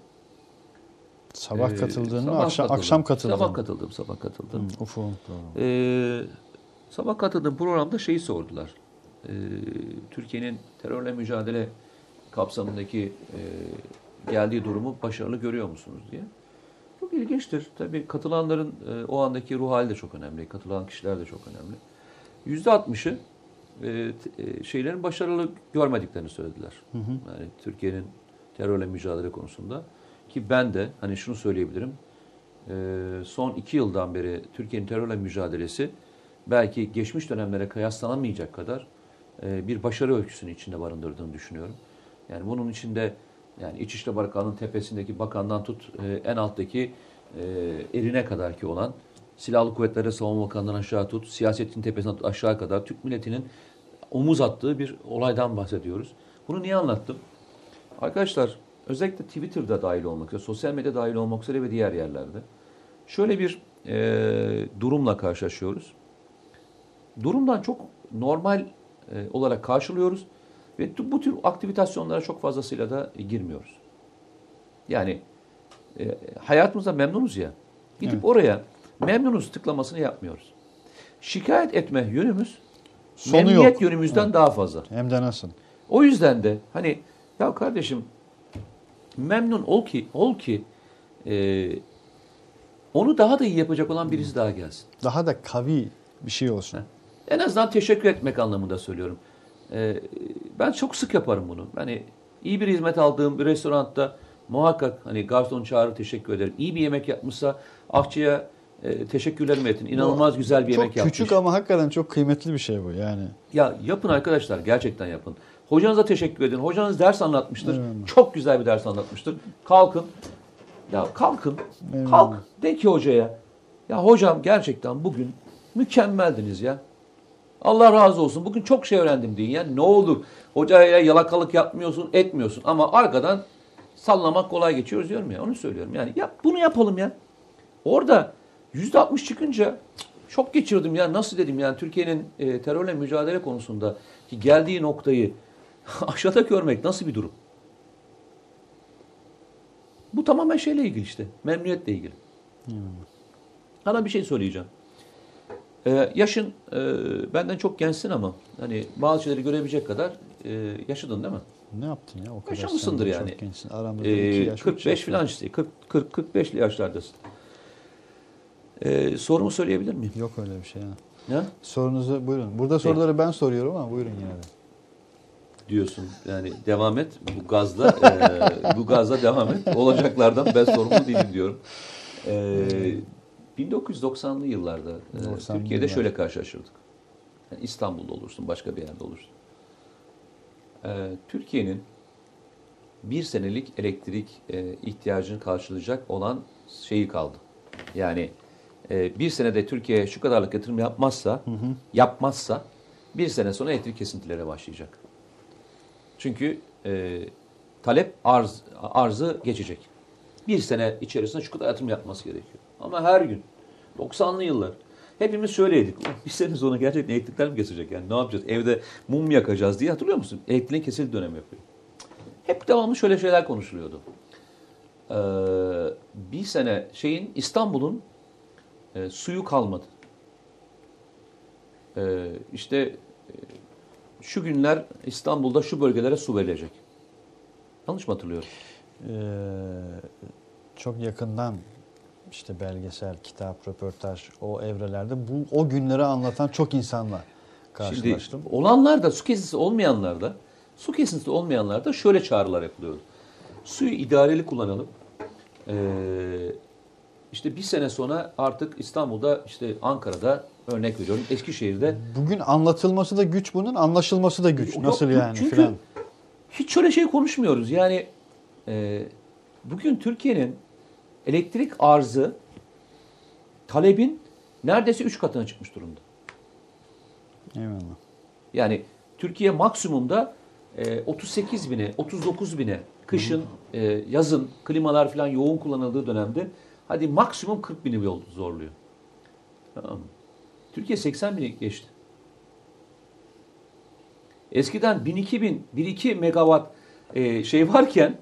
Sabah E, katıldığını sabah akşam, katıldım. akşam katıldın. Sabah katıldım, sabah katıldım. Hı, Ufuk'un programı. Ee, sabah katıldığım programda şeyi sordular. Ee, Türkiye'nin terörle mücadele kapsamındaki e, geldiği durumu başarılı görüyor musunuz diye. Çok ilginçtir. Tabii katılanların e, o andaki ruh hali de çok önemli. Katılan kişiler de çok önemli. Yüzde altmışı e, e, şeylerin başarılı görmediklerini söylediler. Yani Türkiye'nin terörle mücadele konusunda. Ki ben de hani şunu söyleyebilirim. Son iki yıldan beri Türkiye'nin terörle mücadelesi belki geçmiş dönemlere kıyaslanamayacak kadar bir başarı öyküsünü içinde barındırdığını düşünüyorum. Yani bunun içinde yani İçişleri Bakanlığı'nın tepesindeki bakandan tut e, en alttaki e, erine kadar ki olan Silahlı Kuvvetleri Savunma Bakanlığı'ndan aşağı tut, siyasetin tepesinden tut aşağı kadar Türk milletinin omuz attığı bir olaydan bahsediyoruz. Bunu niye anlattım? Arkadaşlar özellikle Twitter'da dahil olmak üzere, sosyal medya dahil olmak üzere ve diğer yerlerde şöyle bir e, durumla karşılaşıyoruz. Durumdan çok normal e, olarak karşılıyoruz ve bu tür aktivitasyonlara çok fazlasıyla da e, girmiyoruz. Yani e, hayatımızda memnunuz ya. Gidip Evet. oraya memnunuz tıklamasını yapmıyoruz. Şikayet etme yönümüz Sonu memnuniyet yok. yönümüzden daha fazla. Hem de nasıl? O yüzden de hani ya kardeşim memnun ol ki ol ki e, onu daha da iyi yapacak olan birisi daha gelsin. Daha da kavi bir şey olsun. En azından teşekkür etmek anlamında söylüyorum. E, ben çok sık yaparım bunu. Hani iyi bir hizmet aldığım bir restoranda muhakkak hani garson çağırır teşekkür ederim. İyi bir yemek yapmışsa aşçıya e, teşekkürlerimi etin. İnanılmaz güzel bir Çok yemek yapmış. küçük ama hakikaten çok kıymetli bir şey bu yani. Ya yapın arkadaşlar gerçekten yapın. Hocanıza teşekkür edin. Hocanız ders anlatmıştır. Eyvallah. Çok güzel bir ders anlatmıştır. Kalkın. Ya kalkın. Eyvallah. Kalk. De ki hocaya. Ya hocam gerçekten bugün mükemmeldiniz ya. Allah razı olsun. Bugün çok şey öğrendim deyin. Yani ne olur. Hocaya yalakalık yapmıyorsun, etmiyorsun. Ama arkadan sallamak kolay geçiyoruz diyorum ya. Onu söylüyorum. Yani yap, bunu yapalım ya. Orada %60 çıkınca cık, şok geçirdim ya. Nasıl dedim yani Türkiye'nin e, terörle mücadele konusunda ki geldiği noktayı aşağıda görmek nasıl bir durum? Bu tamamen şeyle ilgili işte. Memnuniyetle ilgili. Sana bir şey söyleyeceğim. Ee, yaşın e, benden çok gençsin ama hani bazı şeyleri görebilecek kadar e, yaşadın değil mi? Ne yaptın ya o kadar? Yaşamışsındır sen yani. Çok gençsin. Aramızda Ee, iki yaş. üç 45 yaş falan işte 40 40 45'li yaşlardasın. Ee, sorumu söyleyebilir miyim? Yok öyle bir şey. Ya. Ne? Sorunuzu buyurun. Burada soruları ben soruyorum ama buyurun yine de. Diyorsun. Yani devam et bu gazla e, bu gazla devam et. Olacaklardan ben sorumlu değilim diyorum. Ee, 1990'lı yıllarda e, 90'lı Türkiye'de yıllar. şöyle karşılaşırdık. Yani İstanbul'da olursun, başka bir yerde olursun. Ee, Türkiye'nin bir senelik elektrik e, ihtiyacını karşılayacak olan şeyi kaldı. Yani e, bir senede Türkiye şu kadarlık yatırım yapmazsa, yapmazsa bir sene sonra elektrik kesintileri başlayacak. Çünkü e, talep arz, arzı geçecek. Bir sene içerisinde şu kadar yatırım yapması gerekiyor. Ama her gün 90'lı yıllar hepimiz şöyleydik. "Ulan Bir sene sonra gerçekten elektrikler mi kesecek? Yani ne yapacağız? Evde mum mu yakacağız diye hatırlıyor musun? Elektriğin kesildiği dönem yapıyor. hep devamlı şöyle şeyler konuşuluyordu. Ee, bir sene şeyin İstanbul'un e, suyu kalmadı. Ee, işte e, şu günler İstanbul'da şu bölgelere su verilecek. Yanlış mı hatırlıyorum? Ee, çok yakından işte belgesel, kitap, röportaj o evrelerde bu o günleri anlatan çok insanla karşılaştım. Şimdi olanlar da su kesintisi olmayanlar da su kesintisi olmayanlar da şöyle çağrılar yapılıyordu. Suyu idareli kullanalım. Ee, işte bir sene sonra artık İstanbul'da işte Ankara'da örnek veriyorum Eskişehir'de Bugün anlatılması da güç bunun, anlaşılması da güç. Nasıl yani çünkü filan. hiç şöyle şey konuşmuyoruz. Yani e, bugün Türkiye'nin elektrik arzı talebin neredeyse 3 katına çıkmış durumda. Eyvallah. Yani Türkiye maksimumda e, 38 bine, 39 bine kışın, e, yazın klimalar falan yoğun kullanıldığı dönemde hadi maksimum 40 bini yol zorluyor. Tamam mı? Türkiye 80 bini geçti. Eskiden 1000-2000, 1-2 megawatt e, şey varken,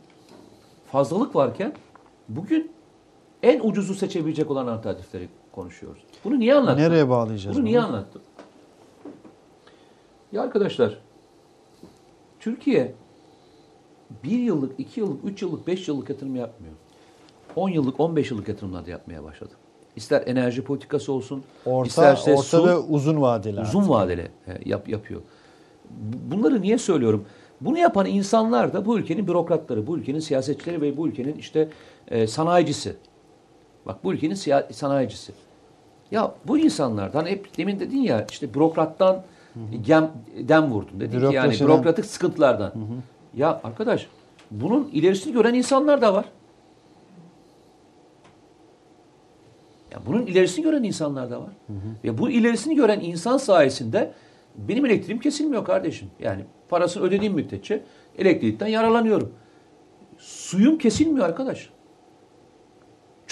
fazlalık varken bugün en ucuzu seçebilecek olan alternatifleri konuşuyoruz. Bunu niye anlattım? Nereye bağlayacağız Bunu bunu? niye anlattım? Ya arkadaşlar, Türkiye bir yıllık, iki yıllık, üç yıllık, beş yıllık yatırım yapmıyor. 10 yıllık, 15 yıllık yatırımlar da yapmaya başladı. İster enerji politikası olsun, Orta, isterse orta su, ve uzun vadeli. uzun artık. vadeli e, yap, yapıyor. Bu- Bunları niye söylüyorum? Bunu yapan insanlar da bu ülkenin bürokratları, bu ülkenin siyasetçileri ve bu ülkenin işte e, sanayicisi. Bak bu ülkenin sanayicisi. Ya bu insanlardan hep demin dedin ya işte bürokrattan gem, dem vurdun. Dedin ki yani bürokratik sıkıntılardan. Ya arkadaş bunun ilerisini gören insanlar da var. Ya bunun ilerisini gören insanlar da var. Ve bu ilerisini gören insan sayesinde benim elektriğim kesilmiyor kardeşim. Yani parasını ödediğim müddetçe elektrikten yararlanıyorum. Suyum kesilmiyor arkadaş.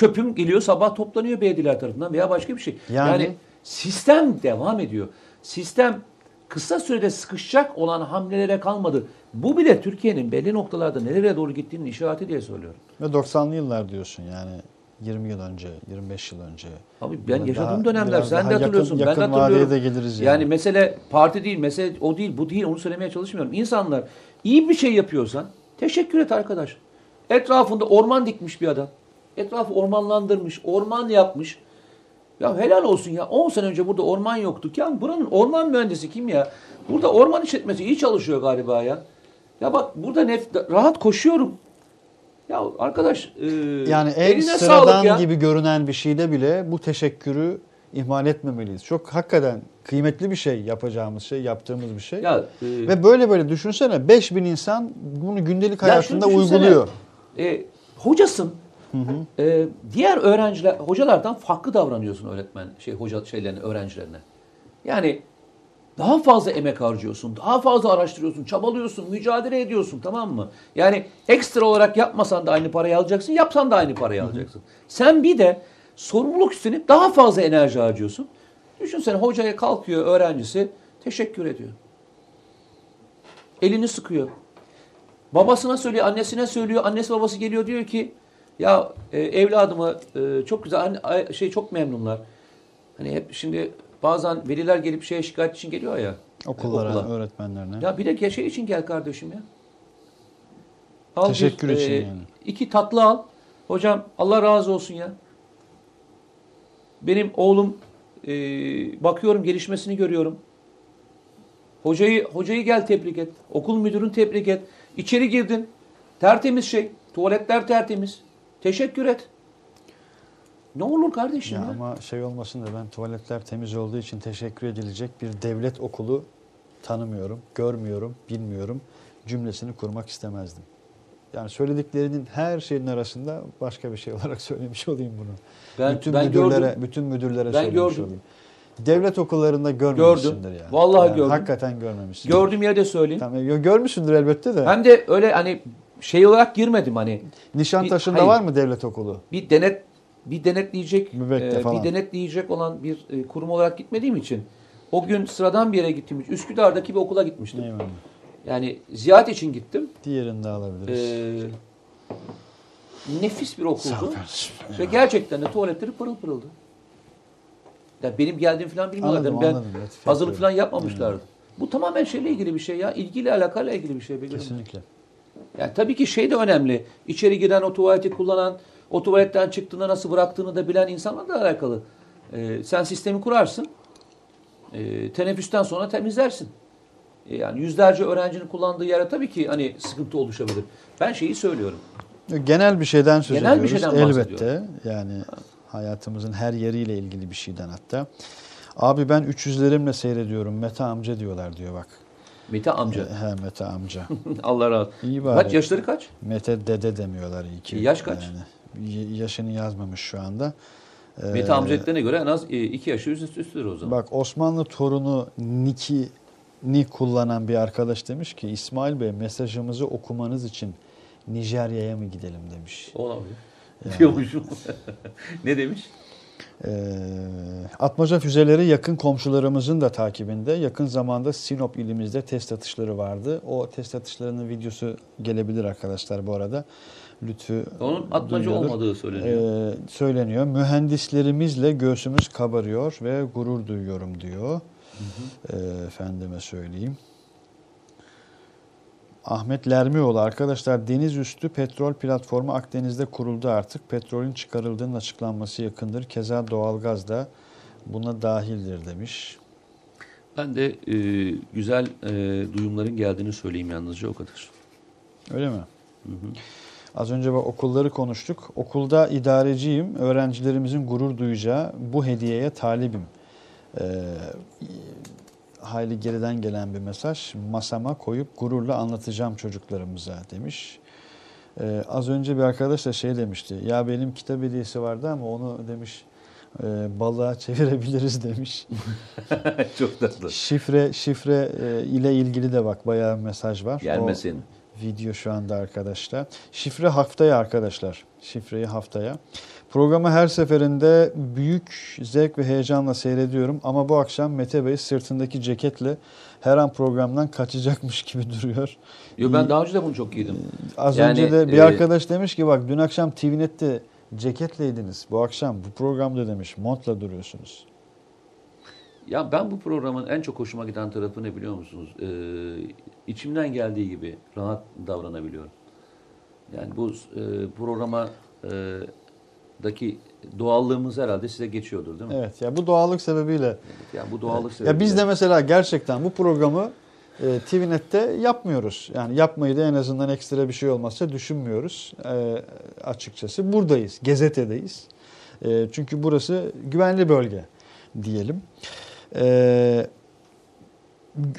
Çöpüm geliyor sabah toplanıyor belediyeler tarafından veya başka bir şey. Yani- Yani, sistem devam ediyor. Sistem kısa sürede sıkışacak olan hamlelere kalmadı. Bu bile Türkiye'nin belli noktalarda nereye doğru gittiğinin işareti diye söylüyorum. Ve 90'lı yıllar diyorsun yani 20 yıl önce, 25 yıl önce. Abi ben Daha- yaşadığım dönemler biraz sen daha de hatırlıyorsun yakın- ben de yakın hatırlıyorum. de geliriz yani. yani. mesele parti değil, mesele o değil, bu değil onu söylemeye çalışmıyorum. İnsanlar iyi bir şey yapıyorsan teşekkür et arkadaş. Etrafında orman dikmiş bir adam. Etrafı ormanlandırmış, orman yapmış. Ya helal olsun ya. 10 sene önce burada orman yoktu. Ya buranın orman mühendisi kim ya? Burada orman işletmesi iyi çalışıyor galiba ya. Ya bak burada nef- rahat koşuyorum. Ya arkadaş e, Yani en sıradan gibi görünen bir şeyde bile bu teşekkürü ihmal etmemeliyiz. Çok hakikaten kıymetli bir şey yapacağımız şey, yaptığımız bir şey. Ya, e, Ve böyle böyle düşünsene 5000 insan bunu gündelik Ya hayatında uyguluyor. E, hocasın. E, diğer öğrenciler, hocalardan farklı davranıyorsun öğretmen, şey hoca şeylerine, öğrencilerine. Yani daha fazla emek harcıyorsun, daha fazla araştırıyorsun, çabalıyorsun, mücadele ediyorsun tamam mı? Yani ekstra olarak yapmasan da aynı parayı alacaksın, yapsan da aynı parayı alacaksın. Sen bir de sorumluluk üstlenip daha fazla enerji harcıyorsun. Düşünsene hocaya kalkıyor öğrencisi, teşekkür ediyor. Elini sıkıyor. Babasına söylüyor, annesine söylüyor. Annesi babası geliyor diyor ki ya e, evladımı e, çok güzel anne- şey çok memnunlar. Hani hep şimdi bazen veliler gelip şeye şikayet için geliyor ya. e, Okullara, okula. öğretmenlerine. Ya bir de şey için gel kardeşim ya. Al Teşekkür bir, için e, yani. İki tatlı al. Hocam Allah razı olsun ya. Benim oğlum e, bakıyorum gelişmesini görüyorum. Hocayı hocayı gel tebrik et. Okul müdürünü tebrik et. İçeri girdin. Tertemiz şey. Tuvaletler tertemiz. Teşekkür et. Ne olur kardeşim Ya ya. ama şey olmasın da ben tuvaletler temiz olduğu için teşekkür edilecek bir devlet okulu tanımıyorum, görmüyorum, bilmiyorum cümlesini kurmak istemezdim. Yani söylediklerinin her şeyin arasında başka bir şey olarak söylemiş olayım bunu. Ben- bütün ben müdürlere, gördüm. bütün müdürlere Ben söylemiş gördüm. olayım. Devlet okullarında görmemişsindir yani. Vallahi Yani gördüm. Hakikaten görmemişsindir. Gördüğüm yerde söyleyeyim. Tamam, görmüşsündür elbette de. Hem de öyle hani şey olarak girmedim hani. Nişantaşı'nda hayır. var mı devlet okulu? bir denet bir denetleyecek e, bir denetleyecek olan bir e, kurum olarak gitmediğim için o gün sıradan bir yere gittim. Üsküdar'daki bir okula gitmiştim. Eyvallah. Yani ziyaret için gittim. Diğerini de alabiliriz. Ee, nefis bir okuldu. Ve gerçekten de tuvaletleri pırıl pırıldı. Ya benim geldiğim falan bilmiyorlar. Anladım, ben anladım. Hazırlık falan yapmamışlardı. Bu tamamen şeyle ilgili bir şey ya. İlgiyle alakayla ilgili bir şey. Begüm. Kesinlikle. Yani tabii ki şey de önemli. İçeri giren o tuvaleti kullanan, o tuvaletten çıktığında nasıl bıraktığını da bilen insanla da alakalı. Ee, sen sistemi kurarsın. Ee, teneffüsten sonra temizlersin. Ee, yani yüzlerce öğrencinin kullandığı yere tabii ki hani sıkıntı oluşabilir. Ben şeyi söylüyorum. Genel bir şeyden söz Genel bir ediyoruz. şeyden Elbette. Yani hayatımızın her yeriyle ilgili bir şeyden hatta. Abi ben 300'lerimle seyrediyorum. Mete amca diyorlar diyor bak. Mete amca. He Mete amca. Allah razı olsun. İyi bari. Kaç yaşları kaç? Mete dede demiyorlar iyi ki. Yaş kaç? Yani. Yaşını yazmamış şu anda. Ee, Mete amca ettiğine göre en az 2 yaşı üst üstüdür o zaman. Bak Osmanlı torunu Niki ni kullanan bir arkadaş demiş ki İsmail Bey mesajımızı okumanız için Nijerya'ya mı gidelim demiş. Olabilir. Diyormuşum. ne demiş? Ee, atmaca füzeleri yakın komşularımızın da takibinde. Yakın zamanda Sinop ilimizde test atışları vardı. O test atışlarının videosu gelebilir arkadaşlar bu arada. Lütfü Onun atmaca duyuyordur. olmadığı söyleniyor. Ee, söyleniyor. Mühendislerimizle göğsümüz kabarıyor ve gurur duyuyorum diyor. Ee, efendime söyleyeyim. Ahmet Lermioğlu arkadaşlar deniz üstü petrol platformu Akdeniz'de kuruldu artık. Petrolün çıkarıldığının açıklanması yakındır. Keza doğalgaz da buna dahildir demiş. Ben de e, güzel e, duyumların geldiğini söyleyeyim yalnızca o kadar. Öyle mi? Az önce bak okulları konuştuk. Okulda idareciyim. Öğrencilerimizin gurur duyacağı bu hediyeye talibim. Ee, hayli geriden gelen bir mesaj. Masama koyup gururla anlatacağım çocuklarımıza demiş. Ee, az önce bir arkadaş da şey demişti. Ya benim kitap hediyesi vardı ama onu demiş e, balığa çevirebiliriz demiş. Çok tatlı. Şifre şifre e, ile ilgili de bak bayağı mesaj var. O- Gelmesin. Video şu anda arkadaşlar. Şifre haftaya arkadaşlar. Şifreyi haftaya. Programı her seferinde büyük zevk ve heyecanla seyrediyorum ama bu akşam Mete Bey sırtındaki ceketle her an programdan kaçacakmış gibi duruyor. Yo, ben daha önce de bunu çok giydim. Az Yani, önce de bir e, arkadaş demiş ki bak dün akşam TVNet'te ceketleydiniz. Bu akşam bu programda demiş montla duruyorsunuz. Ya ben bu programın en çok hoşuma giden tarafı ne biliyor musunuz? Ee, içimden geldiği gibi rahat davranabiliyorum. Yani bu e, programa e, daki doğallığımız herhalde size geçiyordur değil mi? Evet ya bu doğallık sebebiyle Yani bu doğallık Ya sebebiyle. biz de mesela gerçekten bu programı e, TVNet'te yapmıyoruz. Yani yapmayı da en azından ekstra bir şey olmazsa düşünmüyoruz e, açıkçası. Buradayız, gazetedeyiz. E, çünkü burası güvenli bölge diyelim. E,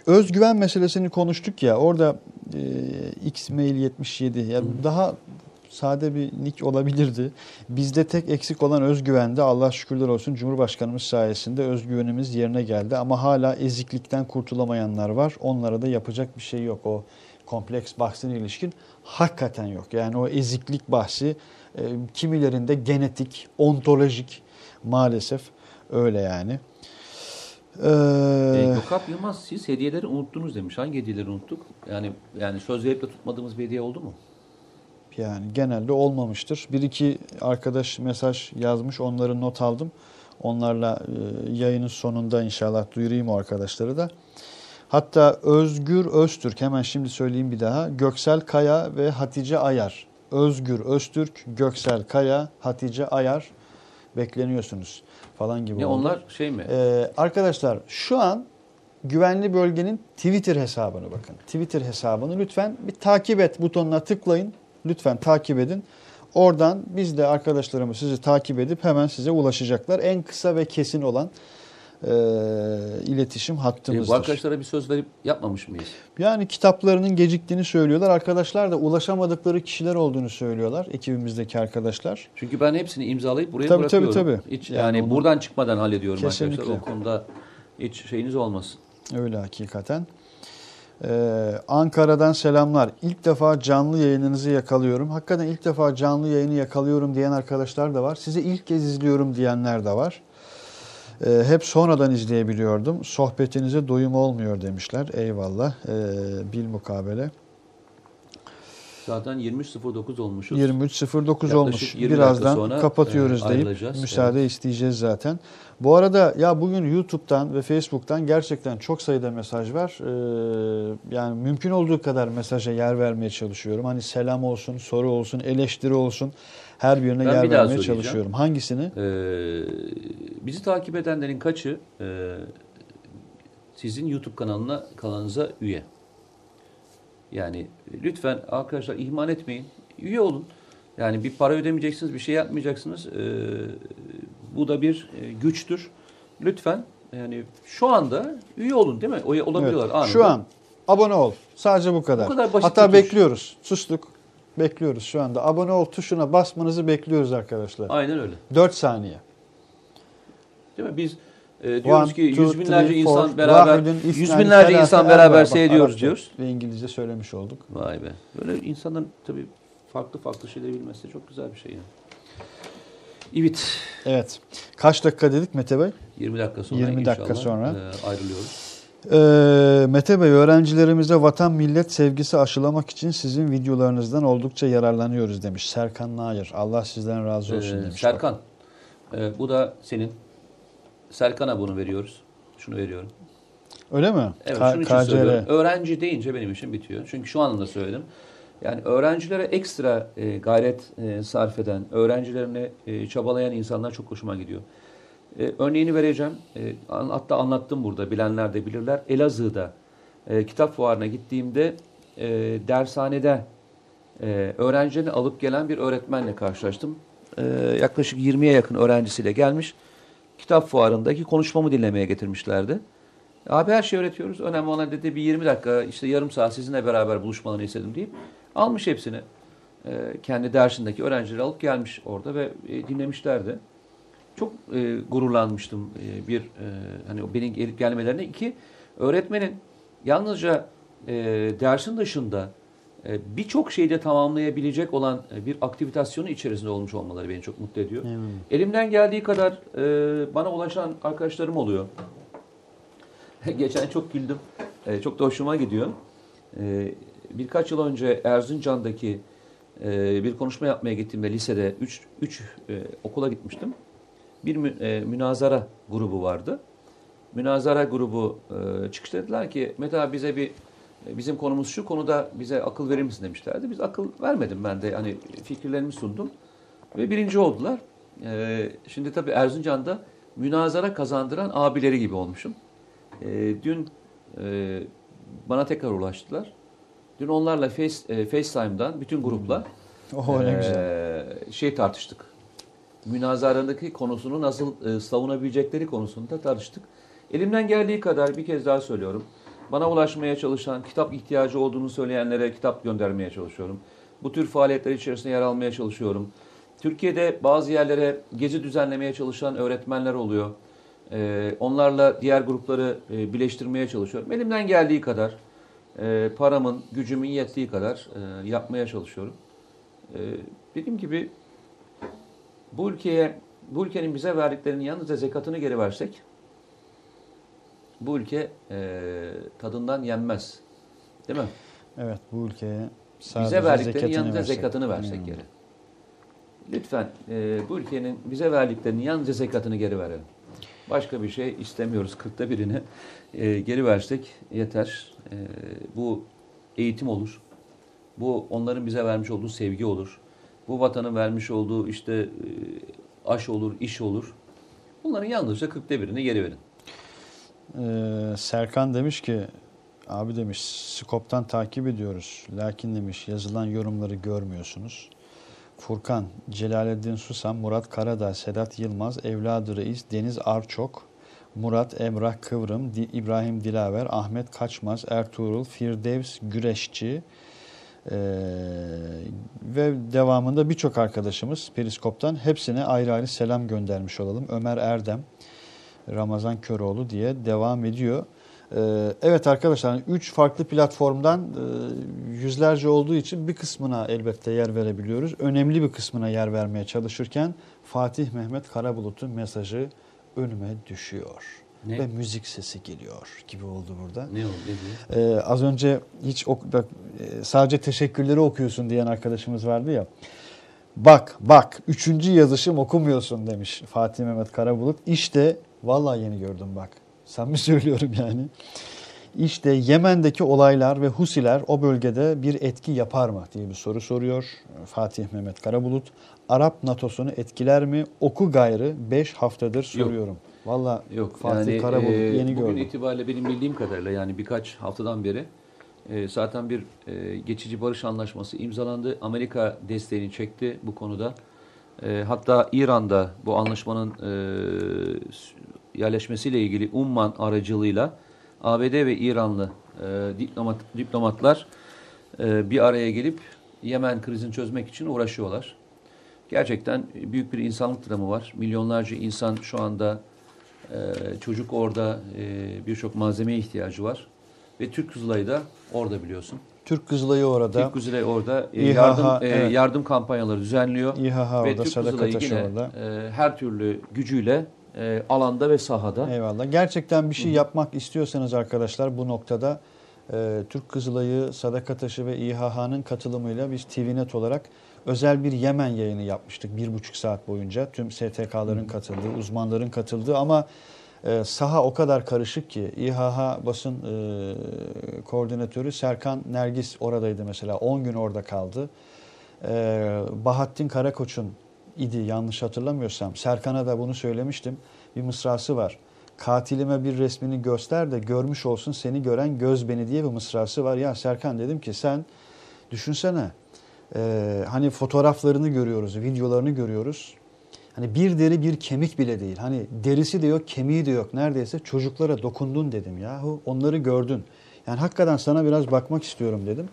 özgüven meselesini konuştuk ya orada e, Xmail 77 ya daha sade bir nick olabilirdi. Bizde tek eksik olan özgüvende Allah şükürler olsun Cumhurbaşkanımız sayesinde özgüvenimiz yerine geldi. Ama hala eziklikten kurtulamayanlar var. Onlara da yapacak bir şey yok. O kompleks bahsine ilişkin hakikaten yok. Yani o eziklik bahsi e, kimilerinde genetik, ontolojik maalesef öyle yani. E, Ee, Gökhan Yılmaz siz hediyeleri unuttunuz demiş. Hangi hediyeleri unuttuk? Yani yani söz verip de tutmadığımız bir hediye oldu mu? Yani genelde olmamıştır. Bir iki arkadaş mesaj yazmış. Onları not aldım. Onlarla e, yayının sonunda inşallah duyurayım o arkadaşları da. Hatta Özgür Öztürk hemen şimdi söyleyeyim bir daha. Göksel Kaya ve Hatice Ayar. Özgür Öztürk, Göksel Kaya, Hatice Ayar bekleniyorsunuz falan gibi Ne oldu. onlar şey mi? Ee, arkadaşlar şu an güvenli bölgenin Twitter hesabını bakın. Twitter hesabını lütfen bir takip et butonuna tıklayın. Lütfen takip edin. Oradan biz de arkadaşlarımız sizi takip edip hemen size ulaşacaklar. En kısa ve kesin olan e, iletişim E, hattımızdır. bu arkadaşlara bir söz verip yapmamış mıyız? Yani kitaplarının geciktiğini söylüyorlar. Arkadaşlar da ulaşamadıkları kişiler olduğunu söylüyorlar. Ekibimizdeki arkadaşlar. Çünkü ben hepsini imzalayıp buraya Tabii, bırakıyorum. tabii, tabii. Hiç, Yani yani onu- buradan çıkmadan hallediyorum Kesinlikle. arkadaşlar. O konuda hiç şeyiniz olmasın. Öyle hakikaten. Ee, Ankara'dan selamlar. İlk defa canlı yayınınızı yakalıyorum. Hakikaten ilk defa canlı yayını yakalıyorum diyen arkadaşlar da var. Sizi ilk kez izliyorum diyenler de var. Ee, hep sonradan izleyebiliyordum. Sohbetinize doyum olmuyor demişler. Eyvallah. Ee, bil mukabele. Zaten 23.09 olmuşuz. 23.09 Yaklaşık olmuş. 20 Birazdan kapatıyoruz e, deyip müsaade isteyeceğiz zaten. Bu arada ya bugün YouTube'dan ve Facebook'tan gerçekten çok sayıda mesaj var. Ee, yani mümkün olduğu kadar mesaja yer vermeye çalışıyorum. Hani selam olsun, soru olsun, eleştiri olsun. Her birine Ben yer bir vermeye çalışıyorum. Hangisini? Ee, bizi takip edenlerin kaçı e, sizin YouTube kanalına kanalınıza üye. Yani lütfen arkadaşlar ihmal etmeyin. Üye olun. Yani bir para ödemeyeceksiniz, bir şey yapmayacaksınız. Ee, bu da bir e, güçtür. Lütfen yani şu anda üye olun değil mi? Üye olabiliyorlar. Evet. anında. Şu an abone ol. Sadece bu kadar. Bu kadar basit Hatta bekliyoruz. Sustuk. Bekliyoruz şu anda. Abone ol tuşuna basmanızı bekliyoruz arkadaşlar. Aynen öyle. 4 saniye. Değil mi? Biz e, diyoruz One, ki two, yüz binlerce three, insan four. beraber, yüz binlerce insan beraber seyrediyoruz Arapça diyoruz. Ve İngilizce söylemiş olduk. Vay be. Böyle insanların tabii farklı farklı şeyleri bilmesi çok güzel bir şey yani. Evet. Evet. Kaç dakika dedik Mete Bey? 20 dakika sonra 20 dakika inşallah, sonra. e, ayrılıyoruz. Ee, Mete Bey öğrencilerimize vatan millet sevgisi aşılamak için sizin videolarınızdan oldukça yararlanıyoruz demiş. Serkan Nair. Allah sizden razı olsun Ee, demiş. Serkan. e, bu da senin. Serkan'a bunu veriyoruz. Şunu veriyorum. Öyle mi? Evet K- şunun için KCR. söylüyorum. Öğrenci deyince benim işim bitiyor. Çünkü şu anında söyledim. Yani öğrencilere ekstra e, gayret e, sarf eden, öğrencilerine e, çabalayan insanlar çok hoşuma gidiyor. E, örneğini vereceğim. E, hatta anlattım burada. Bilenler de bilirler. Elazığ'da e, kitap fuarına gittiğimde e, dershanede e, öğrencilerini alıp gelen bir öğretmenle karşılaştım. E, yaklaşık 20'ye yakın öğrencisiyle gelmiş. Kitap fuarındaki konuşmamı dinlemeye getirmişlerdi. Abi her şeyi öğretiyoruz. Önemli olan dedi bir 20 dakika işte yarım saat sizinle beraber buluşmalarını istedim deyip almış hepsini. Ee, kendi dersindeki öğrencileri alıp gelmiş orada ve e, dinlemişlerdi. Çok e, gururlanmıştım e, bir e, hani o benim gelip gelmelerine. iki öğretmenin yalnızca e, dersin dışında e, birçok şeyde tamamlayabilecek olan e, bir aktivitasyonu içerisinde olmuş olmaları beni çok mutlu ediyor. Eminim. Elimden geldiği kadar e, bana ulaşan arkadaşlarım oluyor. Geçen çok güldüm. E, çok da hoşuma gidiyor. E, birkaç yıl önce Erzincan'daki e, bir konuşma yapmaya gittiğimde lisede 3 okula gitmiştim. Bir mü- e, münazara grubu vardı. Münazara grubu e, çıkışta dediler ki Mete abi bize bir e, bizim konumuz şu konuda bize akıl verir misin demişlerdi. Biz akıl vermedim ben de hani fikirlerimi sundum ve birinci oldular. E, şimdi tabii Erzincan'da münazara kazandıran abileri gibi olmuşum. E, dün e, bana tekrar ulaştılar. Dün onlarla face, e, FaceTime'dan bütün grupla Oh ne e, güzel. şey tartıştık. Münazaradaki konusunu nasıl e, savunabilecekleri konusunda tartıştık. Elimden geldiği kadar bir kez daha söylüyorum. Bana ulaşmaya çalışan, kitap ihtiyacı olduğunu söyleyenlere kitap göndermeye çalışıyorum. Bu tür faaliyetler içerisinde yer almaya çalışıyorum. Türkiye'de bazı yerlere gezi düzenlemeye çalışan öğretmenler oluyor. Ee, onlarla diğer grupları e, birleştirmeye çalışıyorum. Elimden geldiği kadar, e, paramın, gücümün yettiği kadar e, yapmaya çalışıyorum. E, dediğim gibi bu ülkeye, bu ülkenin bize verdiklerinin yalnızca zekatını geri versek, bu ülke e, tadından yenmez. Değil mi? Evet bu ülkeye sadece bize verdiklerinin yalnızca versek. zekatını versek Hmm. geri. Lütfen e, bu ülkenin bize verdiklerinin yalnızca zekatını geri verelim. Başka bir şey istemiyoruz. Kırkta birini e, geri versek yeter. E, bu eğitim olur. Bu onların bize vermiş olduğu sevgi olur. Bu vatanın vermiş olduğu işte e, aş olur, iş olur. Bunların yalnızca kırkta birini geri verin. Ee, Serkan demiş ki abi demiş skoptan takip ediyoruz. Lakin demiş yazılan yorumları görmüyorsunuz. Furkan, Celaleddin Susam, Murat Karadağ, Sedat Yılmaz, Evladı Reis, Deniz Arçok, Murat Emrah Kıvrım, İbrahim Dilaver, Ahmet Kaçmaz, Ertuğrul, Firdevs Güreşçi ee, ve devamında birçok arkadaşımız Periskop'tan hepsine ayrı ayrı selam göndermiş olalım. Ömer Erdem, Ramazan Köroğlu diye devam ediyor. Ee, evet arkadaşlar 3 farklı platformdan e, yüzlerce olduğu için bir kısmına elbette yer verebiliyoruz. Önemli bir kısmına yer vermeye çalışırken Fatih Mehmet Karabulut'un mesajı önüme düşüyor. Ne? Ve müzik sesi geliyor gibi oldu burada. Ne oldu? Ne? Ee, az önce hiç ok- bak, e, sadece teşekkürleri okuyorsun diyen arkadaşımız vardı ya. Bak bak üçüncü yazışım okumuyorsun demiş Fatih Mehmet Karabulut. İşte vallahi yeni gördüm bak. Samimi söylüyorum yani. İşte Yemen'deki olaylar ve Husiler o bölgede bir etki yapar mı diye bir soru soruyor Fatih Mehmet Karabulut. Arap NATO'sunu etkiler mi? Oku gayrı 5 haftadır soruyorum. Vallahi Yok Fatih yani Karabulut e, yeni bugün gördüm. itibariyle benim bildiğim kadarıyla yani birkaç haftadan beri e, zaten bir e, geçici barış anlaşması imzalandı. Amerika desteğini çekti bu konuda. E, hatta İran'da bu anlaşmanın e, yerleşmesiyle ilgili Umman aracılığıyla ABD ve İranlı e, diplomat, diplomatlar e, bir araya gelip Yemen krizini çözmek için uğraşıyorlar. Gerçekten büyük bir insanlık dramı var. Milyonlarca insan şu anda ee, çocuk orada e, birçok malzemeye ihtiyacı var. Ve Türk Kızılayı da orada biliyorsun. Türk Kızılayı orada. Türk Kızılayı orada e, İHH, yardım e, evet. yardım kampanyaları düzenliyor. İHH ve orada, Türk Kızılayı yine orada. e, her türlü gücüyle e, alanda ve sahada. Eyvallah. Gerçekten bir şey yapmak istiyorsanız arkadaşlar bu noktada e, Türk Kızılayı, Sadaka Taşı ve İHH'nın katılımıyla biz TVNet olarak özel bir Yemen yayını yapmıştık bir buçuk saat boyunca. Tüm STK'ların katıldığı, uzmanların katıldığı ama e, saha o kadar karışık ki İHH basın e, koordinatörü Serkan Nergis oradaydı mesela 10 gün orada kaldı. E, Bahattin Karakoç'un idi yanlış hatırlamıyorsam. Serkan'a da bunu söylemiştim. Bir mısrası var. Katilime bir resmini göster de görmüş olsun seni gören göz beni diye bir mısrası var. Ya Serkan dedim ki sen düşünsene e, hani fotoğraflarını görüyoruz, videolarını görüyoruz. Hani bir deri bir kemik bile değil. Hani derisi de yok, kemiği de yok. Neredeyse çocuklara dokundun dedim yahu. Onları gördün. Yani hakikaten sana biraz bakmak istiyorum dedim.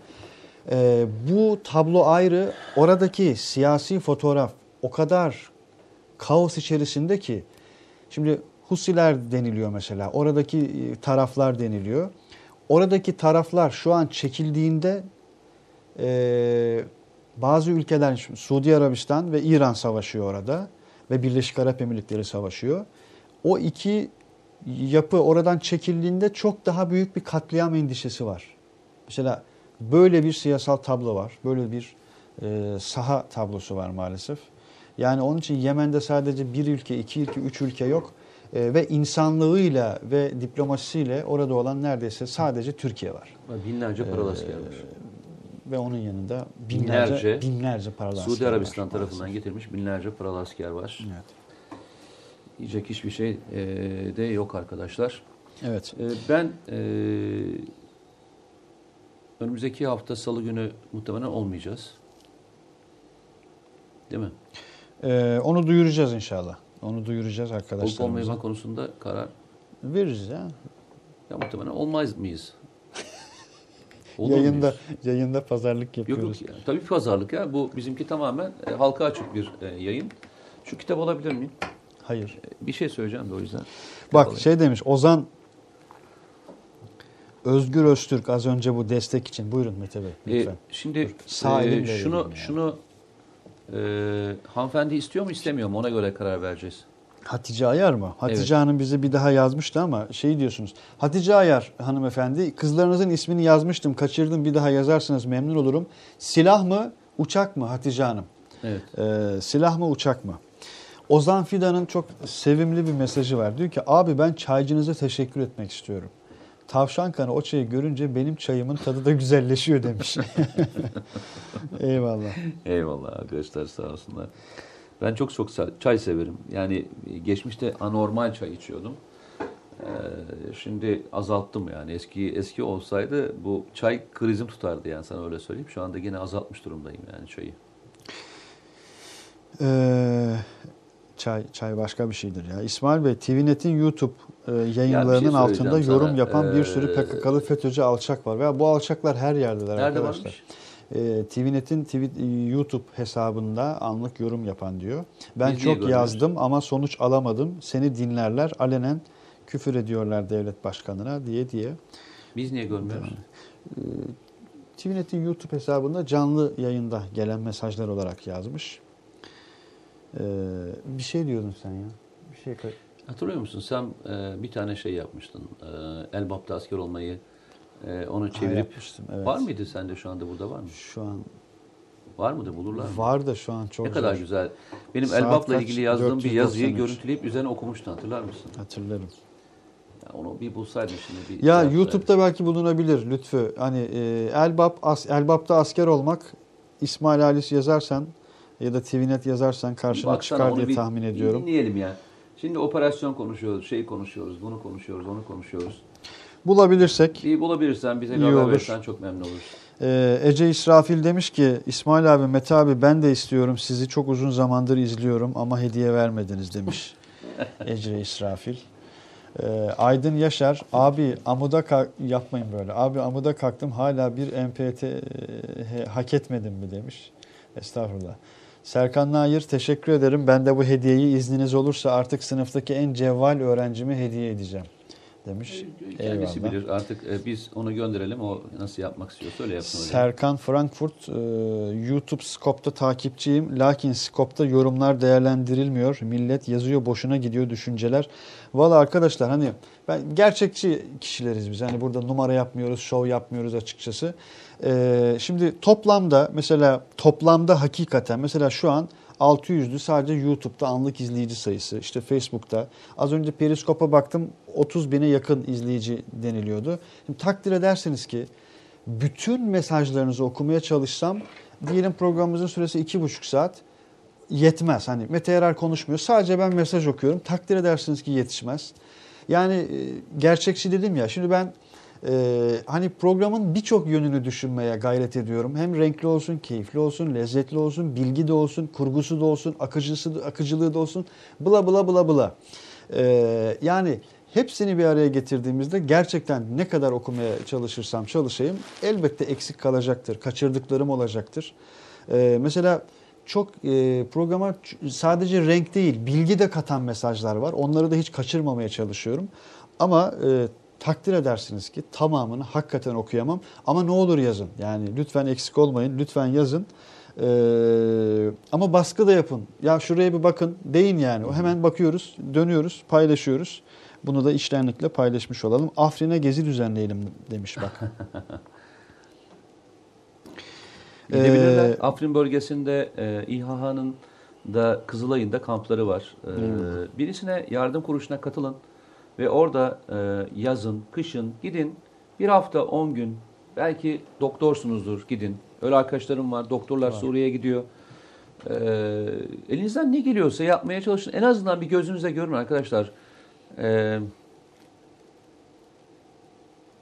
Ee, bu tablo ayrı. Oradaki siyasi fotoğraf o kadar kaos içerisinde ki. Şimdi Husiler deniliyor mesela. Oradaki e, taraflar deniliyor. Oradaki taraflar şu an çekildiğinde e, bazı ülkeler Suudi Arabistan ve İran savaşıyor orada ve Birleşik Arap Emirlikleri savaşıyor. O iki yapı oradan çekildiğinde çok daha büyük bir katliam endişesi var. Mesela böyle bir siyasal tablo var. Böyle bir e, saha tablosu var maalesef. Yani onun için Yemen'de sadece bir ülke, iki ülke, üç ülke yok. E, ve insanlığıyla ve diplomasisiyle orada olan neredeyse sadece Türkiye var. Binlerce paralı asker var. Ve onun yanında binlerce, Binlerce, binlerce paralı Suudi asker var Arabistan maalesef. tarafından getirmiş binlerce paralı asker var. Evet. Diyecek hiçbir şey e, de yok arkadaşlar. Evet. E, ben e, önümüzdeki hafta salı günü muhtemelen olmayacağız. Değil mi? Ee, onu duyuracağız inşallah. Onu duyuracağız Olup arkadaşlarımıza. olmayacak konusunda karar Veririz ya. ya muhtemelen olmaz mıyız? Olur yayında muyuz? yayında pazarlık Yok yapıyoruz. yok ya. Tabii pazarlık ya. Bu bizimki tamamen e, halka açık bir e, yayın. Şu kitap alabilir miyim? Hayır. E, Bir şey söyleyeceğim de o yüzden. Bak alayım. şey demiş Ozan Özgür Öztürk az önce bu destek için. Buyurun Mete Bey E, lütfen. şimdi Sağ e, elimle şunu vereyim ya. şunu e, hanımefendi istiyor mu istemiyor mu ona göre karar vereceğiz. Hatice Ayar mı? Hatice Evet. Hanım bize bir daha yazmıştı ama şey diyorsunuz. Hatice Ayar hanımefendi kızlarınızın ismini yazmıştım kaçırdım bir daha yazarsınız memnun olurum. Silah mı uçak mı Hatice Hanım? Evet. Ee, silah mı uçak mı? Ozan Fidan'ın çok sevimli bir mesajı var. Diyor ki abi ben çaycınıza teşekkür etmek istiyorum. Tavşan kanı o çayı görünce benim çayımın tadı da güzelleşiyor demiş. Eyvallah. Eyvallah arkadaşlar sağ olsunlar. Ben çok çok çay severim. Yani geçmişte anormal çay içiyordum. Ee, şimdi azalttım yani. Eski eski olsaydı bu çay krizim tutardı yani sana öyle söyleyeyim. Şu anda yine azaltmış durumdayım yani çayı. Ee, çay çay başka bir şeydir ya. İsmail Bey TVNet'in YouTube e, yayınlarının söyleyeceğim altında yorum sana. yapan bir sürü Ee, PKK'lı FETÖ'cü alçak var. Ve bu alçaklar her yerdeler Nerede arkadaşlar. varmış? E, TVNet'in TV, YouTube hesabında anlık yorum yapan diyor. Ben Biz niye çok yazdım ama sonuç alamadım. Seni dinlerler alenen küfür ediyorlar devlet başkanına diye diye. Biz niye görmüyoruz? TVNet'in YouTube hesabında canlı yayında gelen mesajlar olarak yazmış. Ee, bir şey diyordun sen ya. Bir şey kay- Hatırlıyor musun? Sen e, bir tane şey yapmıştın. E, Elbap'ta asker olmayı e, onu çevirip yapmıştım, evet. var mıydı sende şu anda burada var mı? Şu an Var mıdır? Bulurlar mı? var da şu an çok ne kadar zor. güzel. Benim Saat Elbap'la kaç? ilgili yazdığım bir yazıyı 493. görüntüleyip üzerine okumuştun hatırlar mısın? Hatırlarım. Ya onu bir bulsaydın şimdi. Bir Ya YouTube'da belki bulunabilir Lütfü. Hani e, Elbap as, Elbap'ta asker olmak İsmail Halis yazarsan ya da TVNet yazarsan karşına Baksana, çıkar diye bir- tahmin bir ediyorum. Dinleyelim ya. Şimdi operasyon konuşuyoruz, şey konuşuyoruz, bunu konuşuyoruz, onu konuşuyoruz. Bulabilirsek Bir bulabilirsen bize İyi haber verirsen çok memnun oluruz. Ee, Ece İsrafil demiş ki İsmail abi Mete abi ben de istiyorum sizi çok uzun zamandır izliyorum ama hediye vermediniz demiş Ece İsrafil. Ee, Aydın Yaşar abi amuda kalk yapmayın böyle abi amuda kalktım hala bir MPT e, hak etmedim mi demiş. Estağfurullah. Serkan Nair teşekkür ederim. Ben de bu hediyeyi izniniz olursa artık sınıftaki en cevval öğrencime hediye edeceğim demiş. Kendisi Eyvallah. bilir. Artık e, biz onu gönderelim. O nasıl yapmak istiyorsa öyle yapsın. Serkan Frankfurt e, YouTube Scope'da takipçiyim. Lakin Scope'da yorumlar değerlendirilmiyor. Millet yazıyor boşuna gidiyor düşünceler. Valla arkadaşlar hani ben gerçekçi kişileriz biz. Hani burada numara yapmıyoruz, şov yapmıyoruz açıkçası. E, şimdi toplamda mesela toplamda hakikaten mesela şu an 600'lü sadece YouTube'da anlık izleyici sayısı. İşte Facebook'ta. Az önce Periskop'a baktım 30 bine yakın izleyici deniliyordu. Şimdi takdir ederseniz ki bütün mesajlarınızı okumaya çalışsam diyelim programımızın süresi iki buçuk saat yetmez. Hani Mete Erer konuşmuyor. Sadece ben mesaj okuyorum. Takdir edersiniz ki yetişmez. Yani e, gerçekçi dedim ya. Şimdi ben e, hani programın birçok yönünü düşünmeye gayret ediyorum. Hem renkli olsun, keyifli olsun, lezzetli olsun, bilgi de olsun, kurgusu da olsun, akıcısı, akıcılığı da olsun. Bla bla bla bla. E, yani hepsini bir araya getirdiğimizde gerçekten ne kadar okumaya çalışırsam çalışayım elbette eksik kalacaktır. Kaçırdıklarım olacaktır. Ee, mesela çok e, programa sadece renk değil bilgi de katan mesajlar var. Onları da hiç kaçırmamaya çalışıyorum. Ama e, takdir edersiniz ki tamamını hakikaten okuyamam. Ama ne olur yazın. Yani lütfen eksik olmayın. Lütfen yazın. Ee, ama baskı da yapın. Ya şuraya bir bakın deyin yani. Hemen bakıyoruz, dönüyoruz, paylaşıyoruz. Bunu da içtenlikle paylaşmış olalım. Afrin'e gezi düzenleyelim demiş bak. Gidebilirler. Ee, Afrin bölgesinde e, İHH'nın da Kızılay'ın da kampları var. E, birisine yardım kuruluşuna katılın ve orada e, yazın, kışın gidin. Bir hafta, 10 gün belki doktorsunuzdur gidin. Öyle arkadaşlarım var. Doktorlar Suriye'ye gidiyor. E, elinizden ne geliyorsa yapmaya çalışın. En azından bir gözünüzle görün arkadaşlar. E,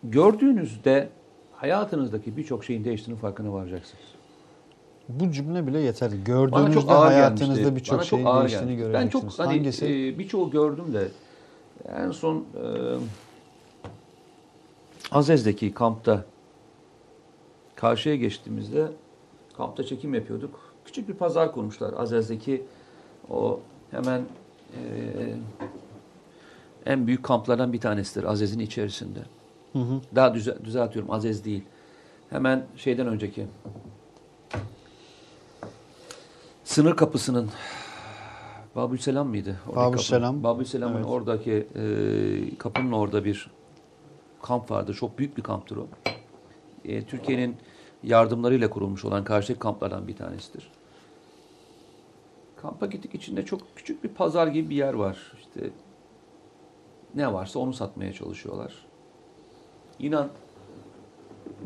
gördüğünüzde hayatınızdaki birçok şeyin değiştiğinin farkına varacaksınız. Bu cümle bile yeterli. Bana Gördüğünüzde hayatınızda birçok şeyin değiştiğini gelmişti. Ben göreceksiniz. çok hani Hangisi? e, birçoğu gördüm de en son e, Azez'deki kampta karşıya geçtiğimizde kampta çekim yapıyorduk. Küçük bir pazar kurmuşlar Azez'deki o hemen e, en büyük kamplardan bir tanesidir Azez'in içerisinde. Hı hı. Daha düze, düzeltiyorum Azez değil. Hemen şeyden önceki sınır kapısının Babülselam mıydı? Oradaki Babülselam. kapı. Babülselam'ın Evet. oradaki e, kapının orada bir kamp vardı. Çok büyük bir kamptır o. E, Türkiye'nin yardımlarıyla kurulmuş olan karşı kamplardan bir tanesidir. Kampa gittik içinde çok küçük bir pazar gibi bir yer var. İşte ne varsa onu satmaya çalışıyorlar. İnan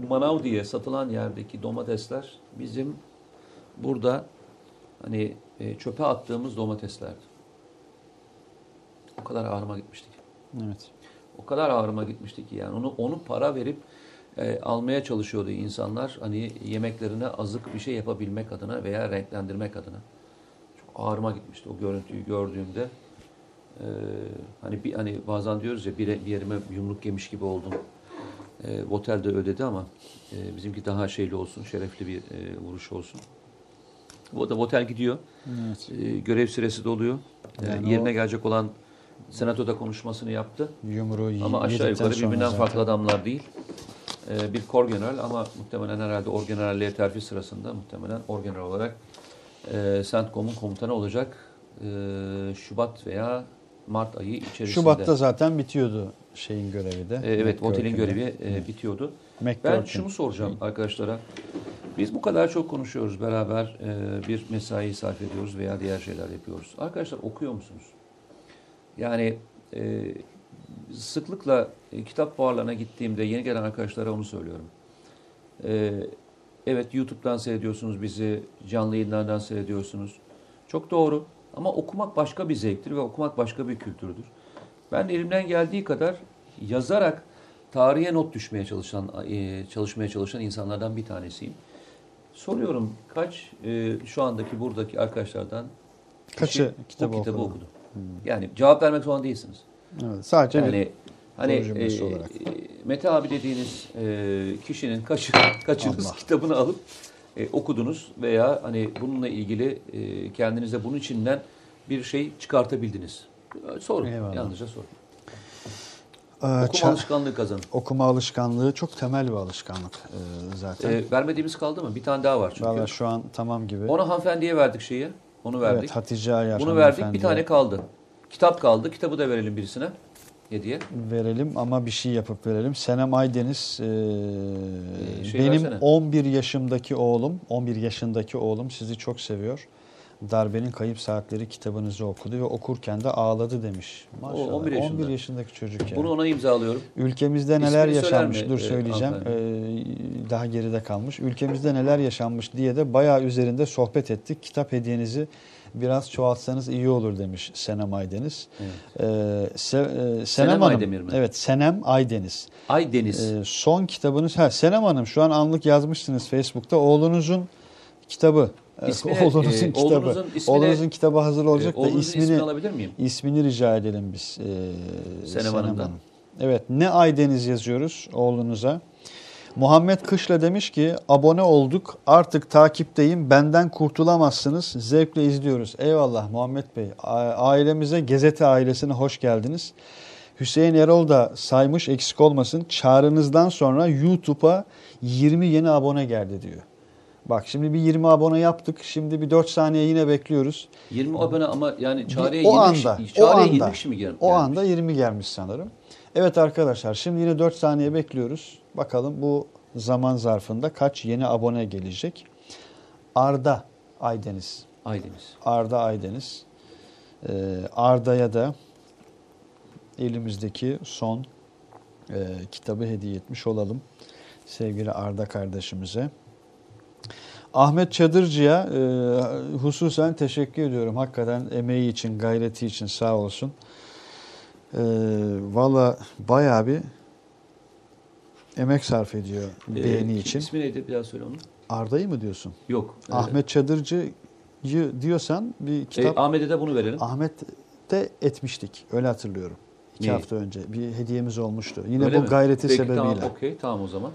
manav diye satılan yerdeki domatesler bizim burada hani e, çöpe attığımız domateslerdi. O kadar ağrıma gitmiştik. Evet. O kadar ağrıma gitmişti ki yani onu onu para verip e, almaya çalışıyordu insanlar. Hani yemeklerine azık bir şey yapabilmek adına veya renklendirmek adına. Çok ağrıma gitmişti o görüntüyü gördüğümde. E, hani bir hani bazen diyoruz ya bir, bir yerime yumruk yemiş gibi oldum. E, Votel de ödedi ama e, bizimki daha şeyli olsun, şerefli bir e, vuruş olsun. Da Votel gidiyor. Evet. E, görev süresi doluyor. E, Yani yerine o- gelecek olan senatoda konuşmasını yaptı. Yumruğu Ama aşağı yukarı birbirinden farklı adamlar değil. Ee, bir korgeneral ama muhtemelen herhalde orgeneralliğe terfi sırasında muhtemelen orgeneral olarak e, CENTCOM'un komutanı olacak. Ee, Şubat veya Mart ayı içerisinde. Şubat'ta zaten bitiyordu şeyin görevi de. E, evet otelin görevi e, bitiyordu. McGurk'ün. Ben şunu soracağım arkadaşlara. Biz bu kadar çok konuşuyoruz beraber e, bir mesai sarf ediyoruz veya diğer şeyler yapıyoruz. Arkadaşlar okuyor musunuz? Yani e, sıklıkla e, kitap fuarlarına gittiğimde yeni gelen arkadaşlara onu söylüyorum. E, evet YouTube'dan seyrediyorsunuz bizi, canlı yayınlardan seyrediyorsunuz. Çok doğru ama okumak başka bir zevktir ve okumak başka bir kültürdür. Ben de elimden geldiği kadar yazarak tarihe not düşmeye çalışan, e, çalışmaya çalışan insanlardan bir tanesiyim. Soruyorum kaç e, şu andaki buradaki arkadaşlardan Kaçı kitabı kitabı okudu? okudu? Yani cevap vermek zorunda değilsiniz. Evet, sadece bir Yani hani e, olarak. e, Mete abi dediğiniz e, kişinin kaçı, kaçınız Allah. kitabını alıp e, okudunuz veya hani bununla ilgili e, kendinize bunun içinden bir şey çıkartabildiniz. Sorun. Eyvallah. Yalnızca sorun. Ee, Okuma ça- alışkanlığı kazanın. okuma alışkanlığı çok temel bir alışkanlık e, zaten. E, vermediğimiz kaldı mı? Bir tane daha var çünkü. Valla şu an tamam gibi. Ona hanımefendiye verdik şeyi. Onu verdik. Evet Hatice Ayar Bunu verdik. Bir hanımefendiye tane kaldı. Kitap kaldı. Kitabı da verelim birisine. Hediye. verelim ama bir şey yapıp verelim. Senem Aydeniz e, Ee, şey benim versene. 11 yaşımdaki oğlum, 11 yaşındaki oğlum sizi çok seviyor. Darbenin Kayıp Saatleri kitabınızı okudu ve okurken de ağladı demiş. Maşallah. 11 yaşında. 11 yaşındaki çocuk yani. Bunu ona imzalıyorum. Ülkemizde neler İsmini yaşanmış dur e, söyleyeceğim. hanımefendi? Ee, daha geride kalmış. Ülkemizde neler yaşanmış diye de bayağı üzerinde sohbet ettik. Kitap hediyenizi biraz çoğaltsanız iyi olur demiş Senem Aydeniz. Evet. Ee, Se- e, Senem, Senem Hanım. Aydemir mi? Evet, Senem Aydeniz. Ay Deniz. Ee, son kitabınız ha Senem Hanım şu an anlık yazmışsınız Facebook'ta oğlunuzun kitabı. Ee, İsmini, oğlunuzun e, kitabı. oğlunuzun ismini- oğlunuzun kitabı hazır olacak Ee, da ismini ismini alabilir miyim? ismini rica edelim biz. Ee, Senem Hanım'dan. Evet ne Aydeniz yazıyoruz oğlunuza. Muhammed Kışla demiş ki abone olduk artık takipteyim benden kurtulamazsınız zevkle izliyoruz. Eyvallah Muhammed Bey ailemize Gezete ailesine hoş geldiniz. Hüseyin Erol da saymış eksik olmasın çağrınızdan sonra YouTube'a 20 yeni abone geldi diyor. Bak şimdi bir 20 abone yaptık şimdi bir 4 saniye yine bekliyoruz. 20 abone ama yani çağrıya o 20 anda, kişi, çağrıya o 20 anda, kişi mi gel- O gelmiş? anda 20 gelmiş sanırım. Evet arkadaşlar şimdi yine 4 saniye bekliyoruz. Bakalım bu zaman zarfında kaç yeni abone gelecek. Arda Aydeniz. Ay Deniz. Arda Aydeniz. Ee, Arda'ya da elimizdeki son e, kitabı hediye etmiş olalım. Sevgili Arda kardeşimize. Ahmet Çadırcı'ya e, hususen teşekkür ediyorum. Hakikaten emeği için, gayreti için sağ olsun. E, Valla bayağı bir emek sarf ediyor Ee, beğeni için. İsmi neydi? Bir daha söyle onu. Arda'yı mı diyorsun? Yok. Ahmet Çadırcı'yı diyorsan bir e, kitap... Ahmet'e de bunu verelim. Ahmet de etmiştik. Öyle hatırlıyorum. İki Neyi? hafta önce bir hediyemiz olmuştu. Yine Öyle bu mi? gayreti Peki, sebebiyle. Tamam, okey. Tamam o zaman.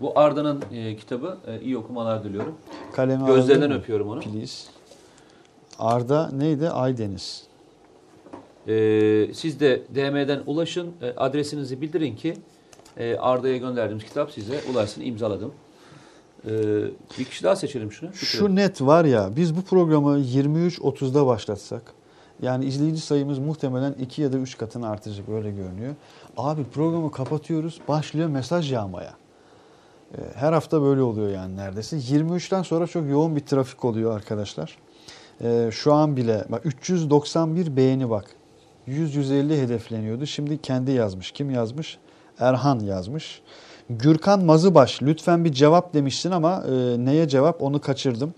Bu Arda'nın e, kitabı. E, iyi okumalar diliyorum. Kalemi Gözlerinden öpüyorum onu. Please. Arda neydi? Aydeniz. Ee, siz de DM'den ulaşın. E, adresinizi bildirin ki e, Arda'ya gönderdiğimiz kitap size ulaşsın. imzaladım. Ee, bir kişi daha seçelim şunu. Şükrü. Şu net var ya biz bu programı 23.30'da başlatsak yani izleyici sayımız muhtemelen 2 ya da 3 katına artacak öyle görünüyor. Abi programı kapatıyoruz başlıyor mesaj yağmaya. Ee, Her hafta böyle oluyor yani neredeyse. 23'ten sonra çok yoğun bir trafik oluyor arkadaşlar. Ee, Şu an bile bak 391 beğeni bak. 100-150 hedefleniyordu. Şimdi kendi yazmış. Kim yazmış? Erhan yazmış. Gürkan Mazıbaş lütfen bir cevap demişsin ama e, neye cevap onu kaçırdım.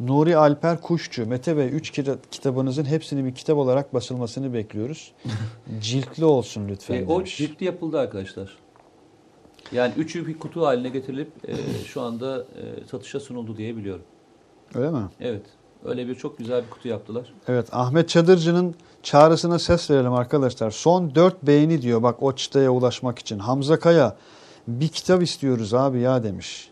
Nuri Alper Kuşçu, Mete Bey 3 kitabınızın hepsini bir kitap olarak basılmasını bekliyoruz. Ciltli olsun lütfen E, o demiş. ciltli yapıldı arkadaşlar. Yani üçü bir kutu haline getirilip e, şu anda e, satışa sunuldu diye biliyorum. Öyle mi? Evet. Öyle bir çok güzel bir kutu yaptılar. Evet Ahmet Çadırcı'nın çağrısına ses verelim arkadaşlar. Son 4 beğeni diyor bak o çıtaya ulaşmak için. Hamza Kaya bir kitap istiyoruz abi ya demiş.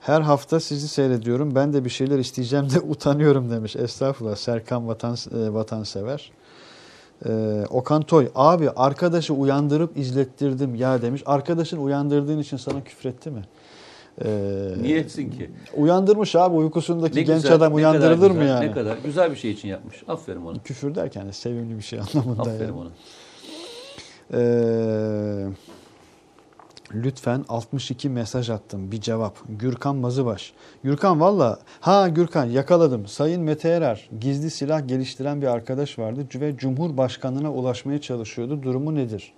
Her hafta sizi seyrediyorum. Ben de bir şeyler isteyeceğim de utanıyorum demiş. Estağfurullah Serkan vatan, e, vatansever. Ee, Okan Toy abi arkadaşı uyandırıp izlettirdim ya demiş. Arkadaşın uyandırdığın için sana küfretti mi? Ee, Niye etsin ki? Uyandırmış abi uykusundaki Ne genç güzel, adam uyandırılır mı güzel, yani? Ne kadar güzel bir şey için yapmış. Aferin ona. Küfür derken de sevimli bir şey anlamında. Aferin yani. ona. Ee, lütfen 62 mesaj attım bir cevap. Gürkan Mazıbaş. Gürkan valla ha Gürkan yakaladım. Sayın Mete Erer gizli silah geliştiren bir arkadaş vardı ve Cumhurbaşkanına ulaşmaya çalışıyordu. Durumu nedir?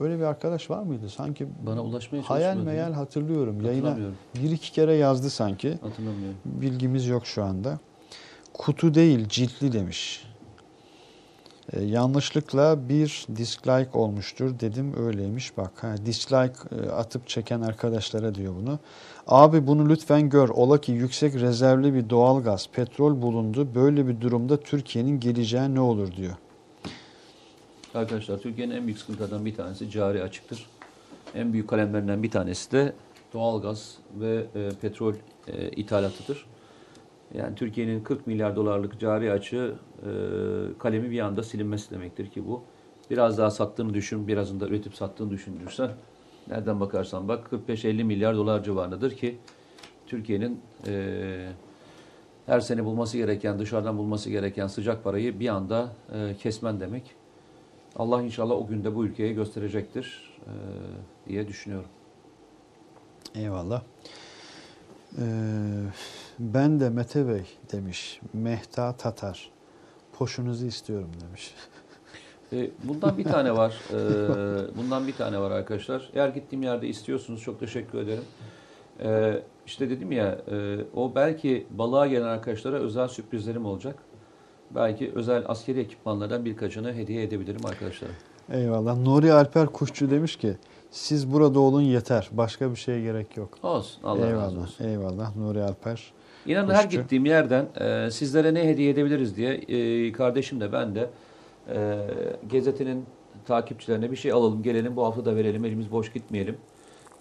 Öyle bir arkadaş var mıydı? Sanki Bana ulaşmaya hayal çalışmıyordu. meyal hatırlıyorum. Yayına bir iki kere yazdı sanki. Hatırlamıyorum. Bilgimiz yok şu anda. Kutu değil ciltli demiş. Ee, yanlışlıkla bir dislike olmuştur dedim öyleymiş bak ha, dislike e, atıp çeken arkadaşlara diyor bunu. Abi bunu lütfen gör ola ki yüksek rezervli bir doğalgaz petrol bulundu böyle bir durumda Türkiye'nin geleceği ne olur diyor. Arkadaşlar Türkiye'nin en büyük sıkıntılardan bir tanesi cari açıktır. En büyük kalemlerinden bir tanesi de doğalgaz ve e, petrol e, ithalatıdır. Yani Türkiye'nin 40 milyar dolarlık cari açığı e, kalemi bir anda silinmesi demektir ki bu. Biraz daha sattığını düşün, birazını da üretip sattığını düşünürsen nereden bakarsan bak 45-50 milyar dolar civarındadır ki Türkiye'nin e, her sene bulması gereken, dışarıdan bulması gereken sıcak parayı bir anda e, kesmen demek. Allah inşallah o günde bu ülkeye gösterecektir e, diye düşünüyorum. Eyvallah. Ee, ben de Mete Bey demiş. Mehta Tatar. Poşunuzu istiyorum demiş. E, bundan bir tane var. E, bundan bir tane var arkadaşlar. Eğer gittiğim yerde istiyorsunuz çok teşekkür ederim. E, işte dedim ya o belki balığa gelen arkadaşlara özel sürprizlerim olacak. Belki özel askeri ekipmanlardan birkaçını hediye edebilirim arkadaşlara. Eyvallah. Nuri Alper Kuşçu demiş ki siz burada olun yeter. Başka bir şeye gerek yok. Olsun. Allah eyvallah. razı olsun. Eyvallah Nuri Alper. İnanın her Kuşçu. gittiğim yerden e, sizlere ne hediye edebiliriz diye e, kardeşim de ben de e, gazetenin takipçilerine bir şey alalım gelelim bu hafta da verelim elimiz boş gitmeyelim.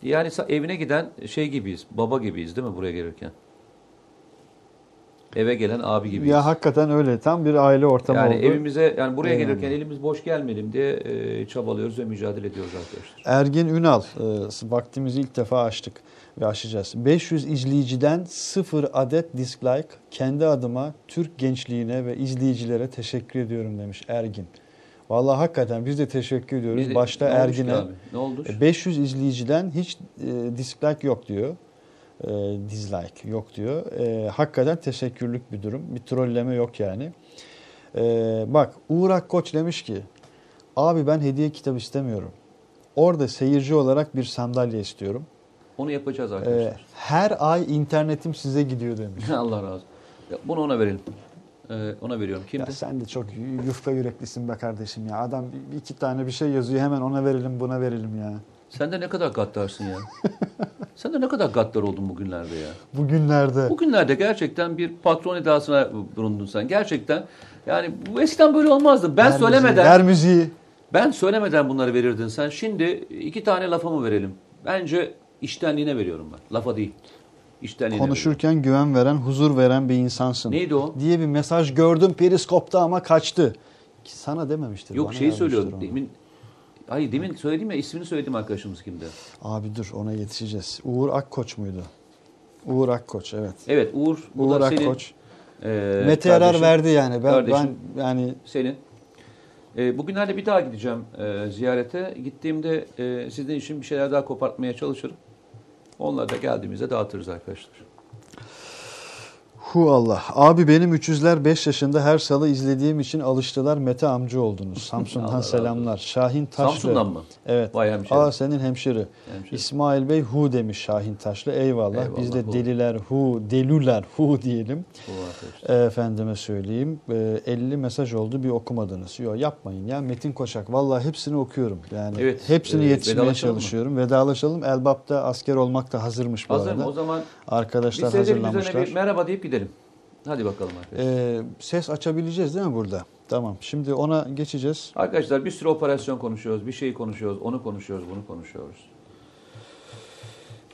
Yani evine giden şey gibiyiz baba gibiyiz değil mi buraya gelirken? Eve gelen abi gibiyiz. Ya hakikaten öyle. Tam bir aile ortamı yani oldu. evimize yani buraya Eyvallah. gelirken elimiz boş gelmeyelim diye e, çabalıyoruz ve mücadele ediyoruz arkadaşlar. Ergin Ünal, e, vaktimizi ilk defa açtık ve açacağız. 500 izleyiciden 0 adet dislike. Kendi adıma Türk gençliğine ve izleyicilere teşekkür ediyorum demiş Ergin. Vallahi hakikaten biz de teşekkür ediyoruz. De- Başta ne Ergin'e. Ne oldu? E, 500 izleyiciden hiç e, dislike yok diyor. E, dislike yok diyor. E, hakikaten teşekkürlük bir durum. Bir trolleme yok yani. E, bak Uğur Akkoç demiş ki abi ben hediye kitap istemiyorum. Orada seyirci olarak bir sandalye istiyorum. Onu yapacağız E, arkadaşlar. her ay internetim size gidiyor demiş. Allah razı olsun. Ya Bunu ona verelim. E, ona veriyorum. Kimdi? Ya sen de çok yufka yüreklisin be kardeşim ya. Adam iki tane bir şey yazıyor hemen ona verelim buna verelim ya. Sen de ne kadar gaddarsın ya. Sen de ne kadar gaddar oldun bugünlerde ya. Bugünlerde. Bugünlerde gerçekten bir patron edasına bulundun sen. Gerçekten yani bu eskiden böyle olmazdı. Ben Ver söylemeden müziği, ver müziği. ben söylemeden bunları verirdin sen. Şimdi iki tane lafa mı verelim? Bence iştenliğine veriyorum ben. Lafa değil. İştenliğine Konuşurken güven veren, huzur veren bir insansın. Neydi o? Diye bir mesaj gördüm periskopta ama kaçtı. Sana dememiştir. veriyorum. Yok şeyi söylüyordum. Demin Hayır demin söyledim ya ismini söyledim arkadaşımız kimdi? Abi dur ona yetişeceğiz. Uğur Akkoç muydu? Uğur Akkoç evet. Evet Uğur. Uğur da senin, Akkoç. e, Mete Yarar verdi yani. Ben, Kardeşim. ben yani Senin. E, bugünlerde bir daha gideceğim e, ziyarete. Gittiğimde e, sizin için bir şeyler daha kopartmaya çalışırım. Onları da geldiğimizde dağıtırız arkadaşlar. Hu Allah. Abi benim 300'ler 5 yaşında her salı izlediğim için alıştılar Mete amca oldunuz. Samsun'dan selamlar. Şahin Taşlı. Samsun'dan mı? Evet. Vay hemşerim. Aa senin hemşeri. Hemşerim. İsmail Bey hu demiş Şahin Taşlı. Eyvallah. Eyvallah, Biz de hu. deliler hu, delüler hu diyelim. Bu arkadaşlar. Efendime söyleyeyim. Ee, 50 mesaj oldu bir okumadınız. Yok yapmayın ya. Metin Koçak. Vallahi hepsini okuyorum. Yani Evet, hepsini e, yetişmeye vedalaşalım mı? çalışıyorum. Vedalaşalım. Elbap'ta asker olmak da hazırmış bu Hazır arada. mı? O zaman Arkadaşlar hazırlamışlar. bir merhaba deyip gidelim. Hadi bakalım arkadaşlar. Ee, ses açabileceğiz değil mi burada? Tamam. Şimdi ona geçeceğiz. Arkadaşlar bir sürü operasyon konuşuyoruz, bir şey konuşuyoruz, onu konuşuyoruz, bunu konuşuyoruz.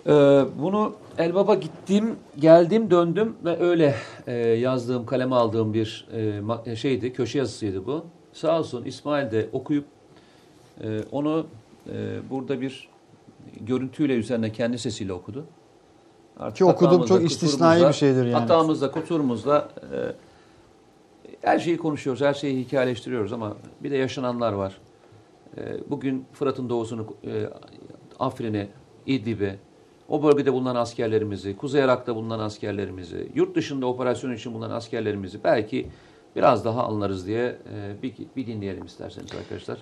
Ee, bunu Elbaba gittim, geldim, döndüm ve öyle e, yazdığım, kaleme aldığım bir e, ma- şeydi, köşe yazısıydı bu. Sağ olsun İsmail de okuyup e, onu e, burada bir görüntüyle üzerine kendi sesiyle okudu. Artık Ki okudum çok istisnai bir şeydir yani. Hatamızla, kusurumuzla e, her şeyi konuşuyoruz, her şeyi hikayeleştiriyoruz ama bir de yaşananlar var. E, bugün Fırat'ın doğusunu, e, Afrin'i, İdlib'i, o bölgede bulunan askerlerimizi, Kuzey Irak'ta bulunan askerlerimizi, yurt dışında operasyon için bulunan askerlerimizi belki biraz daha anlarız diye e, bir, bir dinleyelim isterseniz arkadaşlar.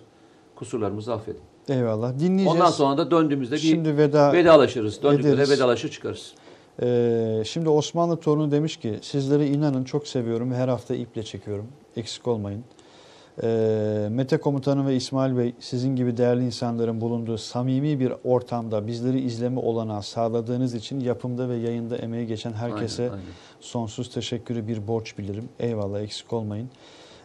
Kusurlarımızı affedin. Eyvallah. Dinleyeceğiz. Ondan sonra da döndüğümüzde bir Şimdi veda vedalaşırız. Döndüğümüzde ederiz. vedalaşır çıkarız. Ee, şimdi Osmanlı torunu demiş ki sizleri inanın çok seviyorum ve her hafta iple çekiyorum. Eksik olmayın. Ee, Mete Komutanı ve İsmail Bey sizin gibi değerli insanların bulunduğu samimi bir ortamda bizleri izleme olanağı sağladığınız için yapımda ve yayında emeği geçen herkese Aynen, aynen. sonsuz teşekkürü bir borç bilirim. Eyvallah eksik olmayın.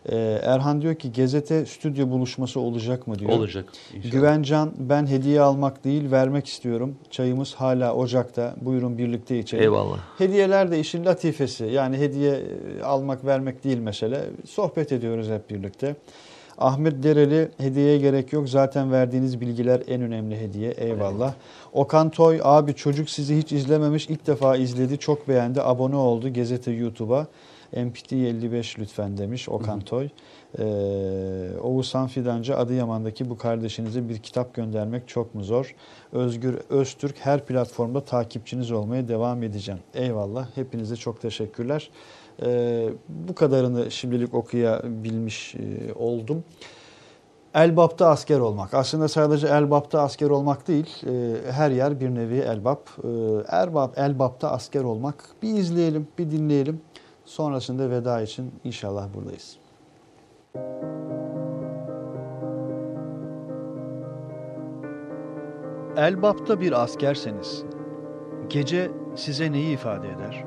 Ee, Erhan diyor ki Gezete stüdyo buluşması olacak mı diyor. Olacak. inşallah. Güvencan ben hediye almak değil vermek istiyorum. Çayımız hala ocakta. Buyurun birlikte içelim. Eyvallah. Hediyeler de işin latifesi. Yani hediye e, almak vermek değil mesele. Sohbet ediyoruz hep birlikte. Ahmet Dereli hediyeye gerek yok. Zaten verdiğiniz bilgiler en önemli hediye. Eyvallah. Okan Toy abi çocuk sizi hiç izlememiş. ilk defa izledi. Çok beğendi. Abone oldu. Gezete YouTube'a. MPT 55 lütfen demiş Okan Toy. Ee, Oğuzhan Fidancı Adıyaman'daki bu kardeşinize bir kitap göndermek çok mu zor? Özgür Öztürk her platformda takipçiniz olmaya devam edeceğim. Eyvallah. Hepinize çok teşekkürler. Ee, bu kadarını şimdilik okuyabilmiş e, oldum. Elbap'ta asker olmak. Aslında sadece Elbap'ta asker olmak değil, e, her yer bir nevi Elbap. E, Erbap, Elbap'ta asker olmak. Bir izleyelim, bir dinleyelim. Sonrasında veda için inşallah buradayız. Elbap'ta bir askerseniz, gece size neyi ifade eder?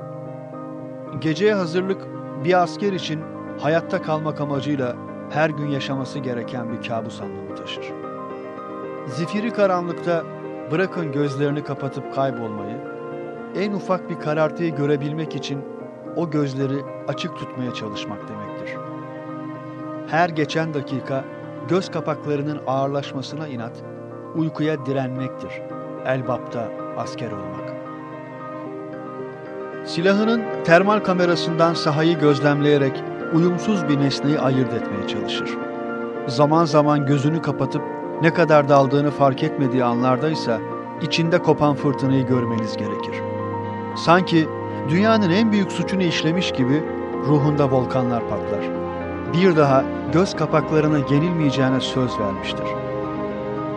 Geceye hazırlık bir asker için hayatta kalmak amacıyla her gün yaşaması gereken bir kabus anlamı taşır. Zifiri karanlıkta bırakın gözlerini kapatıp kaybolmayı, en ufak bir karartıyı görebilmek için o gözleri açık tutmaya çalışmak demektir. Her geçen dakika göz kapaklarının ağırlaşmasına inat, uykuya direnmektir. Elbapta asker olmak. Silahının termal kamerasından sahayı gözlemleyerek uyumsuz bir nesneyi ayırt etmeye çalışır. Zaman zaman gözünü kapatıp ne kadar daldığını fark etmediği anlardaysa içinde kopan fırtınayı görmeniz gerekir. Sanki dünyanın en büyük suçunu işlemiş gibi ruhunda volkanlar patlar. Bir daha göz kapaklarına yenilmeyeceğine söz vermiştir.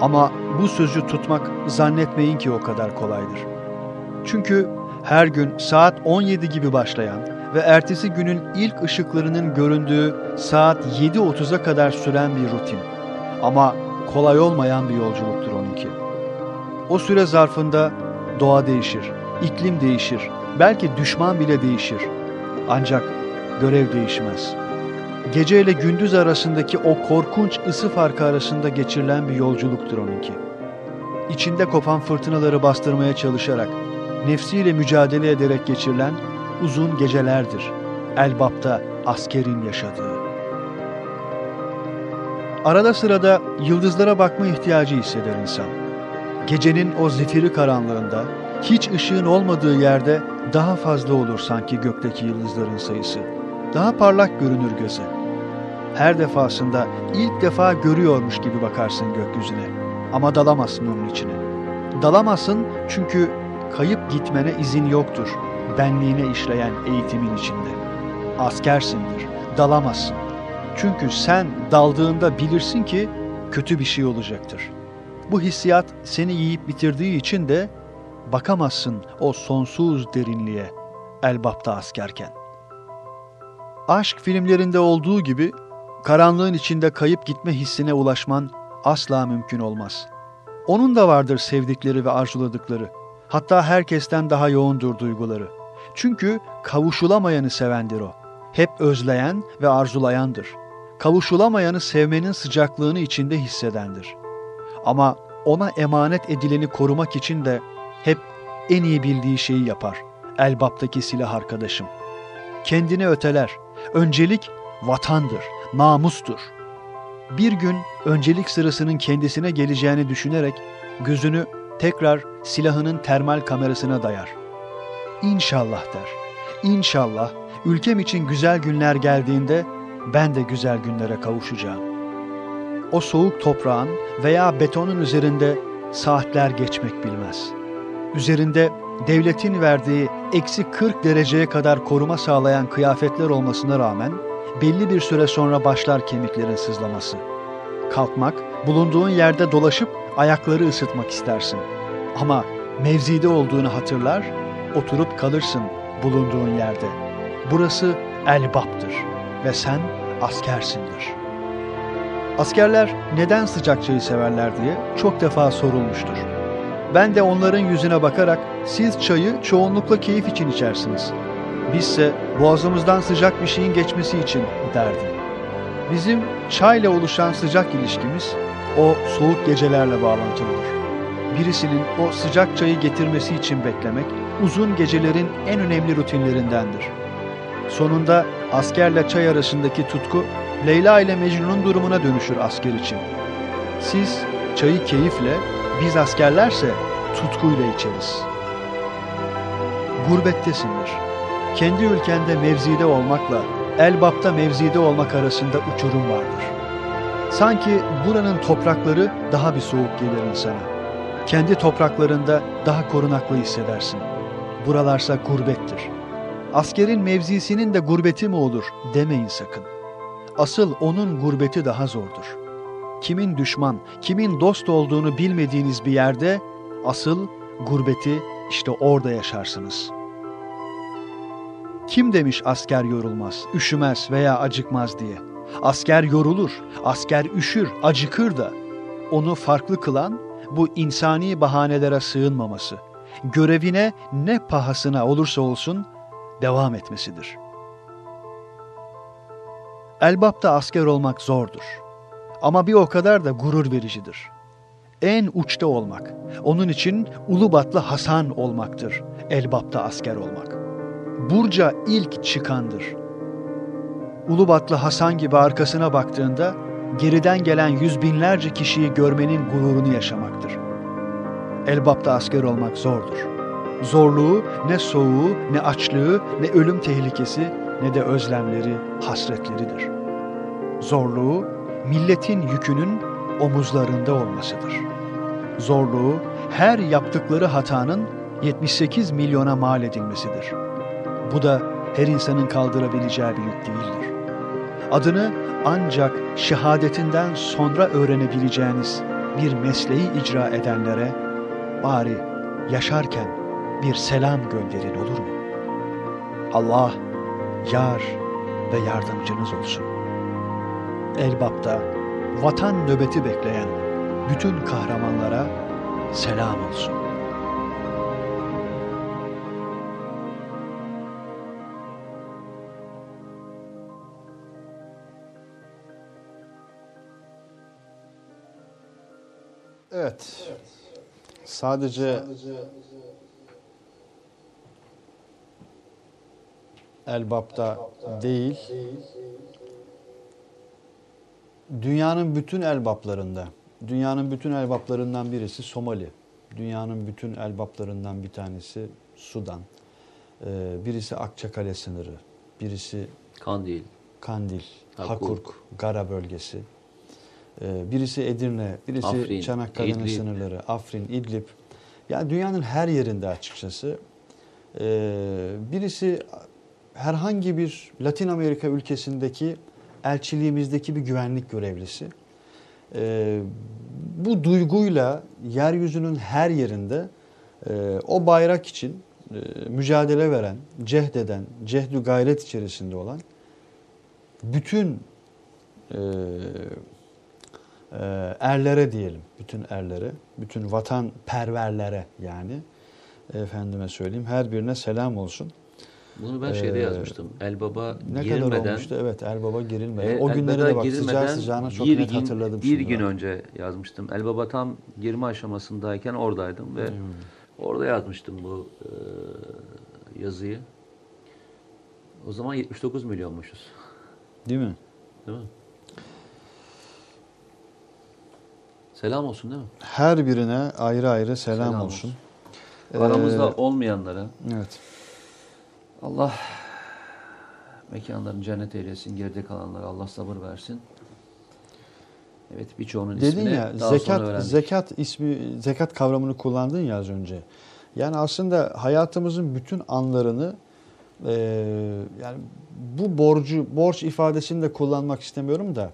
Ama bu sözü tutmak zannetmeyin ki o kadar kolaydır. Çünkü her gün saat 17 gibi başlayan ve ertesi günün ilk ışıklarının göründüğü saat 7.30'a kadar süren bir rutin. Ama kolay olmayan bir yolculuktur onunki. O süre zarfında doğa değişir, iklim değişir, belki düşman bile değişir. Ancak görev değişmez. Gece ile gündüz arasındaki o korkunç ısı farkı arasında geçirilen bir yolculuktur onunki. İçinde kopan fırtınaları bastırmaya çalışarak, nefsiyle mücadele ederek geçirilen uzun gecelerdir. Elbap'ta askerin yaşadığı. Arada sırada yıldızlara bakma ihtiyacı hisseder insan. Gecenin o zifiri karanlığında, hiç ışığın olmadığı yerde daha fazla olur sanki gökteki yıldızların sayısı. Daha parlak görünür göze. Her defasında ilk defa görüyormuş gibi bakarsın gökyüzüne. Ama dalamazsın onun içine. Dalamazsın çünkü kayıp gitmene izin yoktur. Benliğine işleyen eğitimin içinde. Askersindir, dalamazsın. Çünkü sen daldığında bilirsin ki kötü bir şey olacaktır. Bu hissiyat seni yiyip bitirdiği için de bakamazsın o sonsuz derinliğe elbapta askerken. Aşk filmlerinde olduğu gibi karanlığın içinde kayıp gitme hissine ulaşman asla mümkün olmaz. Onun da vardır sevdikleri ve arzuladıkları. Hatta herkesten daha yoğundur duyguları. Çünkü kavuşulamayanı sevendir o. Hep özleyen ve arzulayandır. Kavuşulamayanı sevmenin sıcaklığını içinde hissedendir. Ama ona emanet edileni korumak için de hep en iyi bildiği şeyi yapar. Elbaptaki silah arkadaşım. Kendini öteler. Öncelik vatandır, namustur. Bir gün öncelik sırasının kendisine geleceğini düşünerek gözünü tekrar silahının termal kamerasına dayar. inşallah der. İnşallah ülkem için güzel günler geldiğinde ben de güzel günlere kavuşacağım. O soğuk toprağın veya betonun üzerinde saatler geçmek bilmez. Üzerinde devletin verdiği eksi 40 dereceye kadar koruma sağlayan kıyafetler olmasına rağmen belli bir süre sonra başlar kemiklerin sızlaması. Kalkmak, bulunduğun yerde dolaşıp ayakları ısıtmak istersin. Ama mevzide olduğunu hatırlar, oturup kalırsın bulunduğun yerde. Burası Elbap'tır ve sen askersindir. Askerler neden sıcak çayı severler diye çok defa sorulmuştur. Ben de onların yüzüne bakarak siz çayı çoğunlukla keyif için içersiniz. Bizse boğazımızdan sıcak bir şeyin geçmesi için derdim. Bizim çayla oluşan sıcak ilişkimiz o soğuk gecelerle bağlantılıdır. Birisinin o sıcak çayı getirmesi için beklemek uzun gecelerin en önemli rutinlerindendir. Sonunda askerle çay arasındaki tutku Leyla ile Mecnun'un durumuna dönüşür asker için. Siz çayı keyifle, biz askerlerse tutkuyla içeriz. Gurbettesindir. Kendi ülkende mevzide olmakla Elbap'ta mevzide olmak arasında uçurum vardır. Sanki buranın toprakları daha bir soğuk gelir insana. Kendi topraklarında daha korunaklı hissedersin. Buralarsa gurbettir. Askerin mevzisinin de gurbeti mi olur demeyin sakın. Asıl onun gurbeti daha zordur. Kimin düşman, kimin dost olduğunu bilmediğiniz bir yerde asıl gurbeti işte orada yaşarsınız. Kim demiş asker yorulmaz, üşümez veya acıkmaz diye? Asker yorulur, asker üşür, acıkır da. Onu farklı kılan bu insani bahanelere sığınmaması, görevine ne pahasına olursa olsun devam etmesidir. Elbap'ta asker olmak zordur. Ama bir o kadar da gurur vericidir. En uçta olmak, onun için Ulubatlı Hasan olmaktır Elbap'ta asker olmak. Burca ilk çıkandır. Ulubatlı Hasan gibi arkasına baktığında geriden gelen yüz binlerce kişiyi görmenin gururunu yaşamaktır. Elbap'ta asker olmak zordur. Zorluğu, ne soğuğu, ne açlığı, ne ölüm tehlikesi, ne de özlemleri, hasretleridir. Zorluğu, milletin yükünün omuzlarında olmasıdır. Zorluğu, her yaptıkları hatanın 78 milyona mal edilmesidir. Bu da her insanın kaldırabileceği bir yük değildir. Adını ancak şehadetinden sonra öğrenebileceğiniz bir mesleği icra edenlere bari yaşarken bir selam gönderin olur mu? Allah yar ve yardımcınız olsun. Elbap'ta vatan nöbeti bekleyen bütün kahramanlara selam olsun. Evet. Sadece Elbap'ta değil, dünyanın bütün elbaplarında, dünyanın bütün elbaplarından birisi Somali, dünyanın bütün elbaplarından bir tanesi Sudan, Ee, birisi Akçakale sınırı, birisi Kandil. Kandil, Hakurk. Hakurk, Gara bölgesi. Ee, birisi Edirne, birisi Afrin, Çanakkale'nin sınırları, Afrin, İdlib. Yani dünyanın her yerinde açıkçası. Ee, birisi herhangi bir Latin Amerika ülkesindeki elçiliğimizdeki bir güvenlik görevlisi. Ee, bu duyguyla yeryüzünün her yerinde e, o bayrak için e, mücadele veren, cehdeden, cehdü gayret içerisinde olan bütün e, e, erlere diyelim, bütün erlere, bütün vatanperverlere yani efendime söyleyeyim her birine selam olsun. Bunu ben şeyde Ee, yazmıştım. Elbaba Ne girilmeden, kadar olmuştu? Evet, Elbaba girilmeden. e, o günleri Elbaba de bak sıcağı sıcağına çok bir net gün, hatırladım Bir gün bak. önce yazmıştım. Elbaba tam girme aşamasındayken oradaydım ve Hmm. orada yazmıştım bu e, yazıyı. O zaman 79 milyonmuşuz. Değil mi? Değil mi? Selam olsun değil mi? Her birine ayrı ayrı selam, Selam olsun. olsun. Aramızda Ee, olmayanlara, evet. Allah mekanlarını cennet eylesin. Geride kalanlara Allah sabır versin. Evet birçoğunun Dedin ismini ya daha sonra zekat öğrendik. zekat ismi zekat kavramını kullandın ya az önce. Yani aslında hayatımızın bütün anlarını e, yani bu borcu borç ifadesini de kullanmak istemiyorum da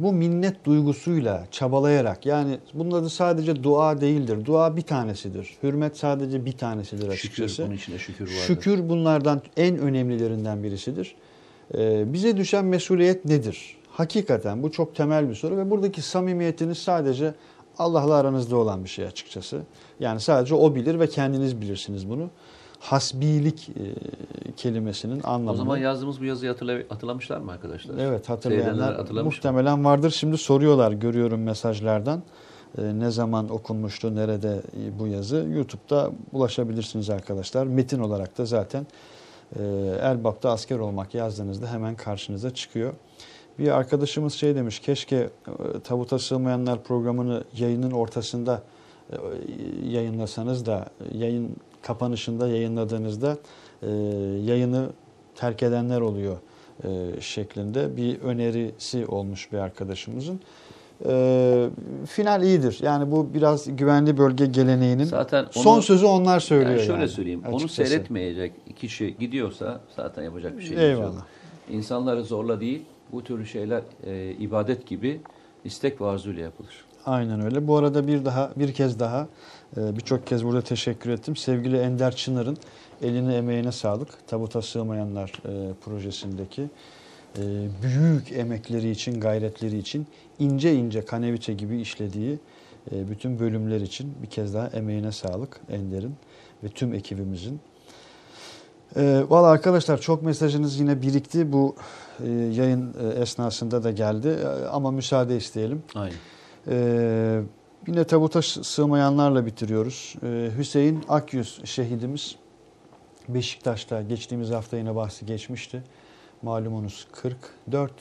bu minnet duygusuyla çabalayarak yani bunun adı sadece dua değildir. Dua bir tanesidir. Hürmet sadece bir tanesidir açıkçası. Şükür, bunun içinde şükür vardır. Şükür bunlardan en önemlilerinden birisidir. Ee, bize düşen mesuliyet nedir? Hakikaten bu çok temel bir soru ve buradaki samimiyetiniz sadece Allah'la aranızda olan bir şey açıkçası. Yani sadece o bilir ve kendiniz bilirsiniz bunu. Hasbilik e, kelimesinin anlamını. O zaman yazdığımız bu yazıyı hatırla- hatırlamışlar mı arkadaşlar? Evet hatırlayanlar hatırlamış mı? muhtemelen vardır. Şimdi soruyorlar görüyorum mesajlardan. Ee, ne zaman okunmuştu, nerede e, bu yazı? YouTube'da ulaşabilirsiniz arkadaşlar. Metin olarak da zaten e, Elbap'ta asker olmak yazdığınızda hemen karşınıza çıkıyor. Bir arkadaşımız şey demiş, keşke e, tabuta sığmayanlar programını yayının ortasında e, yayınlasanız da yayın kapanışında yayınladığınızda e, yayını terk edenler oluyor e, şeklinde bir önerisi olmuş bir arkadaşımızın. E, final iyidir. Yani bu biraz güvenli bölge geleneğinin Zaten onu- son sözü onlar söylüyor. Yani şöyle yani, söyleyeyim. Onu açıkçası. seyretmeyecek kişi gidiyorsa zaten yapacak bir şey Eyvallah. yok. İnsanları zorla değil, bu tür şeyler e, ibadet gibi istek ve arzuyla yapılır. Aynen öyle. Bu arada bir daha bir kez daha birçok kez burada teşekkür ettim. Sevgili Ender Çınar'ın eline emeğine sağlık. Tabuta sığmayanlar e, projesindeki e, büyük emekleri için, gayretleri için ince ince kaneviçe gibi işlediği e, bütün bölümler için bir kez daha emeğine sağlık Ender'in ve tüm ekibimizin. E, Valla arkadaşlar çok mesajınız yine birikti. Bu e, yayın e, esnasında da geldi. E, ama müsaade isteyelim. Aynen. Ee, yine tabuta sığmayanlarla bitiriyoruz. Ee, Hüseyin Akyüz şehidimiz Beşiktaş'ta geçtiğimiz hafta yine bahsi geçmişti. Malumunuz 44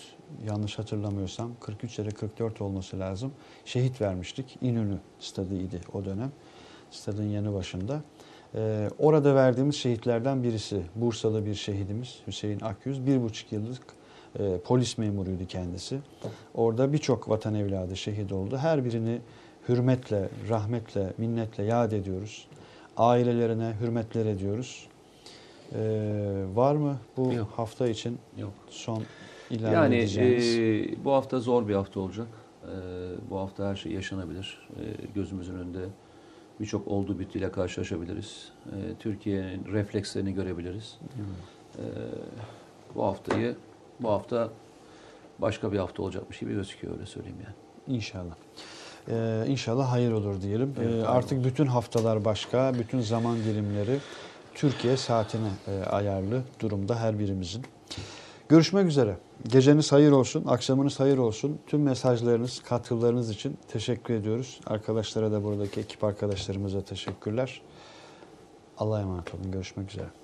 yanlış hatırlamıyorsam 43 ya da 44 olması lazım. Şehit vermiştik. İnönü stadıydı o dönem. Stadın yanı başında. Ee, orada verdiğimiz şehitlerden birisi Bursalı bir şehidimiz Hüseyin Akyüz. Bir buçuk yıllık e, polis memuruydu kendisi. Orada birçok vatan evladı şehit oldu. Her birini hürmetle, rahmetle, minnetle yad ediyoruz. Ailelerine hürmetler ediyoruz. Ee, var mı bu Yok. hafta için Yok. son ilave Yani edeceğiniz? e, bu hafta zor bir hafta olacak. E, bu hafta her şey yaşanabilir. E, gözümüzün önünde birçok oldu bittiyle karşılaşabiliriz. E, Türkiye'nin reflekslerini görebiliriz. E, bu haftayı bu hafta başka bir hafta olacakmış gibi gözüküyor öyle söyleyeyim yani. İnşallah. Ee, inşallah hayır olur diyelim. Ee, artık bütün haftalar başka, bütün zaman dilimleri Türkiye saatine e, ayarlı durumda her birimizin. Görüşmek üzere. Geceniz hayır olsun, akşamınız hayır olsun. Tüm mesajlarınız, katkılarınız için teşekkür ediyoruz. Arkadaşlara da buradaki ekip arkadaşlarımıza teşekkürler. Allah'a emanet olun. Görüşmek üzere.